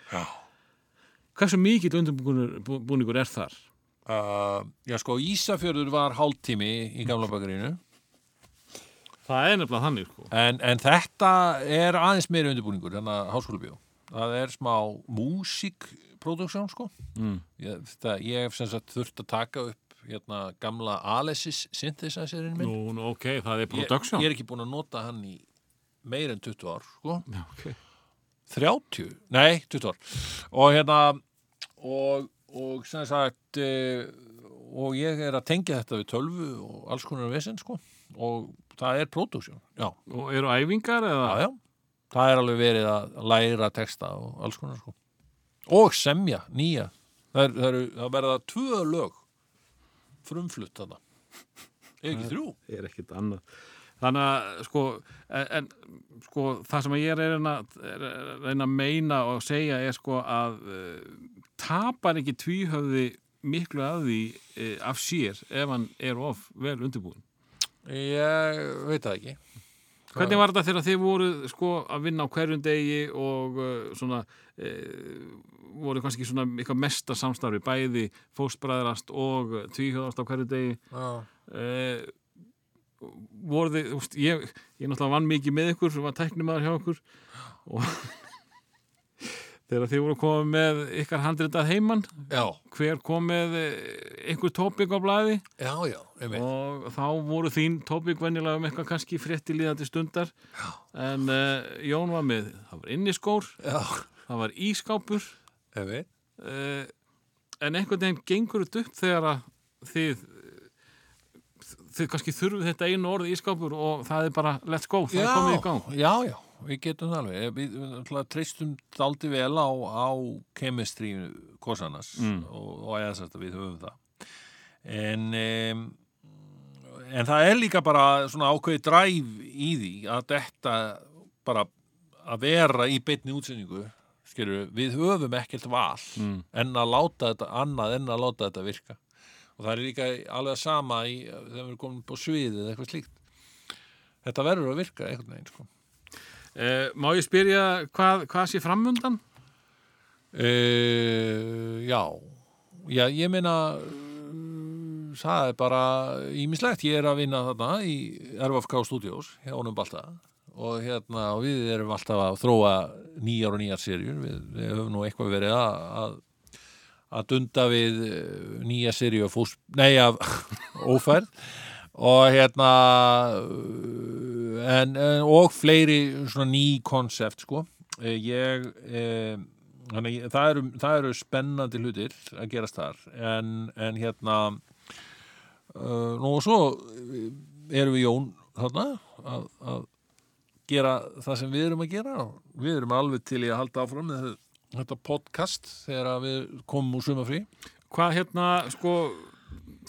hversu mikill undirbúningur er þar? Uh, já sko, Ísafjörður var hálftími í gamla bakarinu Það er nefnilega þannig sko. en, en þetta er aðeins meiri undirbúningur þannig að háskólabíó. Það er smá músíkproduktsjón sko. Mm. ég, það, ég hef sem sagt þurft að taka upp hérna gamla Alesis synthesizerinn minn. Nú, nú, ok, það er ég, production. ég er ekki búin að nota hann í meir en 20 ár sko. Okay. 30, nei 20 ár. Og hérna og, og sem sagt e, og ég er að tengja þetta við tölvu og alls konar vesinn sko. Og það er produksjón, já, Og eru æfingar eða? já, já. Það er alveg verið að læra texta og alls konar sko. Og semja, nýja. Það, er, það, eru, það verða tvö lög frumflutt þarna. Ekki þrjú? er ekkit annað þannig að sko, en, sko, það sem ég er að reyna, er að reyna að meina og segja er sko að uh, tapar ekki tvíhöfði miklu að því uh, af sér ef hann er of vel undirbúin ég veit það ekki. Hvernig var þetta þegar þið voru sko að vinna á hverjum degi og uh, svona voru kannski svona eitthvað mesta samstarfi bæði fóstbræðrast og tvíhöðast á hverjum degi? Já, voru þið, úst, ég, ég náttúrulega vann mikið með ykkur sem var tæknimaður hjá ykkur og þegar þið voru komið með ykkar handritað heimann hver kom með eh, einhver tópik á blæði já, já, og þá voru þín tópik venjulega um eitthvað kannski frétti líðandi stundar. Já. en uh, Jón var með það var inniskór, það var ískápur uh, en einhvern veginn gengur þetta upp þegar að þið þið kannski þurfið þetta einu orð ískápur og það er bara let's go, það er komið í gang. Já, já, við getum það alveg. Við, við náttúrulega treystum daldi vel á, á chemistry kosanas Mm. og, og eða sérst að við höfum það. En um, en það er líka bara svona ákveði dræf í því að þetta bara að vera í beinni útsendingu skilur, við höfum ekkert val Mm. en að láta þetta annað en að láta þetta virka og það er líka alveg sama í, þegar við erum komin á sviðið eða eitthvað slíkt. Þetta verður að virka einhvern veginn sko. uh, Má ég spyrja hvað, hvað sé framundan? Uh, já, já, ég meina það er bara ímislegt, ég er að vinna þarna í RFK Studios hjá honum Balta. Og hérna og við erum alltaf að þróa nýjar og nýjar serjur, við, við höfum nú eitthvað verið að, að að dunda við eh, nýja serju af fús, nei af ófærð. Og hérna uh, en, en og fleiri svona ný konsept sko. Eh, ég eh, þannig, að það, eru, það eru spennandi hlutir að gerast þar. En, en hérna nú og svo eh, erum við Jón þarna að, að gera það sem við erum að gera. Við erum alveg til í að halda áfram með þetta podcast þegar við komum úr sumafrí Hvað hérna, sko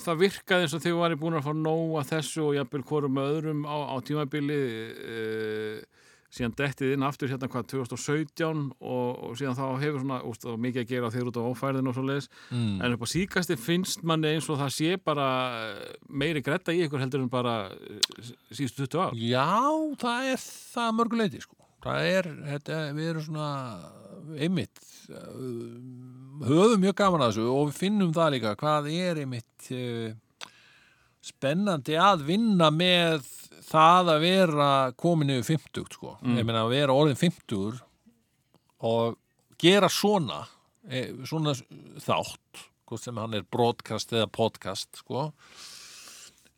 það virkaði eins og þið varir búin að fá nóg að þessu og jafnvel hvorum öðrum á, á tímabili uh, síðan dettið inn aftur hérna hvað 2017 og, og síðan þá hefur svona úst, mikið að gera þeir út á ófærðin og svo leiðis mm. en upp á síkasti finnst manni eins og það sé bara meiri gretta í ykkur heldur en bara eh, síðustu 20 ár Já, það er það að mörguleiti sko. Það er, þetta, við erum svona einmitt uh, höfum mjög gaman að þessu og við finnum það líka hvað er einmitt uh, spennandi að vinna með það að vera komin yfir 50 sko. Mm. ég meina að vera orðin 50 og gera svona eh, svona þátt sem hann er broadcast eða podcast sko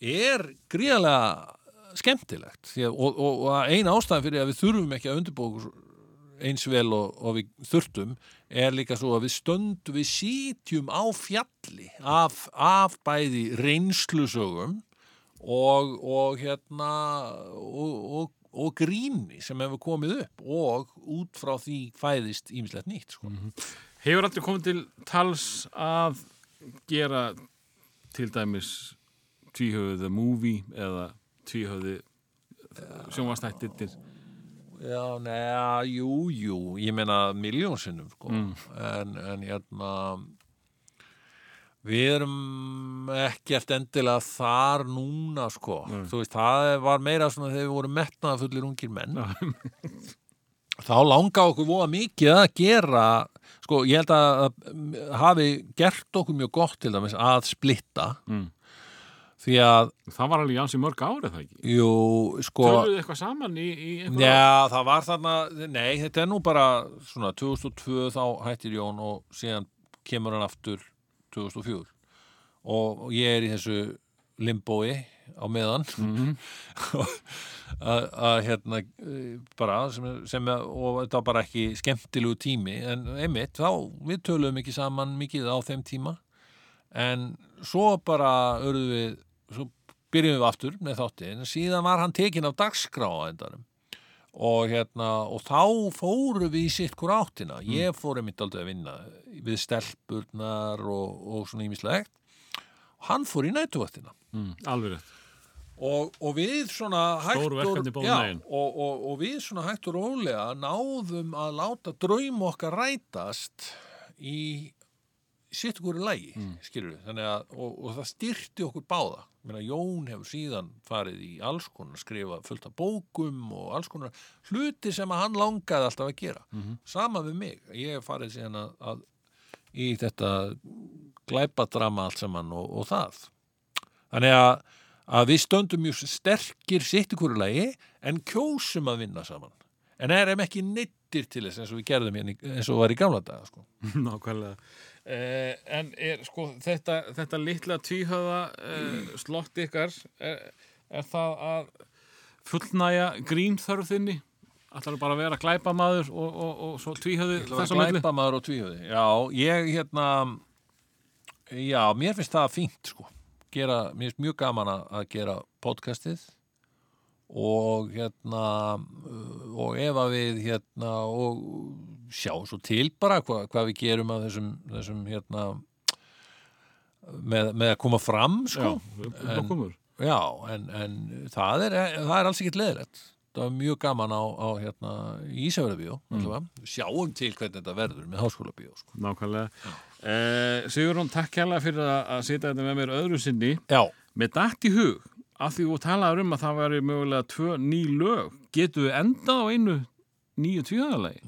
er gríðarlega skemmtilegt og, og, og eina ástæðan fyrir að við þurfum ekki að undirbúa okkur eins vel og, og við þurftum er líka svo að við stöndum við sítjum á fjalli af, af bæði reynslusögum og, hérna og, gríni sem hefur komið upp og út frá því fæðist ímislegt nýtt sko. Hefur aldrei komið til tals að gera til dæmis tvíhöfðu The Movie eða tvíhöfðu sjónvastættir Já, neða, jú, jú, ég meina miljónsinnum, sko, en, en hérna, við erum ekkert endilega þar núna, sko, þú veist, það var meira svona þegar við vorum metnaða fullir ungir menn, þá langa okkur voða mikið að gera, sko, ég held að hafi gert okkur mjög gott til dæmis að splitta, Mm. Því að, það var alveg jansi mörg árið það ekki? Jú, sko, Töluðu eitthvað saman í, í eitthvað Já, það var þarna, nei, þetta er nú bara svona 2002 þá hættir Jón og síðan kemur hann aftur 2004 og ég er í þessu limbói á meðan. Mhm. að að, hérna bara sem, sem og þetta var bara ekki skemmtilegu tími en einmitt, þá við töluðum ekki saman mikið á þeim tíma. En svo bara örðu við, svo byrjum við aftur með þáttinn, síðan var hann tekinn af dagskrá á endanum. Og hérna, og þá fóru við í sitt hvort áttina, ég fór einmitt aldrei að vinna við stelpurnar og, og svona ímislegt og hann fór í nætuvaktina mm, alveg rétt. Og, og við svona hægt Stór verkefni báðum já, og, og, og við svona hægt og rólega náðum að láta draum okkar rætast í sitt hverju lægi, mm. skilur við þannig að, og, og það styrti okkur báða. Meina, Jón hefur síðan farið í alls konar, skrifa fullt af bókum og alls konar hluti sem að hann langaði alltaf að gera. Sama við mig, ég hef farið síðan að, að í þetta glæpadrama allt saman og, og það. Þannig að, að við stöndum mjög sterkir sitt í hverju lagi en kjósum að vinna saman. En erum ekki neittir til þess eins og við gerðum hérna í- eins og var í gamla daga sko. Nákvæmlega. Eh, en er sko þetta, þetta litla tvíhöða eh, slott ykkar, er, er það að fullnæja grínþörfinni? Ætlar bara að vera glæpamaður og, og, og svo tvíhöði þess að milli? Glæpamaður og tvíhöði já, ég hérna já, mér finnst það fínt sko. gera, mér finnst mjög gaman að, gera podcastið og hérna uh, og ef að við hérna og sjá svo til bara hva, hvað við gerum að þessum, þessum hérna með, með að koma fram sko. Já, blokkumur. Já, en, en það, er, það er alls ekkert leðilegt. Það var mjög gaman á, á hérna, Ísafjörðabíó. Mm. Sjáum til hvernig þetta verður með háskólabíó. Sko. Nákvæmlega. Eh, Sigurún, takk hérlega fyrir að, sitja þetta með mér öðru sinni. Já, Með dætt í hug, af því þú talaður um að það væri mögulega tvö ný lög, getum við endað á einu nýju tvíhöðalagi?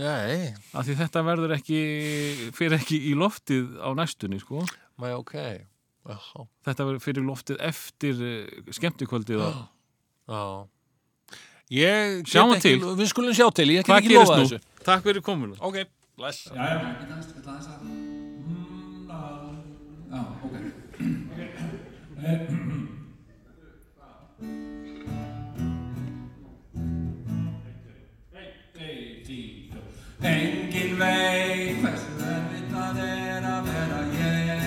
nei, Af því þetta verður ekki, fyrir ekki í loftið á næstunni, sko. maður ok. Já, Þetta verður fyrir loftið eftir uh, skemmtikvöldið á... já. Ég Sjáum ekki, til. Við skulum sjá til, ég Hvað ekki lofa nú? þessu. Takk fyrir komuna. Ok, bless. Já, já. Ég Engin veit hversu erfitt það er að vera ég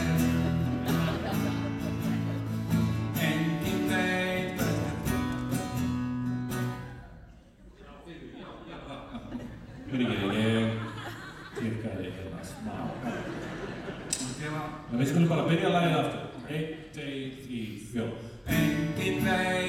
Engin veit hversu Fyrirgeðu, ég klikkaði hérna smá. En við skulum bara byrja að læða aftur. Einn, tveir, þrý, fjó. Engin veit